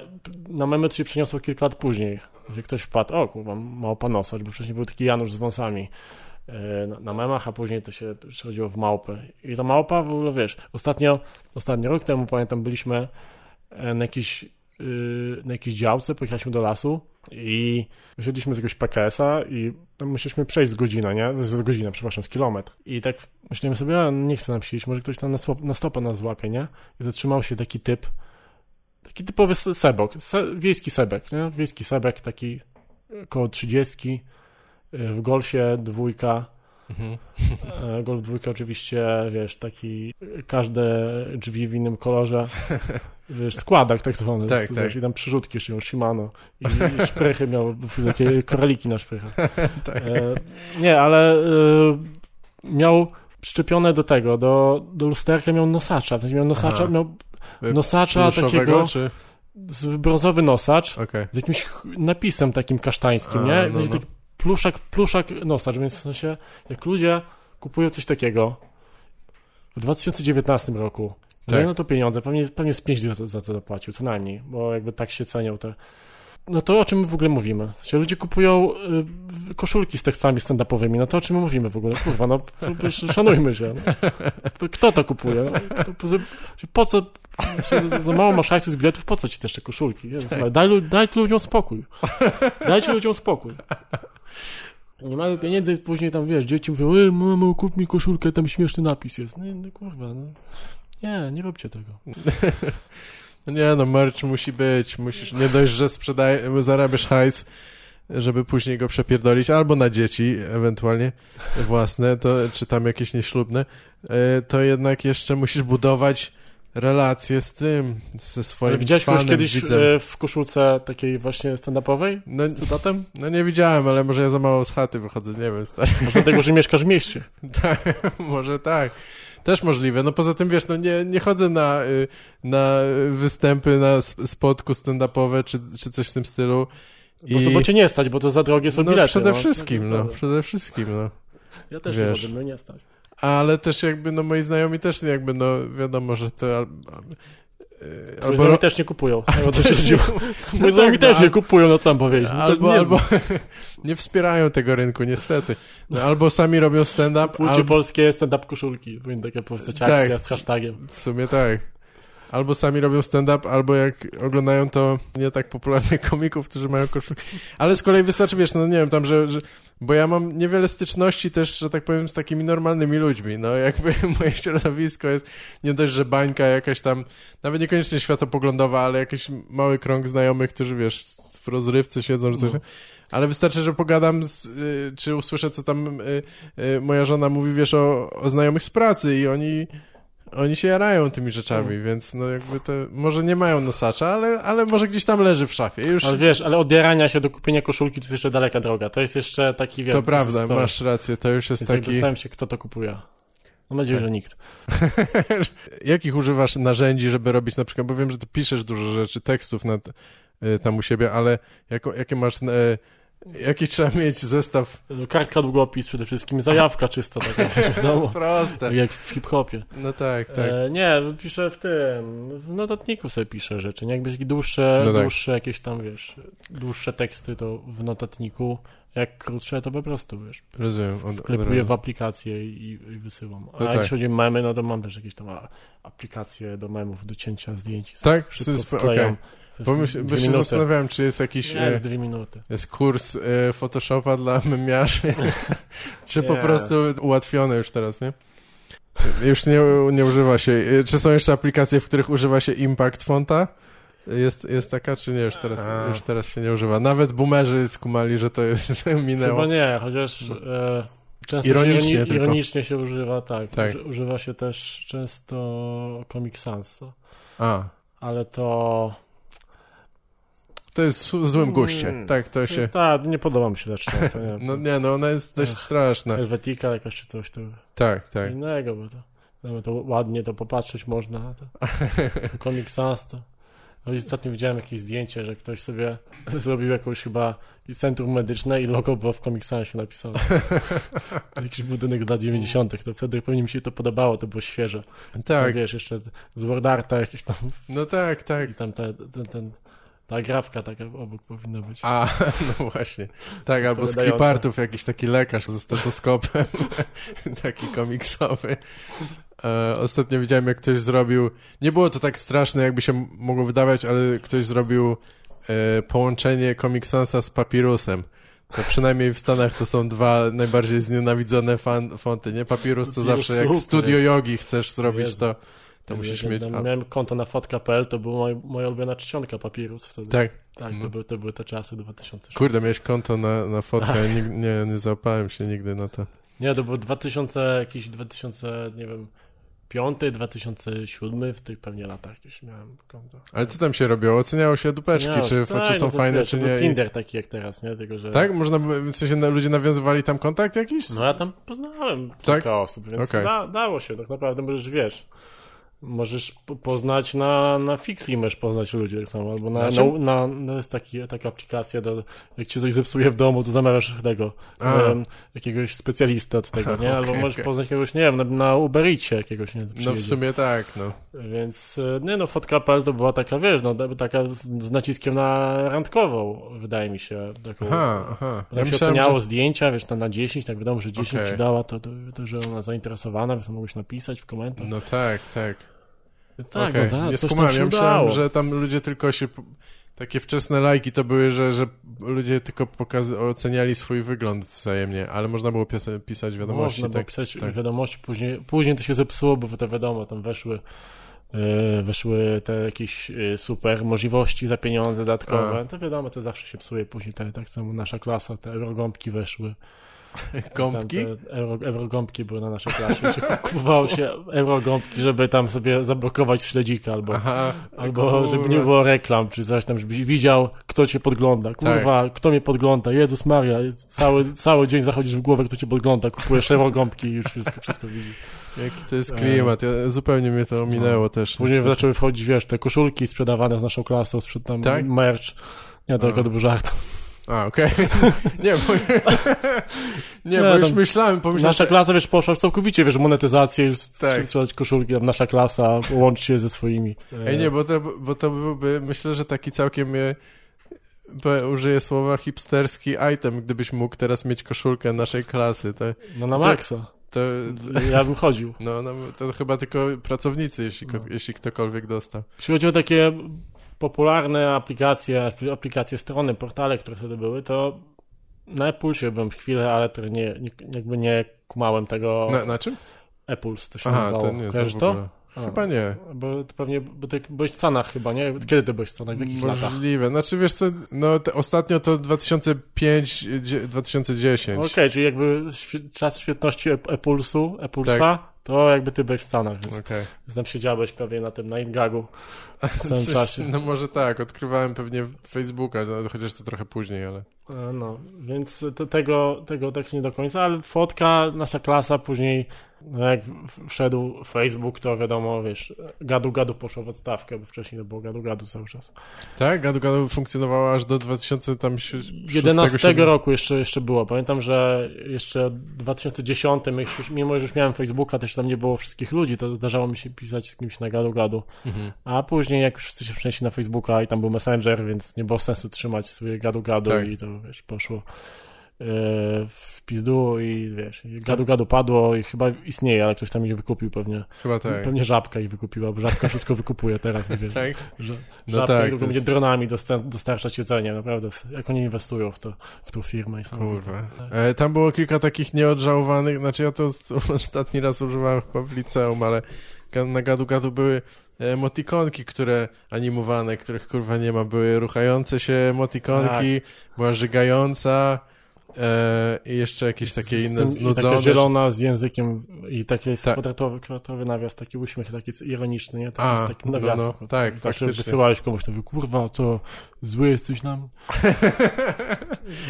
na memy to się przeniosło kilka lat później, gdzie ktoś wpadł, o kurwa, małpa nosacz, bo wcześniej był taki Janusz z wąsami na, na memach, a później to się przechodziło w małpę. I ta małpa w ogóle, wiesz, ostatnio, ostatnio rok temu, pamiętam, byliśmy e, na jakiejś, y, na jakiejś działce, pojechaliśmy do lasu i wysiedliśmy z jakiegoś PKS-a i tam musieliśmy przejść z godzinę, nie? Z godzinę, przepraszam, z kilometr. I tak myślałem sobie, a nie chcę nam siedzieć, może ktoś tam na, na stopę nas złapie, nie? I zatrzymał się taki typ, taki typowy se- sebok, se, wiejski sebek, nie? Wiejski sebek, taki 30, y, w golfie dwójka, Mhm. E, Golf dwójka oczywiście, wiesz, taki każde drzwi w innym kolorze, wiesz, składak tak zwany, Tak, wiesz, tak. i tam przyrzutki jeszcze miał Shimano i, i szprychy miał, takie koraliki na szprychach. tak. E, nie, ale e, miał przyczepione do tego, do, do lusterka miał nosacza, sensie miał nosacza, Aha. miał nosacza takiego, czy... z- brązowy nosacz Okej. z jakimś napisem takim kasztańskim, A, nie? No, sensie no. taki pluszak, pluszak nosacz, więc w sensie, jak ludzie kupują coś takiego w 2019 roku, Tak. tak. no to pieniądze, pewnie, pewnie z 5 za, to- za to zapłacił, co najmniej, bo jakby tak się cenią te... No to o czym my w ogóle mówimy? Że ludzie kupują y, koszulki z tekstami stand-upowymi, no to o czym my mówimy w ogóle? Kurwa, no szanujmy się. No. Kto to kupuje? No, po, po co się, za mało masz hajsu z biletów, po co ci też te koszulki? Jezus, Tak. Daj, daj ludziom spokój. Dajcie ludziom spokój. Nie mają pieniędzy później tam, wiesz, dzieci mówią, ej, mamo, kup mi koszulkę, tam śmieszny napis jest. No, no kurwa, no. Nie, nie róbcie tego. No nie no, merch musi być, musisz, nie dość, że sprzedaj, zarabiasz hajs, żeby później go przepierdolić, albo na dzieci ewentualnie własne, to, czy tam jakieś nieślubne, e, to jednak jeszcze musisz budować relacje z tym, ze swoim widziałeś fanem, kiedyś widzem. e, w koszulce takiej właśnie stand-upowej? No, Z cytatem? no nie widziałem, ale może ja za mało z chaty wychodzę, nie wiem, stary. Może dlatego, że mieszkasz w mieście. Tak, może tak. Też możliwe. No poza tym, wiesz, no nie, nie chodzę na, y, na występy, na sp- spotku stand-upowe, czy, czy coś w tym stylu. Bo, to, bo cię nie stać, bo to za drogie są no bilety. przede no. wszystkim, no, przede wszystkim, no. Ja też wiesz. nie chodzę, mnie nie stać. Ale też jakby, no moi znajomi też jakby, no wiadomo, że to al, y, Albo ro- też nie kupują. O to się też chodziło. no Moi znajomi tak, też no, nie kupują, no co mam powiedzieć. No Albo, nie albo nie wspierają tego rynku, niestety. No, albo sami robią stand-up, Kupujcie albo polskie stand-up koszulki. Powinna taka powstać Tak. akcja z hashtagiem. W sumie tak. Albo sami robią stand-up, albo jak oglądają to nie tak popularnych komików, którzy mają koszulki. Ale z kolei wystarczy, wiesz, no nie wiem, tam, że, że... Bo ja mam niewiele styczności też, że tak powiem, z takimi normalnymi ludźmi. No jakby moje środowisko jest nie dość, że bańka jakaś tam, nawet niekoniecznie światopoglądowa, ale jakiś mały krąg znajomych, którzy, wiesz, w rozrywce siedzą, czy coś. No. Ale wystarczy, że pogadam, z, y, czy usłyszę, co tam y, y, moja żona mówi, wiesz, o, o znajomych z pracy i oni oni się jarają tymi rzeczami, więc no jakby to, może nie mają nosacza, ale, ale może gdzieś tam leży w szafie. Już Ale wiesz, ale od jarania się do kupienia koszulki to jest jeszcze daleka droga. To jest jeszcze taki, wiesz... to prawda, masz rację, to już jest Więc taki... taki... zastanawiam się, kto to kupuje. Mam nadzieję, Tak. że nikt. Jakich używasz narzędzi, żeby robić na przykład, bo wiem, że ty piszesz dużo rzeczy, tekstów nad, y, tam u siebie, ale jako, jakie masz, y, jaki trzeba mieć zestaw? No, Kartka, długopis przede wszystkim, zajawka czysta taka, w domu. Proste. Tak jak w hip-hopie. No tak, tak. E, nie, piszę w tym, w notatniku sobie piszę rzeczy, nie? Jakby dłuższe, No tak. dłuższe jakieś tam, wiesz, dłuższe teksty to w notatniku, jak krótsze to po prostu, wiesz, Rozumiem. Od, wklepuję w aplikację i, i wysyłam. A No jak tak. jeśli chodzi o memy, no to mam też jakieś tam aplikacje do memów, do cięcia zdjęć. Tak? Sp- wklejam. okej. Bo, myśl, bo się zastanawiałem, czy jest jakiś... Nie, jest dwie minuty. Jest kurs e, Photoshopa dla memiarzy, czy po prostu ułatwione już teraz, nie? Już nie, nie używa się. e, Czy są jeszcze aplikacje, w których używa się Impact Fonta? Jest, jest taka, czy nie? Już teraz, A. już teraz się nie używa. Nawet boomerzy skumali, że to jest minęło. Chyba nie, chociaż e, często Ironicznie się, ironi- ironicznie się używa, tak. Tak. Uży, używa się też często Comic Sans, co? A, ale to... to jest w złym guście. Mm. Tak, to się... Tak, nie podoba mi się ta czcionka. Nie. No nie, no ona jest dość Ech. straszna. Helvetica jakaś czy coś, to Tak, co tak. innego, bo to, no, to ładnie to popatrzeć można. To, Comic Sans to... No Ostatnio widziałem jakieś zdjęcie, że ktoś sobie zrobił jakąś chyba centrum medyczne i logo było w Comic Sansie napisane. Jakiś budynek z lat 90. To wtedy pewnie mi się to podobało, to było świeże. Tak. Tak, Wiesz, jeszcze z Wordarta jakieś tam no tak, tak. i tam te, ten, ten, ta grafka taka obok powinna być. A, no właśnie. Tak, albo z klipartów jakiś taki lekarz ze stetoskopem, taki komiksowy. E, ostatnio widziałem, jak ktoś zrobił, nie było to tak straszne, jakby się mogło wydawać, ale ktoś zrobił e, połączenie Comic Sansa z Papirusem. To przynajmniej w Stanach to są dwa najbardziej znienawidzone fan, fonty, nie? Papirus to Papirus zawsze jak studio jest. jogi chcesz zrobić, Jezu. to, to musisz mieć... A, Miałem konto na fotka.pl, to była moja, moja ulubiona czcionka Papirus wtedy. tak, Tak, No. to, były, to były te czasy 2006. kurde, miałeś konto na, na fotkę, ja nig- nie, nie załapałem się nigdy na to. Nie, to był 2000, jakiś 2000, nie wiem, 5, 2007, w tych pewnie latach gdzieś miałem konto. Ale co tam się robiło? Oceniało się dupeczki, Oceniało czy, się. czy Tak, są no fajne, czy to był nie. Tinder taki jak teraz, nie? Tylko, że... Tak? Można, by- w sensie ludzie nawiązywali tam kontakt jakiś? No ja tam poznałem Tak? kilka osób, więc Okej. da, dało się tak naprawdę, możesz, wiesz, Możesz po- poznać na, na Fixi, możesz poznać ludzi tak samo, albo na, Na na, jest taki, taka aplikacja, do, jak ci coś zepsuje w domu, to zamawiasz tego, em, jakiegoś specjalistę od tego, nie? Albo Okej, możesz okej. poznać kogoś, nie wiem, na, na Uber Eatsie jakiegoś, nie? No w przyjedzie. sumie tak, no. Więc, e, nie no, fotka.pl to była taka, wiesz, no, taka z, z naciskiem na randkową, wydaje mi się, taką... Aha, aha. Ja się myślałem, oceniało że... zdjęcia, wiesz, na, na 10, tak wiadomo, że 10 Okej. ci dała, to, to, to, że ona zainteresowana, więc mogłeś napisać w komentarz. No tak, tak. Tak, no tak, nie skumałem. Ja myślałem, że tam ludzie tylko się... Takie wczesne lajki to były, że, że ludzie tylko pokaz... oceniali swój wygląd wzajemnie, ale można było pisa- pisać wiadomości, Można było tak? pisać tak. wiadomości, później, później to się zepsuło, bo te wiadomo, tam weszły e, weszły te jakieś e, super możliwości za pieniądze dodatkowe. A. To wiadomo, to zawsze się psuje później, te, tak samo nasza klasa, te eurogąbki weszły. Gąbki? Euro, eurogąbki były na naszej klasie. Się kupowało się eurogąbki, żeby tam sobie zablokować śledzika albo Aha. Albo kurwa. żeby nie było reklam, czy coś tam, żebyś widział, kto cię podgląda. Kurwa, Tak. kto mnie podgląda? Jezus Maria, cały, cały dzień zachodzisz w głowę, kto cię podgląda, kupujesz gąbki i już wszystko, wszystko widzisz. Jaki to jest klimat, ja, zupełnie mnie to ominęło też. E. Później niestety. zaczęły wchodzić, wiesz, te koszulki sprzedawane z naszą klasą, sprzed tam Tak? merch. Nie, to A. tylko to był żart. A, okej. nie, bo... nie, bo już myślałem, pomyślałem, Nasza klasa, wiesz, poszła w całkowicie, wiesz, monetyzację, już Tak. sprzedać koszulki, tam nasza klasa, łącz się ze swoimi. Ej, nie, bo to, bo to byłby, myślę, że taki całkiem... e, bo Użyję słowa hipsterski item, gdybyś mógł teraz mieć koszulkę naszej klasy, to, No na to- maksa. to, Ja bym chodził. no, no, to chyba tylko pracownicy, jeśli, No. jeśli ktokolwiek dostał. Jeśli chodzi o takie popularne aplikacje, aplikacje strony, portale, które wtedy były, to na Appulsie byłem chwilę, ale to nie, jakby nie kumałem tego. Na, na czym? Appuls to się Aha, nazywało. to nie, to Kojarzysz w to? ogóle. A, Chyba nie. Bo to pewnie, bo ty byłeś w Stanach chyba, nie? Kiedy ty byłeś w Stanach? W jakich latach? Możliwe. Znaczy, wiesz co, no ostatnio to 2005, dzie- 2010. Okej, czyli jakby czas świetności Appulsu, Appulsa, to jakby ty byłeś w Stanach, więc, więc tam siedziałeś pewnie na tym, na Ingagu w samym Coś- czasie. No może tak, odkrywałem pewnie Facebooka, no, chociaż to trochę później, ale... No, więc to, tego, tego tak nie do końca, ale fotka, nasza klasa później, no jak wszedł Facebook, to wiadomo, wiesz, gadu gadu poszło w odstawkę, bo wcześniej to było gadu gadu cały czas. Tak? Gadu Gadu funkcjonowała aż do 2006 11 7. roku jeszcze, jeszcze było. Pamiętam, że jeszcze w 2010, już, mimo że już miałem Facebooka, też tam nie było wszystkich ludzi, to zdarzało mi się pisać z kimś na gadu gadu. Mhm. A później jak już wszyscy się przenieśli na Facebooka i tam był Messenger, więc nie było sensu trzymać sobie gadu gadu Tak. i to wiesz, poszło w pizdu i wiesz, gadu gadu padło i chyba istnieje, ale ktoś tam je wykupił pewnie. Chyba tak. Pewnie żabka i wykupiła, bo żabka wszystko wykupuje teraz. Wiesz, Tak? że No żabka tak, tylko to będzie jest- dronami dostar- dostarczać jedzenie, naprawdę. Jak oni inwestują w, to, w tą firmę. I Kurwa. Tak. E, tam było kilka takich nieodżałowanych, znaczy ja to ostatni raz używałem chyba w liceum, ale na Gadu Gadu były emotikonki, które animowane, których kurwa nie ma, były ruchające się emotikonki, Tak. była żygająca e, i jeszcze jakieś takie inne znudzone. taka zielona z językiem i taki jest Tak. kwadratowy, kwadratowy nawias, taki uśmiech, taki jest ironiczny, nie? Taki A, z takim no, nawiasem. no, tak, Zawsze wysyłałeś komuś, to mówił, kurwa, co, zły jesteś nam?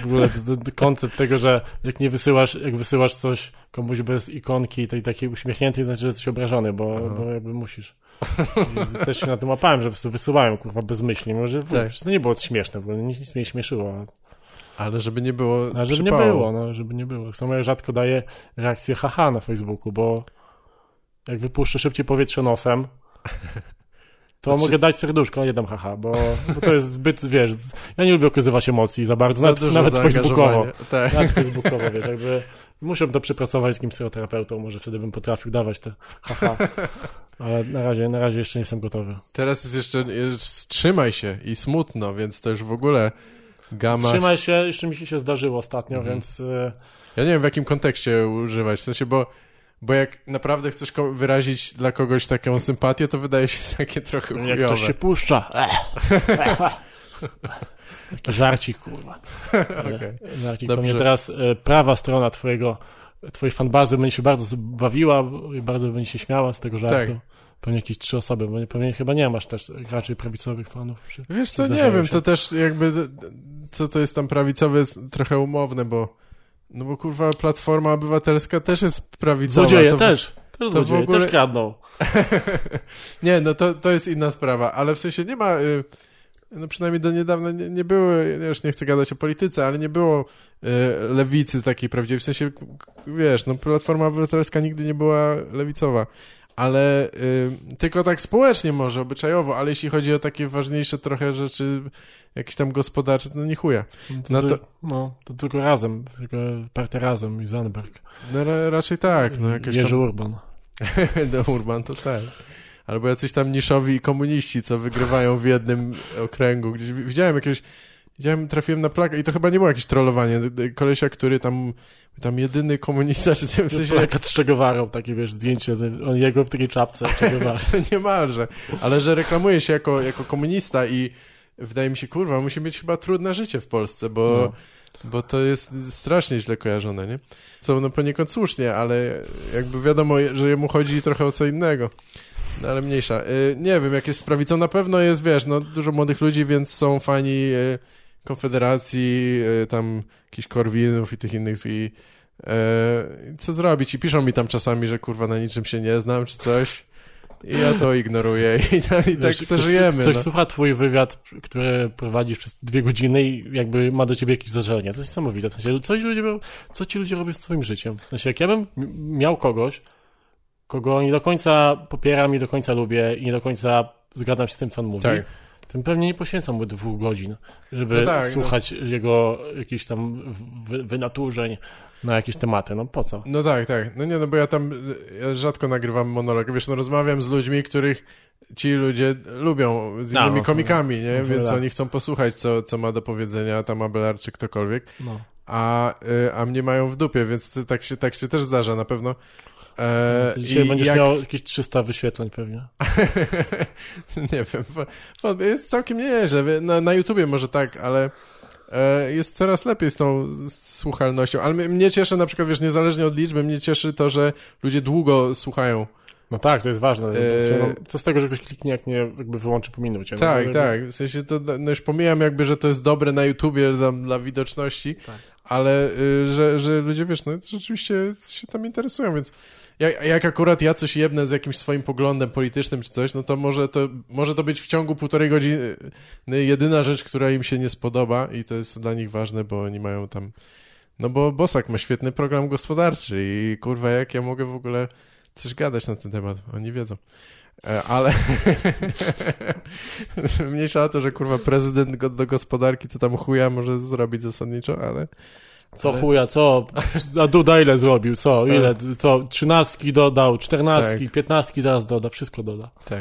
W ogóle koncept tego, że jak nie wysyłasz, jak wysyłasz coś komuś bez ikonki tej takiej uśmiechniętej, znaczy, że jesteś obrażony, bo, Aha. bo jakby musisz. I też się na tym łapałem, że po prostu wysyłałem, kurwa, bezmyślnie, mimo że w ogóle, Tak. to nie było śmieszne, w ogóle nic, nic mnie nie śmieszyło. Ale żeby nie było A żeby nie było, no, żeby nie było. Samo jak rzadko daję reakcję haha na Facebooku, bo jak wypuszczę szybciej powietrze nosem, to Znaczy- mogę dać serduszko, nie dam haha, bo, bo to jest zbyt, wiesz, ja nie lubię okazywać emocji za bardzo, Za nawet, nawet facebookowo. Tak. Nawet facebookowo, wiesz, jakby muszę to przepracować z jakimś psychoterapeutą, może wtedy bym potrafił dawać te haha, ale na razie, na razie jeszcze nie jestem gotowy. Teraz jest jeszcze, jest, trzymaj się i smutno, więc to już w ogóle gama... Trzymaj się, jeszcze mi się się zdarzyło ostatnio, Mhm. więc y, Ja nie wiem, w jakim kontekście używać, w sensie, bo, bo jak naprawdę chcesz wyrazić dla kogoś taką sympatię, to wydaje się takie trochę jak chujowe. ktoś się puszcza. Żarcik, kurwa. Okej. Żarcik. Dobrze. Pewnie teraz e, prawa strona twojego, twojej fanbazy będzie się bardzo bawiła i bardzo będzie się śmiała z tego żartu. Tak. Pewnie jakieś trzy osoby, bo nie- pewnie chyba nie masz też raczej prawicowych fanów. Wiesz co, nie wiem, się. to też jakby, co to jest tam prawicowe, jest trochę umowne, bo no bo kurwa Platforma Obywatelska też jest prawicowa. Złodzieje to, też. Też To złodzieje, ogóle- też kradną. nie, no to, to jest inna sprawa, ale w sensie nie ma, y, no przynajmniej do niedawna nie, nie były, ja już nie chcę gadać o polityce, ale nie było y, lewicy takiej prawdziwej, w sensie, wiesz, no Platforma Obywatelska nigdy nie była lewicowa, ale y, tylko tak społecznie może, obyczajowo, ale jeśli chodzi o takie ważniejsze trochę rzeczy, jakieś tam gospodarcze, no nie chuja. No No to, to- no, to tylko razem, tylko partia razem i Zandberg. No ra, raczej tak, no jakaś Jerzy tam... Urban. Do Urban to tak. Albo jacyś tam niszowi komuniści, co wygrywają w jednym okręgu. Gdzieś wi- widziałem jakiegoś, widziałem, trafiłem na plakat i to chyba nie było jakieś trollowanie. Kolesia, który tam, tam jedyny komunista, czy w sensie Plakat z Che Guevarą, takie wiesz, zdjęcie, on jego w takiej czapce, niemalże, ale że reklamuje się jako, jako komunista i wydaje mi się, kurwa, musi mieć chyba trudne życie w Polsce, bo, No. bo to jest strasznie źle kojarzone, nie? Co no poniekąd słusznie, ale jakby wiadomo, że jemu chodzi trochę o co innego. No ale mniejsza. Y, Nie wiem, jak jest z prawicą, na pewno jest, wiesz, no dużo młodych ludzi, więc są fani y, Konfederacji, y, tam jakichś Korwinów i tych innych i y, co zrobić? I piszą mi tam czasami, że kurwa na niczym się nie znam, czy coś. I ja to ignoruję i, tak- i tak Wiesz, żyjemy. Ktoś no. słucha twój wywiad, który prowadzisz przez dwie godziny i jakby ma do ciebie jakieś zażalenie. To jest niesamowite. W sensie, co, ci ludzie, co ci ludzie robią z swoim życiem? W sensie, jak ja bym miał kogoś, kogo nie do końca popieram, nie do końca lubię i nie do końca zgadzam się z tym, co on mówi, Tak. Tym pewnie nie poświęcam mu dwóch godzin, żeby No tak, no. słuchać jego jakichś tam wy, wynaturzeń na jakieś tematy. No po co? No tak, tak. No nie, no bo ja tam ja rzadko nagrywam monolog. Wiesz, no rozmawiam z ludźmi, których ci ludzie lubią, z No, innymi no, komikami, nie? no, Więc tak. oni chcą posłuchać, co, co ma do powiedzenia tam Abelard czy ktokolwiek, No. a, y, a mnie mają w dupie, więc to, tak, się, tak się też zdarza na pewno. E, Ty Dzisiaj będziesz jak- miał jakieś 300 wyświetleń pewnie. nie wiem, bo- bo jest całkiem nieźle. Na, na YouTubie może tak, ale e, jest coraz lepiej z tą s- słuchalnością. Ale mnie- mnie cieszy na przykład, wiesz, niezależnie od liczby, mnie cieszy to, że ludzie długo słuchają. No tak, to jest ważne. Eee, no, co z tego, że ktoś kliknie, jak nie jakby wyłączy po minucie? Tak, no, tak. W sensie to, no już pomijam jakby, że to jest dobre na YouTubie tam, dla widoczności, Tak. ale y, że, że ludzie, wiesz, no rzeczywiście się tam interesują, więc jak, jak akurat ja coś jebnę z jakimś swoim poglądem politycznym czy coś, no to może to, może to być w ciągu półtorej godziny jedyna rzecz, która im się nie spodoba i to jest dla nich ważne, bo oni mają tam, no bo Bosak ma świetny program gospodarczy i kurwa, jak ja mogę w ogóle coś gadać na ten temat, oni wiedzą. E, Ale mniejsza o to, że kurwa prezydent do gospodarki to tam chuja może zrobić zasadniczo, ale Co ale- chuja, co? A Duda ile zrobił? Co? Ile? Co? Trzynastki dodał, czternastki, Tak. piętnastki zaraz doda, wszystko doda. tak.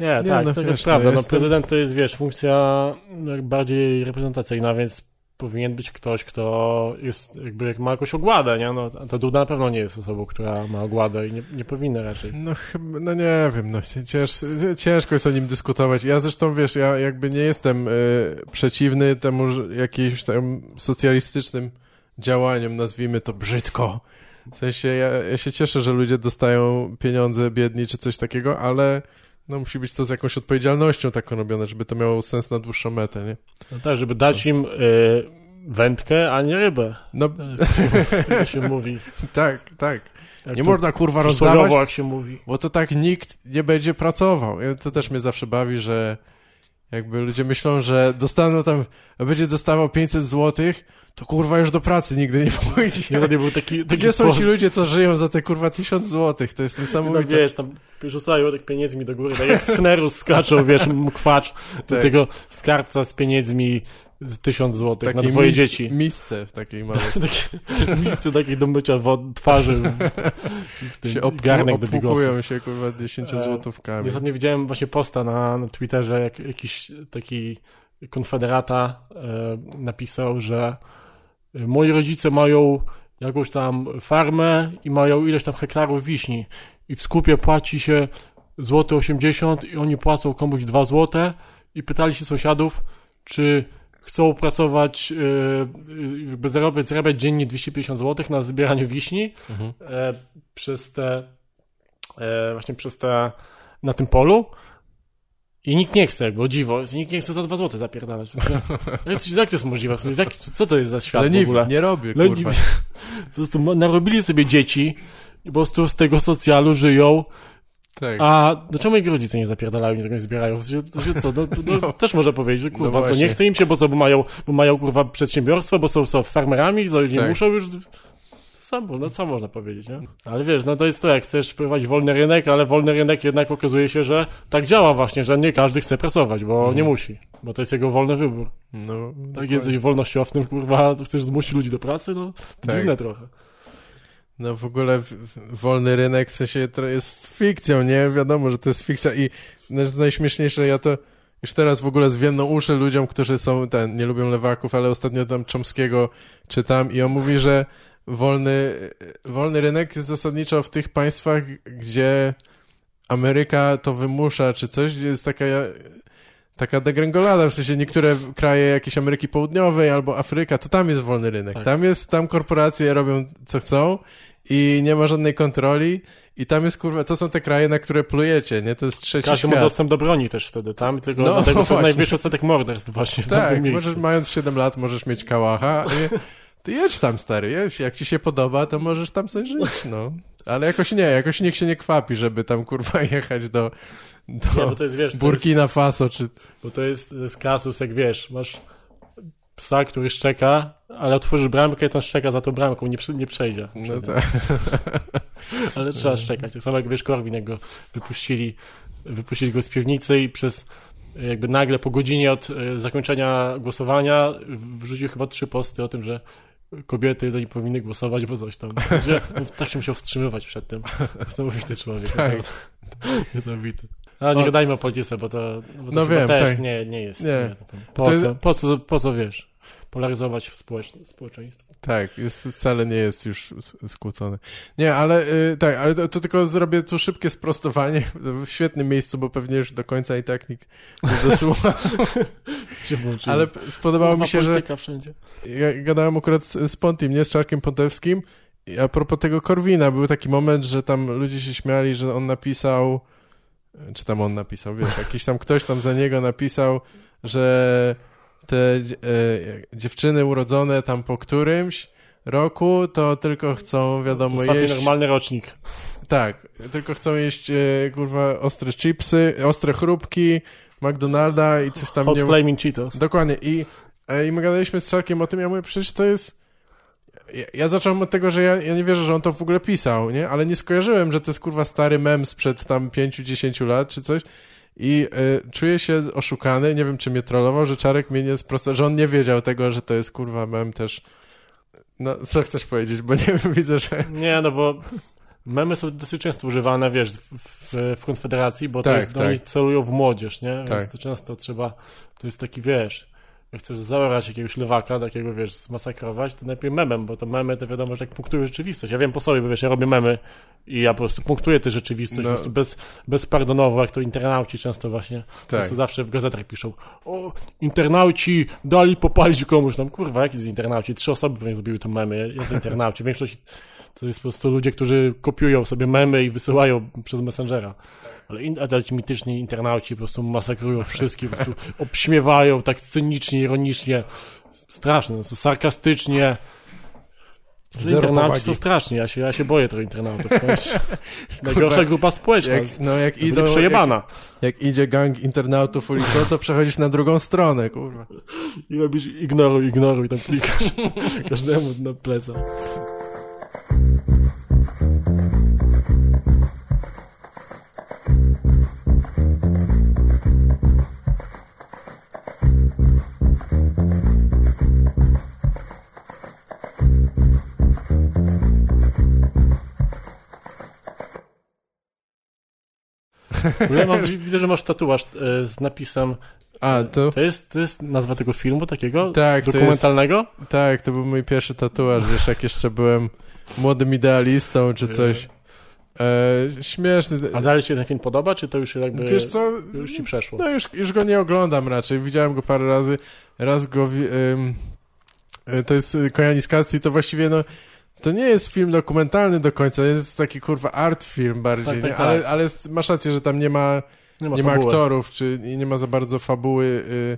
Nie, Nie, tak, no to wiesz, jest no prawda. No, jestem- prezydent to jest, wiesz, funkcja bardziej reprezentacyjna, więc powinien być ktoś, kto jest, jakby jak ma jakąś ogładę, nie? No, to Duda na pewno nie jest osobą, która ma ogładę i nie, nie powinna raczej. No no nie wiem, no cięż, ciężko jest o nim dyskutować. Ja zresztą, wiesz, ja jakby nie jestem y, przeciwny temu że jakimś tam socjalistycznym działaniom, nazwijmy to brzydko. W sensie ja, ja się cieszę, że ludzie dostają pieniądze biedni czy coś takiego, ale no musi być to z jakąś odpowiedzialnością taką robione, żeby to miało sens na dłuższą metę, nie? No tak, żeby dać im y, wędkę, a nie rybę. No Jak się mówi. tak, tak. Jak Nie można kurwa rozdawać, jak się mówi. Bo to tak nikt nie będzie pracował. To też mnie zawsze bawi, że jakby ludzie myślą, że dostaną tam, będzie dostawał 500 złotych, to kurwa już do pracy nigdy nie pójdzie. Nie, to nie był taki, taki Gdzie są ci ludzie, co żyją za te kurwa 1000 złotych? To jest No niesamowite. wiesz, tam rzucają tak pieniędzmi do góry, tak jak z Kneru skaczą, wiesz, mkwacz do Tak. tego skarbca z pieniędzmi z tysiąc złotych na twoje mis- dzieci. Miejsce w takiej małej. Miejsce takiej do mycia wod- twarzy. w tym się op- garnek do się kurwa 10 E, ostatnio widziałem właśnie posta na, na Twitterze, jak jakiś taki konfederata e, napisał, że moi rodzice mają jakąś tam farmę i mają ileś tam hektarów wiśni. I w skupie płaci się złote 80 i oni płacą komuś 2 złote. I pytali się sąsiadów, czy chcą pracować, e, jakby zarabiać, zarabiać dziennie 250 zł na zbieraniu wiśni Mhm. e, przez te e, właśnie przez te na tym polu i nikt nie chce, bo dziwo, nikt nie chce za 2 zł zapierdalać. W sensie, jak, to- jest możliwe? W sensie, jak, co to jest za świat w Leniwi, ogóle? nie robię, Leniwi. kurwa. Po prostu narobili sobie dzieci, i po prostu z tego socjalu żyją, Tak. a do czemu ich rodzice nie zapierdalają, nie tego nie zbierają? To się, to się co, no, no, No. też można powiedzieć, że kurwa, No co, nie chce im się, bo co, bo mają, bo mają kurwa przedsiębiorstwo, bo są, są farmerami, co nie Tak. muszą już... Sam, no, co można powiedzieć, nie? Ale wiesz, no to jest to, jak chcesz wprowadzić wolny rynek, ale wolny rynek jednak okazuje się, że tak działa właśnie, że nie każdy chce pracować, bo Mhm. nie musi, bo to jest jego wolny wybór. No, Tak dokładnie. jesteś wolnościownym, kurwa, to chcesz zmusić ludzi do pracy, no Tak. dziwne trochę. No w ogóle wolny rynek w sensie to jest fikcją, nie? Wiadomo, że to jest fikcja i naj- najśmieszniejsze, ja to już teraz w ogóle zwiemną uszy ludziom, którzy są, ten, nie lubią lewaków, ale ostatnio tam Chomskiego czytam i on mówi, że wolny, wolny rynek jest zasadniczo w tych państwach, gdzie Ameryka to wymusza, czy coś, gdzie jest taka taka degrengolada, w sensie niektóre kraje jakieś Ameryki Południowej albo Afryka, to tam jest wolny rynek. Tak. Tam jest, tam korporacje robią co chcą i nie ma żadnej kontroli i tam jest kurwa, to są te kraje, na które plujecie, nie? To jest trzeci Każdy ma świat. dostęp do broni też wtedy tam, tylko No, dlatego najwyższy odsetek morderstw właśnie w Tak, miejscu. możesz, mając 7 lat możesz mieć kałacha, nie? Ty jedź tam, stary, jedź. Jak ci się podoba, to możesz tam sobie żyć, no. Ale jakoś nie, jakoś nikt się nie kwapi, żeby tam, kurwa, jechać do, Nie, do bo to jest, wiesz, to jest, Burkina Faso, czy... bo to jest, jest kasus, jak wiesz, masz psa, który szczeka, ale otworzysz bramkę i ten szczeka za tą bramką, nie, nie przejdzie. No tak. Ale trzeba szczekać. Tak samo jak wiesz, Korwin, jak go wypuścili, wypuścili go z piwnicy i przez jakby nagle po godzinie od e, zakończenia głosowania wrzucił chyba trzy posty o tym, że kobiety to nie powinny głosować, bo coś tam. Tak się musiał wstrzymywać przed tym. Niesamowity człowiek. Tak. Niesamowity. Ale nie O- gadajmy o polityce, bo to, bo to No wiem, też tak. nie, nie jest. Nie. to- po, To jest- co, po, co, po co wiesz? Polaryzować społeczeństwo. Tak, jest, wcale nie jest już skłócony. Nie, ale y, tak, ale to, to tylko zrobię tu szybkie sprostowanie w świetnym miejscu, bo pewnie już do końca i tak nikt nie dosłucha. Ale spodobało mi się, że wszędzie. ja gadałem akurat z, z Pontim, nie z Czarkiem Pontewskim. I a propos tego Korwina, był taki moment, że tam ludzie się śmiali, że on napisał, czy tam on napisał, wiesz, jakiś tam ktoś tam za niego napisał, że te e, dziewczyny urodzone tam po którymś roku, to tylko chcą, wiadomo, Ostatni jeść... normalny rocznik. Tak, tylko chcą jeść, e, kurwa, ostre chipsy, ostre chrupki, McDonalda i coś tam Hot nie... Flaming Cheetos. Dokładnie. I, e, I my gadaliśmy z Czarkiem o tym, ja mówię, przecież to jest... Ja, ja zacząłem od tego, że ja, ja nie wierzę, że on to w ogóle pisał, nie? Ale nie skojarzyłem, że to jest kurwa stary mem sprzed tam 5-10 lat czy coś. I y, czuję się oszukany, nie wiem czy mnie trollował, że Czarek mnie nie sprostał, że on nie wiedział tego, że to jest kurwa mem też. No, co chcesz powiedzieć, bo nie wiem, widzę, że... Nie, no bo memy są dosyć często używane, wiesz, w, w, w Konfederacji, bo to Tak, jest, tak. oni celują w młodzież, nie? Tak. Więc to często trzeba, to jest taki, wiesz, jak chcesz zaorać jakiegoś lewaka, takiego, wiesz, zmasakrować, to najpierw memem, bo to memy, to wiadomo, że jak punktują rzeczywistość. Ja wiem po sobie, bo wiesz, ja robię memy i ja po prostu punktuję tę rzeczywistość No. po prostu bez, bezpardonowo, jak to internauci często właśnie, po Tak. prostu zawsze w gazetach piszą, o, internauci dali popalić komuś tam, kurwa, jakie z internauci? Trzy osoby pewnie zrobiły te memy, jest internauci, większość to jest po prostu ludzie, którzy kopiują sobie memy i wysyłają przez Messengera. Ale, in, mityczni internauci po prostu masakrują wszystkich, po prostu obśmiewają tak cynicznie, ironicznie. Straszne, no, sarkastycznie. Zero internauci powagi. są straszni, ja się, ja się boję tych internautów. Najgorsza grupa społeczna. Jak, no jak idą, jak, przejebana. jak idzie gang internautów ulicą, to przechodzisz na drugą stronę, kurwa. I robisz ignoruj, ignoruj, tam klikasz każdemu na pleca. Ja mam, widzę, że masz tatuaż e, z napisem. A, to... To jest, to jest nazwa tego filmu takiego? Tak, to jest, Dokumentalnego? tak, to był mój pierwszy tatuaż, wiesz, jak jeszcze byłem młodym idealistą, czy coś. E, śmieszny. A dalej ci się ten film podoba, czy to już jakby Wiesz co, już ci przeszło? no już, już go nie oglądam raczej, widziałem go parę razy, raz go, ym, y, to jest y, Kojaniskacji, to właściwie no, to nie jest film dokumentalny do końca, jest taki kurwa art film bardziej, Tak, tak, nie? tak. Ale, ale masz rację, że tam nie ma, nie ma fabuły. aktorów, czy nie ma za bardzo fabuły y,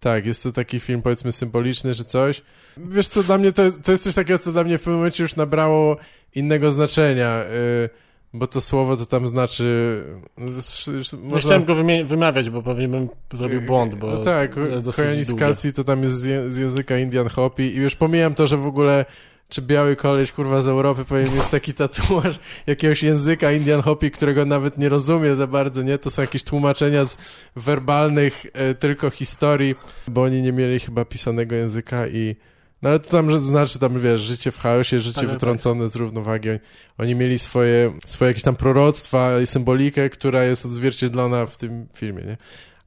Tak, jest to taki film powiedzmy symboliczny czy coś. Wiesz co, dla mnie to, to jest coś takiego, co dla mnie w pewnym momencie już nabrało innego znaczenia, y, bo to słowo to tam znaczy... no, już- Nie można- chciałem go wymawiać, bo pewnie bym zrobił błąd, bo no tak, kojanis to tam jest z, je, z języka Indian Hopi i już pomijam to, że w ogóle czy biały koleś, kurwa, z Europy powinien mieć taki tatuaż jakiegoś języka Indian Hopi, którego nawet nie rozumie za bardzo, nie? To są jakieś tłumaczenia z werbalnych e, tylko historii, bo oni nie mieli chyba pisanego języka i no ale to tam że znaczy tam, wiesz, życie w chaosie, życie Tak, tak, wytrącone z równowagi. Oni mieli swoje, swoje jakieś tam proroctwa i symbolikę, która jest odzwierciedlona w tym filmie, nie?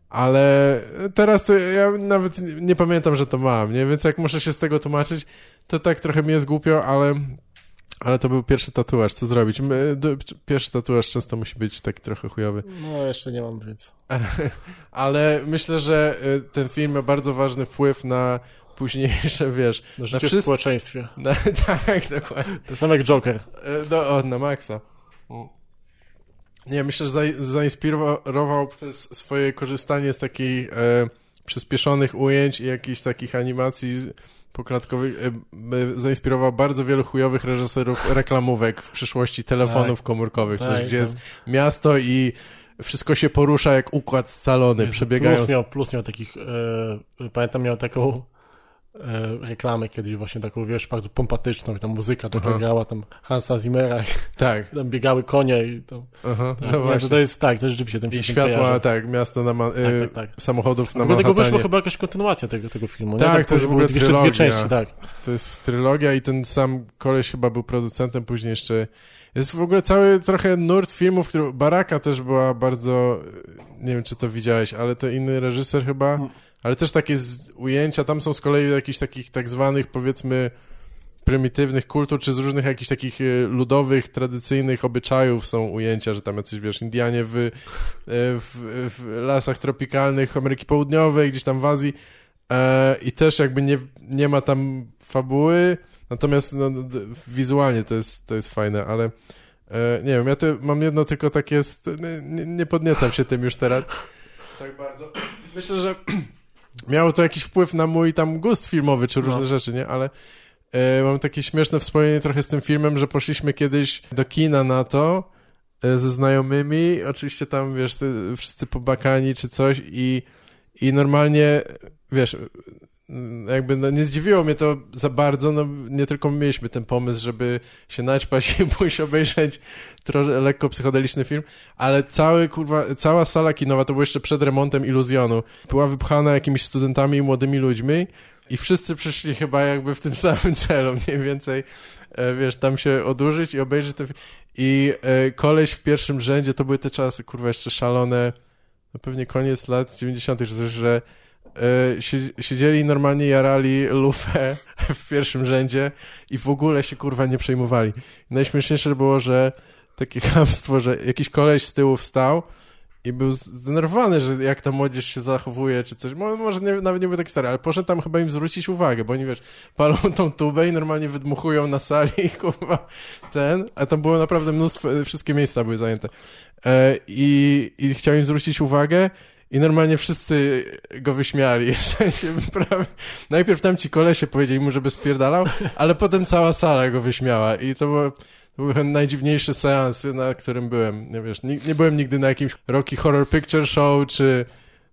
Ale teraz to ja nawet nie- pamiętam, że to mam, nie? Więc jak muszę się z tego tłumaczyć, to tak trochę mi jest głupio, ale, ale to był pierwszy tatuaż, co zrobić? Pierwszy tatuaż często musi być taki trochę chujowy. No, jeszcze nie mam, więc... Ale myślę, że y, ten film ma bardzo ważny wpływ na późniejsze, wiesz, No, życie w wszystko- społeczeństwie. na, tak, dokładnie. To samo jak Joker. E, Do, o, na maksa. Nie, myślę, że zai- zainspirował przez swoje korzystanie z takich e, przyspieszonych ujęć i jakichś takich animacji poklatkowych. E, zainspirował bardzo wielu chujowych reżyserów reklamówek w przyszłości telefonów Tak. komórkowych, coś, Tak, gdzie tak. jest miasto i wszystko się porusza jak układ scalony, przebiegają. Plus miał, plus miał takich, e, pamiętam miał taką reklamę kiedyś właśnie taką, wiesz, bardzo pompatyczną i tam muzyka taka Aha. grała, tam Hansa Zimmera i Tak, tam biegały konie i tam, aha, tak, no nie, właśnie. to, to jest, tak, to rzeczywiście tym I się światła, kojarzy. tak, miasto na ma- e, tak, tak, tak. samochodów na ogóle tego wyszła Manhattanie. chyba jakaś kontynuacja tego, tego filmu. nie? Tak, to jest w ogóle jeszcze dwie trylogia. części, tak. To jest trylogia i ten sam koleś chyba był producentem, później jeszcze... Jest w ogóle cały trochę nurt filmów, który... Baraka też była bardzo... Nie wiem, czy to widziałeś, ale to inny reżyser chyba, Mm. Ale też takie ujęcia, tam są z kolei jakichś takich tak zwanych, powiedzmy, prymitywnych kultur, czy z różnych jakichś takich e, ludowych, tradycyjnych obyczajów są ujęcia, że tam jacyś, wiesz, Indianie w, e, w, w lasach tropikalnych Ameryki Południowej, gdzieś tam w Azji e, i też jakby nie, nie ma tam fabuły, natomiast no, wizualnie to jest, to jest fajne, ale e, nie wiem, ja to mam jedno tylko takie, nie, nie podniecam się tym już teraz tak bardzo. Myślę, że miało to jakiś wpływ na mój tam gust filmowy, czy różne No. rzeczy, nie, ale e, mam takie śmieszne wspomnienie trochę z tym filmem, że poszliśmy kiedyś do kina na to e, ze znajomymi, oczywiście tam, wiesz, ty, wszyscy pobakani czy coś i, i normalnie, wiesz, jakby no, nie zdziwiło mnie to za bardzo, no nie tylko mieliśmy ten pomysł, żeby się naćpać i pójść obejrzeć trochę lekko psychodeliczny film, ale cały, kurwa, cała sala kinowa, to było jeszcze przed remontem Iluzjonu, była wypchana jakimiś studentami i młodymi ludźmi i wszyscy przyszli chyba jakby w tym samym celu, mniej więcej, e, wiesz, tam się odurzyć i obejrzeć ten film. I e, koleś w pierwszym rzędzie, to były te czasy, kurwa, jeszcze szalone, no pewnie koniec lat 90., że siedzieli i normalnie jarali lufę w pierwszym rzędzie i w ogóle się kurwa nie przejmowali. Najśmieszniejsze było, że takie chamstwo, że jakiś koleś z tyłu wstał i był zdenerwowany, że jak ta młodzież się zachowuje, czy coś. Mo- Może nie, nawet nie był taki stary, ale poszedł tam chyba im zwrócić uwagę, bo oni, wiesz, palą tą tubę i normalnie wydmuchują na sali kurwa ten, a tam było naprawdę mnóstwo, wszystkie miejsca były zajęte. E, i, I chciał im zwrócić uwagę i normalnie wszyscy go wyśmiali. W sensie prawie... Najpierw tam ci kolesie powiedzieli mu, żeby spierdalał, ale potem cała sala go wyśmiała i to było... To był chyba najdziwniejszy seans, na którym byłem. Nie, wiesz, nie, nie byłem nigdy na jakimś Rocky Horror Picture Show, czy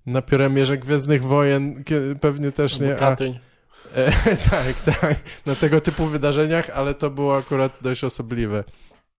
na Pióremierze Gwiezdnych Wojen, pewnie też nie. A, e, tak, tak, na tego typu wydarzeniach, ale to było akurat dość osobliwe.